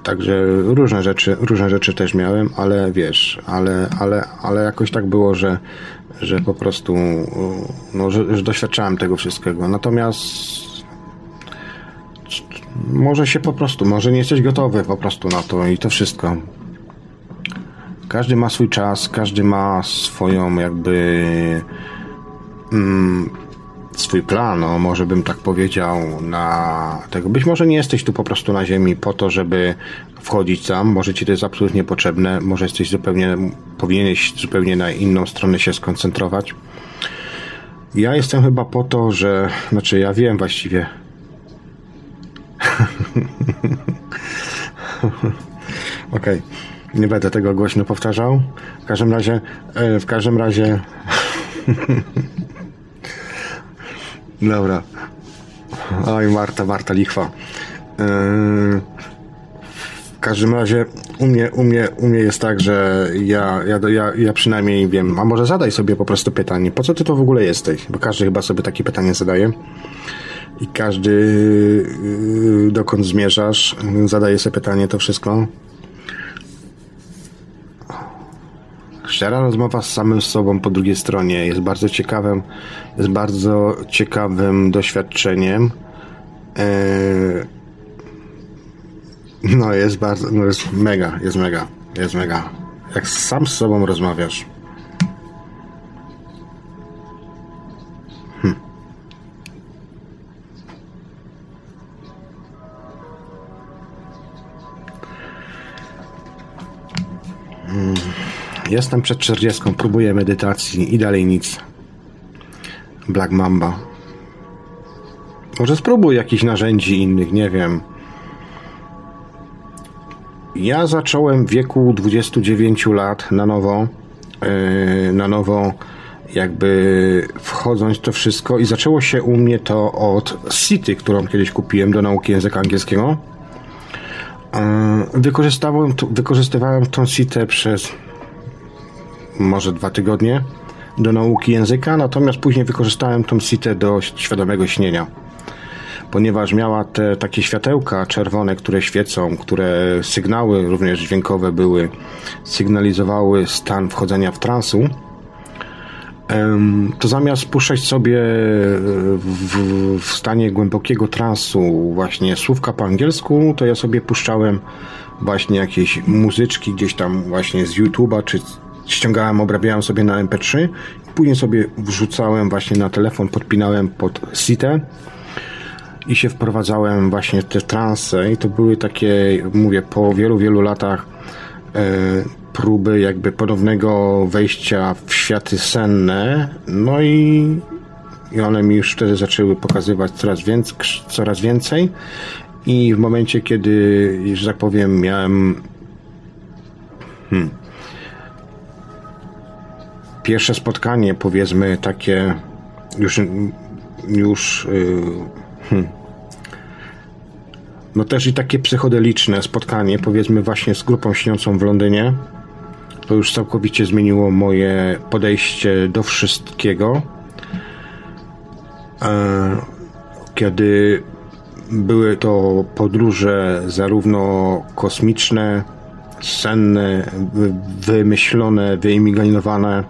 Także różne rzeczy, różne rzeczy też miałem, ale wiesz, ale, ale, ale jakoś tak było, że, że po prostu no, że, że doświadczałem tego wszystkiego. Natomiast może się po prostu, może nie jesteś gotowy po prostu na to i to wszystko. Każdy ma swój czas, każdy ma swoją jakby mm, swój plan, no, może bym tak powiedział, na tego. Być może nie jesteś tu po prostu na ziemi po to, żeby wchodzić tam, może ci to jest absolutnie potrzebne, może jesteś zupełnie, powinieneś zupełnie na inną stronę się skoncentrować. Ja jestem chyba po to, że, znaczy ja wiem właściwie. Okej, okay. nie będę tego głośno powtarzał. W każdym razie, e, w każdym razie Dobra. Oj, Marta, Marta Lichwa. Yy, w każdym razie u mnie, u mnie, u mnie jest tak, że ja, ja, ja, ja przynajmniej wiem, a może zadaj sobie po prostu pytanie, po co ty to w ogóle jesteś? Bo każdy chyba sobie takie pytanie zadaje. I każdy, yy, dokąd zmierzasz, zadaje sobie pytanie, to wszystko. Szczera rozmowa z samym sobą po drugiej stronie jest bardzo ciekawym, jest bardzo ciekawym doświadczeniem. Eee, no jest bardzo, no jest mega, jest mega, jest mega. Jak sam z sobą rozmawiasz. Hm. Hmm. Jestem przed 40, próbuję medytacji i dalej nic. Black Mamba. Może spróbuj jakichś narzędzi innych, nie wiem. Ja zacząłem w wieku 29 lat na nowo, yy, na nowo jakby wchodząc to wszystko i zaczęło się u mnie to od City, którą kiedyś kupiłem do nauki języka angielskiego. Yy, wykorzystywałem, wykorzystywałem tą Citę przez może dwa tygodnie do nauki języka, natomiast później wykorzystałem tą sitę do świadomego śnienia. Ponieważ miała te takie światełka czerwone, które świecą, które sygnały również dźwiękowe były, sygnalizowały stan wchodzenia w transu, to zamiast puszczać sobie w, w, stanie głębokiego transu właśnie słówka po angielsku, to ja sobie puszczałem właśnie jakieś muzyczki gdzieś tam właśnie z YouTube'a czy ściągałem, obrabiałem sobie na MP3, później sobie wrzucałem właśnie na telefon, podpinałem pod sitę i się wprowadzałem właśnie w te transe. I to były takie, mówię, po wielu, wielu latach e, próby jakby ponownego wejścia w światy senne, no i, i one mi już wtedy zaczęły pokazywać coraz więcej, coraz więcej. I w momencie, kiedy, że tak powiem, miałem hmm, pierwsze spotkanie, powiedzmy takie już, już yy, hmm, no też i takie psychodeliczne spotkanie, powiedzmy właśnie z grupą śniącą w Londynie, to już całkowicie zmieniło moje podejście do wszystkiego. E, kiedy były to podróże zarówno kosmiczne, senne, wymyślone, wyimaginowane,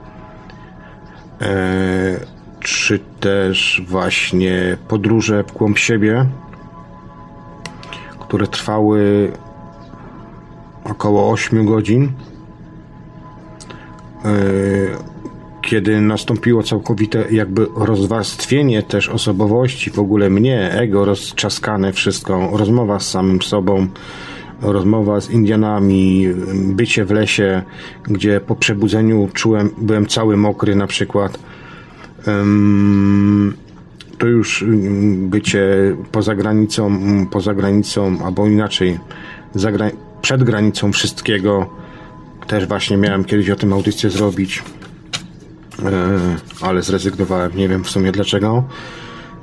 czy też właśnie podróże w głąb siebie, które trwały około 8 godzin. E, kiedy nastąpiło całkowite jakby rozwarstwienie też osobowości, w ogóle mnie, ego rozczaskane wszystko, rozmowa z samym sobą, rozmowa z Indianami, bycie w lesie, gdzie po przebudzeniu czułem, byłem cały mokry na przykład. To już bycie poza granicą, poza granicą, albo inaczej, przed granicą wszystkiego. Też właśnie miałem kiedyś o tym audycję zrobić, e, ale zrezygnowałem. Nie wiem w sumie dlaczego.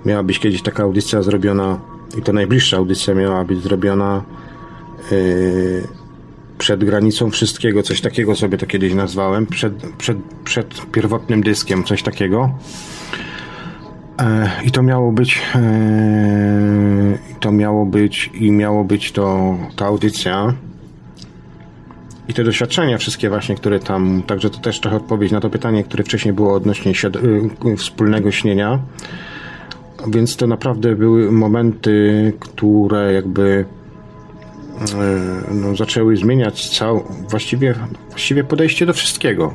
Miała być kiedyś taka audycja zrobiona, i to najbliższa audycja miała być zrobiona przed granicą wszystkiego, coś takiego sobie to kiedyś nazwałem, przed, przed, przed pierwotnym dyskiem, coś takiego. Yy, I to miało być, yy, to miało być, i miało być to ta audycja. I te doświadczenia wszystkie właśnie, które tam, także to też trochę odpowiedź na to pytanie, które wcześniej było odnośnie wspólnego śnienia. Więc to naprawdę były momenty, które jakby E, no, zaczęły zmieniać cał, właściwie, właściwie podejście do wszystkiego.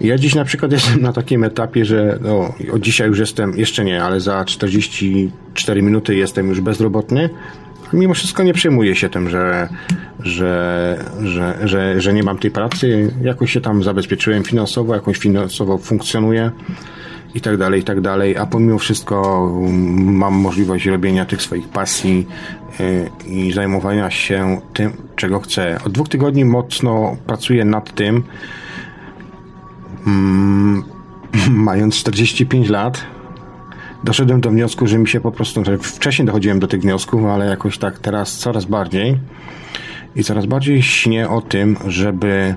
Ja dziś na przykład jestem na takim etapie, że no, od dzisiaj już jestem, jeszcze nie, ale za 44 minuty jestem już bezrobotny. Mimo wszystko nie przejmuję się tym, że, że, że, że, że nie mam tej pracy. Jakoś się tam zabezpieczyłem finansowo, jakoś finansowo funkcjonuję i tak dalej, i tak dalej, a pomimo wszystko mm, mam możliwość robienia tych swoich pasji y, i zajmowania się tym, czego chcę. Od dwóch tygodni mocno pracuję nad tym, mm, mając 45 lat, doszedłem do wniosku, że mi się po prostu, wcześniej dochodziłem do tych wniosków, ale jakoś tak teraz coraz bardziej i coraz bardziej śnię o tym, żeby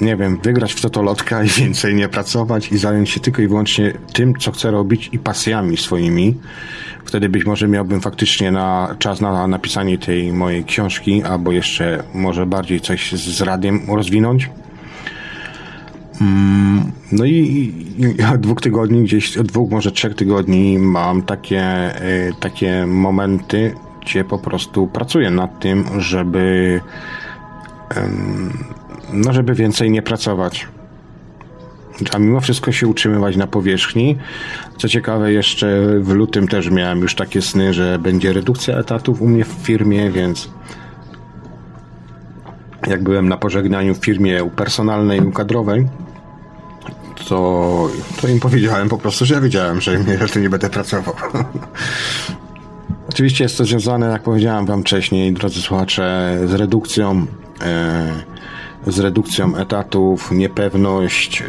nie wiem, wygrać w totolotka i więcej nie pracować i zająć się tylko i wyłącznie tym, co chcę robić i pasjami swoimi. Wtedy być może miałbym faktycznie na czas na napisanie tej mojej książki, albo jeszcze może bardziej coś z radiem rozwinąć. Mm, no i, od dwóch tygodni, gdzieś od dwóch, może trzech tygodni mam takie, y, takie momenty, gdzie po prostu pracuję nad tym, żeby no żeby więcej nie pracować. A mimo wszystko się utrzymywać na powierzchni. Co ciekawe, jeszcze w lutym też miałem już takie sny, że będzie redukcja etatów u mnie w firmie, więc jak byłem na pożegnaniu w firmie personalnej i kadrowej, to, to im powiedziałem po prostu, że ja wiedziałem, że nie będę pracował. Oczywiście jest to związane, jak powiedziałem Wam wcześniej, drodzy słuchacze, z redukcją. E, z redukcją etatów, niepewność e,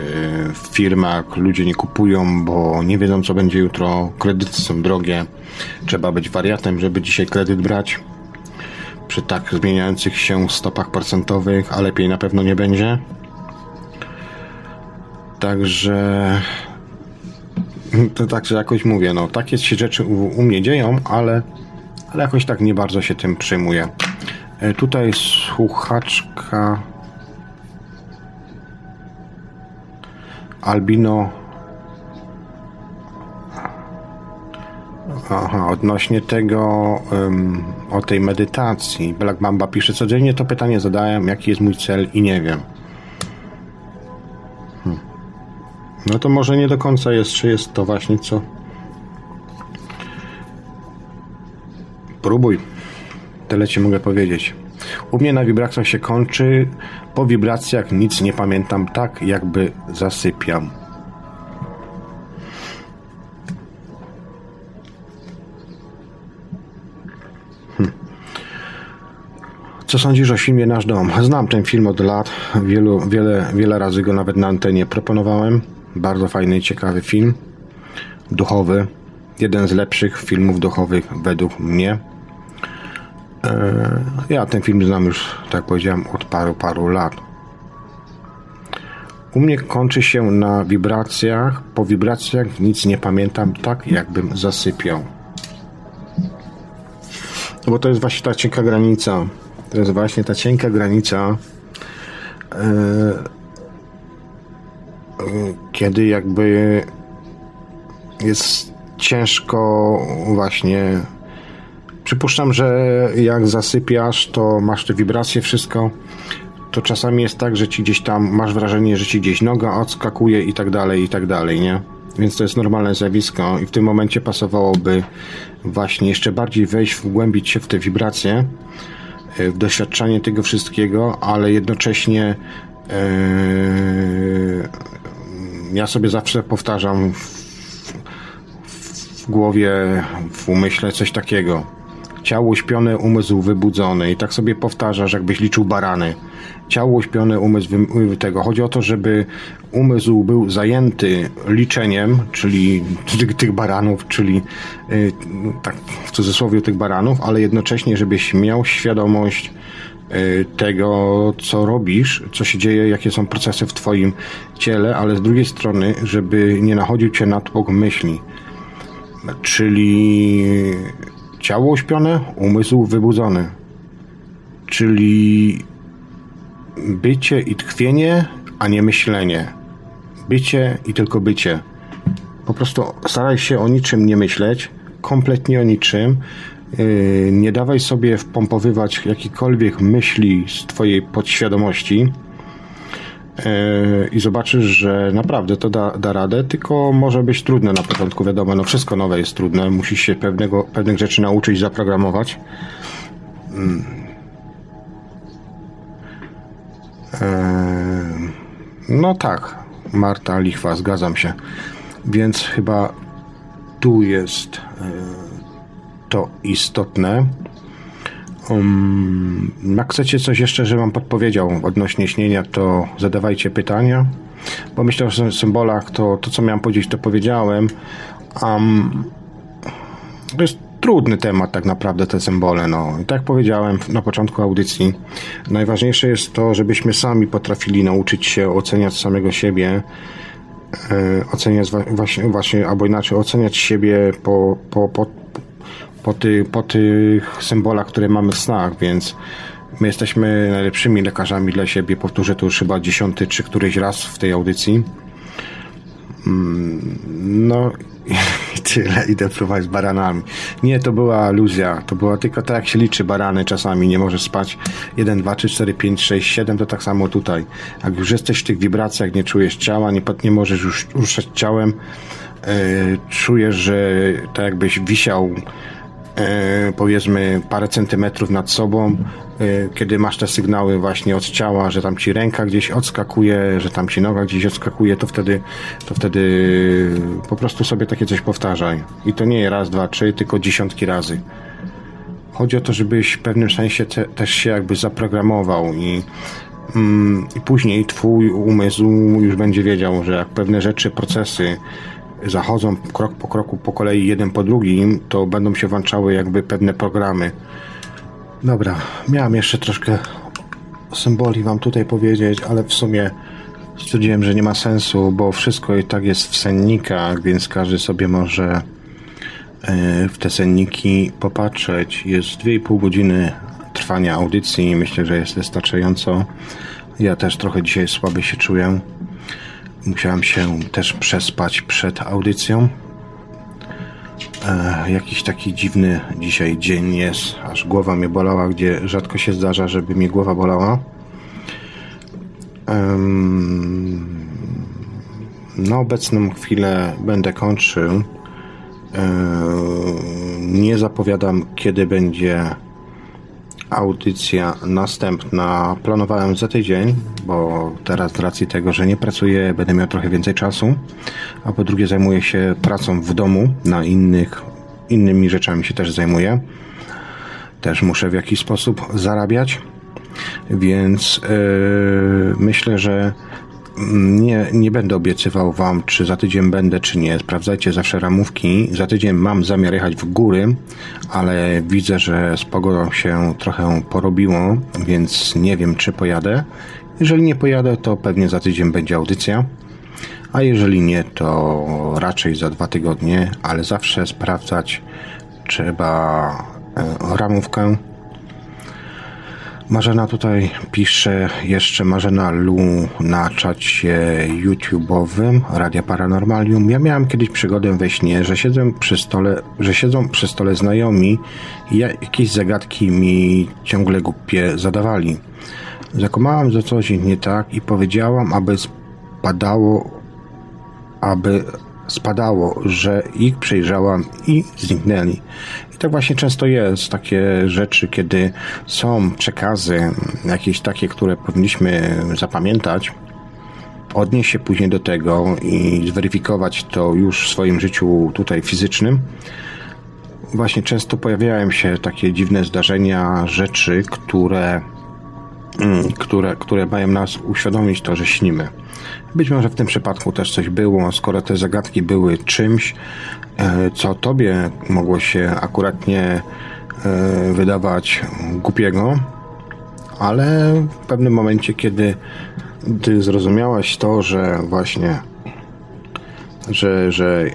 w firmach, ludzie nie kupują, bo nie wiedzą co będzie jutro, kredyty są drogie, trzeba być wariatem, żeby dzisiaj kredyt brać przy tak zmieniających się stopach procentowych, a lepiej na pewno nie będzie. Także to także jakoś mówię, no takie się rzeczy u, u mnie dzieją, ale, ale jakoś tak nie bardzo się tym przejmuję. E, tutaj słuchaczka Albino. Aha, odnośnie tego, um, o tej medytacji. Black Mamba pisze, codziennie to pytanie zadałem, jaki jest mój cel i nie wiem. Hmm. No to może nie do końca jest, czy jest to właśnie co. Próbuj. Tyle ci mogę powiedzieć. U mnie na wibracjach się kończy. Po wibracjach nic nie pamiętam, tak jakby zasypiam. Hm. Co sądzisz o filmie Nasz Dom? Znam ten film od lat. Wielu, wiele, wiele razy go nawet na antenie proponowałem. Bardzo fajny i ciekawy film. Duchowy. Jeden z lepszych filmów duchowych według mnie. E, ja ten film znam już, tak powiedziałem, od paru, paru lat. U mnie kończy się na wibracjach. Po wibracjach nic nie pamiętam, tak jakbym zasypiał. No bo to jest właśnie ta cienka granica. To jest właśnie ta cienka granica, e, kiedy jakby jest ciężko właśnie Przypuszczam, że jak zasypiasz, to masz te wibracje, wszystko. To czasami jest tak, że ci gdzieś tam masz wrażenie, że ci gdzieś noga odskakuje i tak dalej, i tak dalej, nie? Więc to jest normalne zjawisko i w tym momencie pasowałoby właśnie jeszcze bardziej wejść, wgłębić się w te wibracje, e, w doświadczanie tego wszystkiego, ale jednocześnie yy, ja sobie zawsze powtarzam w, w głowie, w umyśle coś takiego Ciało uśpione, umysł wybudzony. I tak sobie powtarzasz, jakbyś liczył barany. Ciało uśpione, umysł tego. Chodzi o to, żeby umysł był zajęty liczeniem, czyli tych, tych baranów, czyli yy, tak w cudzysłowie tych baranów, ale jednocześnie, żebyś miał świadomość yy, tego, co robisz, co się dzieje, jakie są procesy w Twoim ciele, ale z drugiej strony, żeby nie nachodził Cię natłok myśli. Czyli Ciało uśpione, umysł wybudzony. Czyli bycie i tkwienie, a nie myślenie. Bycie i tylko bycie. Po prostu staraj się o niczym nie myśleć, kompletnie o niczym. Yy, nie dawaj sobie wpompowywać jakichkolwiek myśli z Twojej podświadomości i zobaczysz, że naprawdę to da, da radę, tylko może być trudne na początku, wiadomo, no wszystko nowe jest trudne, musisz się pewnego, pewnych rzeczy nauczyć, zaprogramować. Mm. No tak, Marta Lichwa, zgadzam się. Więc chyba tu jest e, to istotne. Um, jak chcecie coś jeszcze, żebym podpowiedział odnośnie śnienia, to zadawajcie pytania, bo myślę że o symbolach, to, to co miałem powiedzieć, to powiedziałem. Um, to jest trudny temat tak naprawdę te symbole. No. I tak jak powiedziałem na początku audycji, najważniejsze jest to, żebyśmy sami potrafili nauczyć się oceniać samego siebie, e, oceniać właśnie, właśnie, albo inaczej, oceniać siebie po, po, po po, ty, po tych symbolach, które mamy w snach, więc my jesteśmy najlepszymi lekarzami dla siebie. Powtórzę to już chyba dziesiąty czy któryś raz w tej audycji. Mm, no i tyle, idę próbować z baranami. Nie, to była aluzja, to była tylko tak jak się liczy barany czasami, nie możesz spać 1, 2, 3, 4, 5, 6, 7, to tak samo tutaj. Jak już jesteś w tych wibracjach, nie czujesz ciała, nie, nie możesz już ruszać ciałem, yy, czujesz, że tak jakbyś wisiał E, powiedzmy parę centymetrów nad sobą, e, kiedy masz te sygnały właśnie od ciała, że tam ci ręka gdzieś odskakuje, że tam ci noga gdzieś odskakuje, to wtedy, to wtedy po prostu sobie takie coś powtarzaj. I to nie raz, dwa, trzy, tylko dziesiątki razy. Chodzi o to, żebyś w pewnym sensie te, też się jakby zaprogramował i, mm, i później twój umysł już będzie wiedział, że jak pewne rzeczy, procesy zachodzą krok po kroku, po kolei, jeden po drugim, to będą się włączały jakby pewne programy. Dobra, miałem jeszcze troszkę symboli Wam tutaj powiedzieć, ale w sumie stwierdziłem, że nie ma sensu, bo wszystko i tak jest w sennikach, więc każdy sobie może e, w te senniki popatrzeć. Jest 2,5 godziny trwania audycji. Myślę, że jest wystarczająco. Ja też trochę dzisiaj słaby się czuję. Musiałem się też przespać przed audycją. E, jakiś taki dziwny dzisiaj dzień jest, aż głowa mnie bolała, gdzie rzadko się zdarza, żeby mnie głowa bolała. na obecną chwilę będę kończył. E, nie zapowiadam, kiedy będzie audycja następna planowałem za tydzień, bo teraz z racji tego, że nie pracuję, będę miał trochę więcej czasu, a po drugie zajmuję się pracą w domu, na innych, innymi rzeczami się też zajmuję. Też muszę w jakiś sposób zarabiać, więc yy, myślę, że nie, nie będę obiecywał Wam, czy za tydzień będę, czy nie. Sprawdzajcie zawsze ramówki. Za tydzień mam zamiar jechać w góry, ale widzę, że z pogodą się trochę porobiło, więc nie wiem, czy pojadę. Jeżeli nie pojadę, to pewnie za tydzień będzie audycja. A jeżeli nie, to raczej za dwa tygodnie, ale zawsze sprawdzać trzeba e, ramówkę Marzena tutaj pisze jeszcze Marzena Lu na czacie YouTube'owym Radia Paranormalium. Ja miałem kiedyś przygodę we śnie, że siedzę przy stole, że siedzą przy stole znajomi i jakieś zagadki mi ciągle głupie zadawali. Zakomałam, że coś nie tak i powiedziałam, aby spadało, aby spadało, że ich przejrzałam i zniknęli. I tak właśnie często jest, takie rzeczy, kiedy są przekazy, jakieś takie, które powinniśmy zapamiętać, odnieść się później do tego i zweryfikować to już w swoim życiu tutaj fizycznym. Właśnie często pojawiają się takie dziwne zdarzenia, rzeczy, które, które, które mają nas uświadomić to, że śnimy. Być może w tym przypadku też coś było, skoro te zagadki były czymś, e, co tobie mogło się akuratnie e, wydawać głupiego, ale w pewnym momencie, kiedy ty zrozumiałaś to, że właśnie, że, że,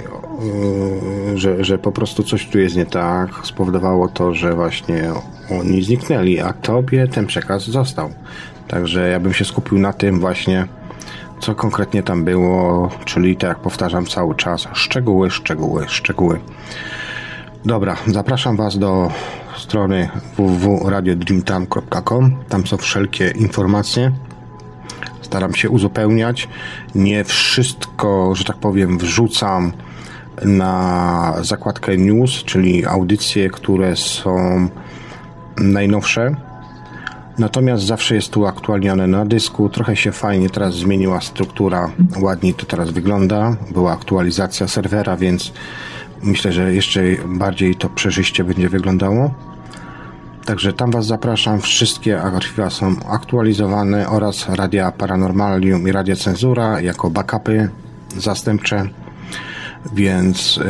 e, że, że po prostu coś tu jest nie tak, spowodowało to, że właśnie oni zniknęli, a tobie ten przekaz został. Także ja bym się skupił na tym właśnie, co konkretnie tam było, czyli tak jak powtarzam cały czas, szczegóły, szczegóły, szczegóły. Dobra, zapraszam Was do strony www.radiodreamtime.com. Tam są wszelkie informacje. Staram się uzupełniać. Nie wszystko, że tak powiem, wrzucam na zakładkę news, czyli audycje, które są najnowsze Natomiast zawsze jest tu aktualnione na dysku. Trochę się fajnie teraz zmieniła struktura. Ładniej to teraz wygląda. Była aktualizacja serwera, więc myślę, że jeszcze bardziej to przeżyście będzie wyglądało. Także tam Was zapraszam. Wszystkie archiwa są aktualizowane oraz Radia Paranormalium i Radia Cenzura jako backupy zastępcze. Więc, yy,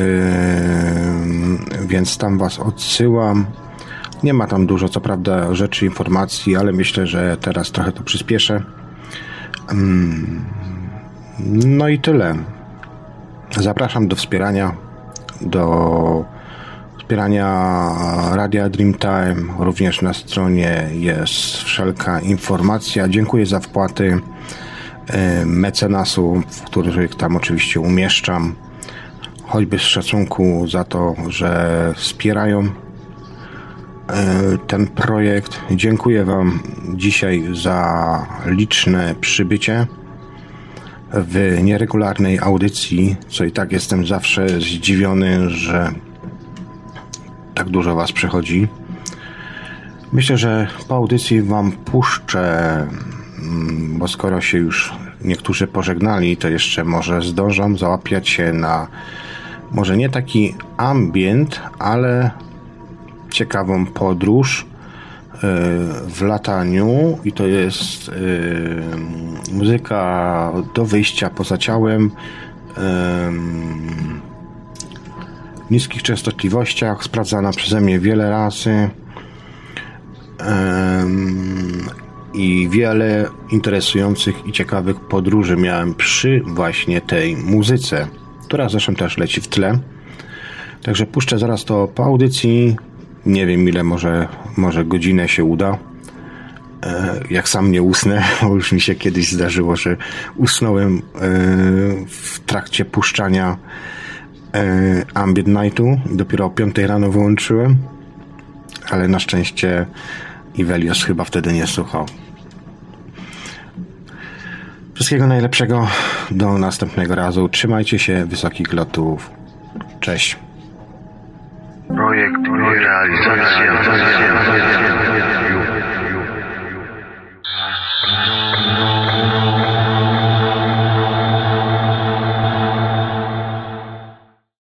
więc tam Was odsyłam. Nie ma tam dużo, co prawda, rzeczy, informacji, ale myślę, że teraz trochę to przyspieszę. Mm, no i tyle. Zapraszam do wspierania, do wspierania Radia Dreamtime. Również na stronie jest wszelka informacja. Dziękuję za wpłaty e, mecenasu, w których tam oczywiście umieszczam. Choćby z szacunku za to, że wspierają ten projekt. Dziękuję Wam dzisiaj za liczne przybycie w nieregularnej audycji, co i tak jestem zawsze zdziwiony, że tak dużo Was przychodzi. Myślę, że po audycji Wam puszczę, mm, bo skoro się już niektórzy pożegnali, to jeszcze może zdążą załapiać się na może nie taki ambient, ale ciekawą podróż e, w lataniu i to jest e, muzyka do wyjścia poza ciałem w niskich częstotliwościach, sprawdzana przeze mnie wiele razy i wiele interesujących i ciekawych podróży miałem przy właśnie tej muzyce, która zresztą też leci w tle. Także puszczę zaraz to po audycji. Nie wiem ile, może, może godzinę się uda. E, jak sam nie usnę, bo już mi się kiedyś zdarzyło, że usnąłem e, w trakcie puszczania e, Ambient Nightu. Dopiero o 5 rano wyłączyłem, ale na szczęście Ivelios chyba wtedy nie słuchał. Wszystkiego najlepszego. Do następnego razu. Trzymajcie się. Wysokich lotów. Cześć. Projekt, projekt realizacja.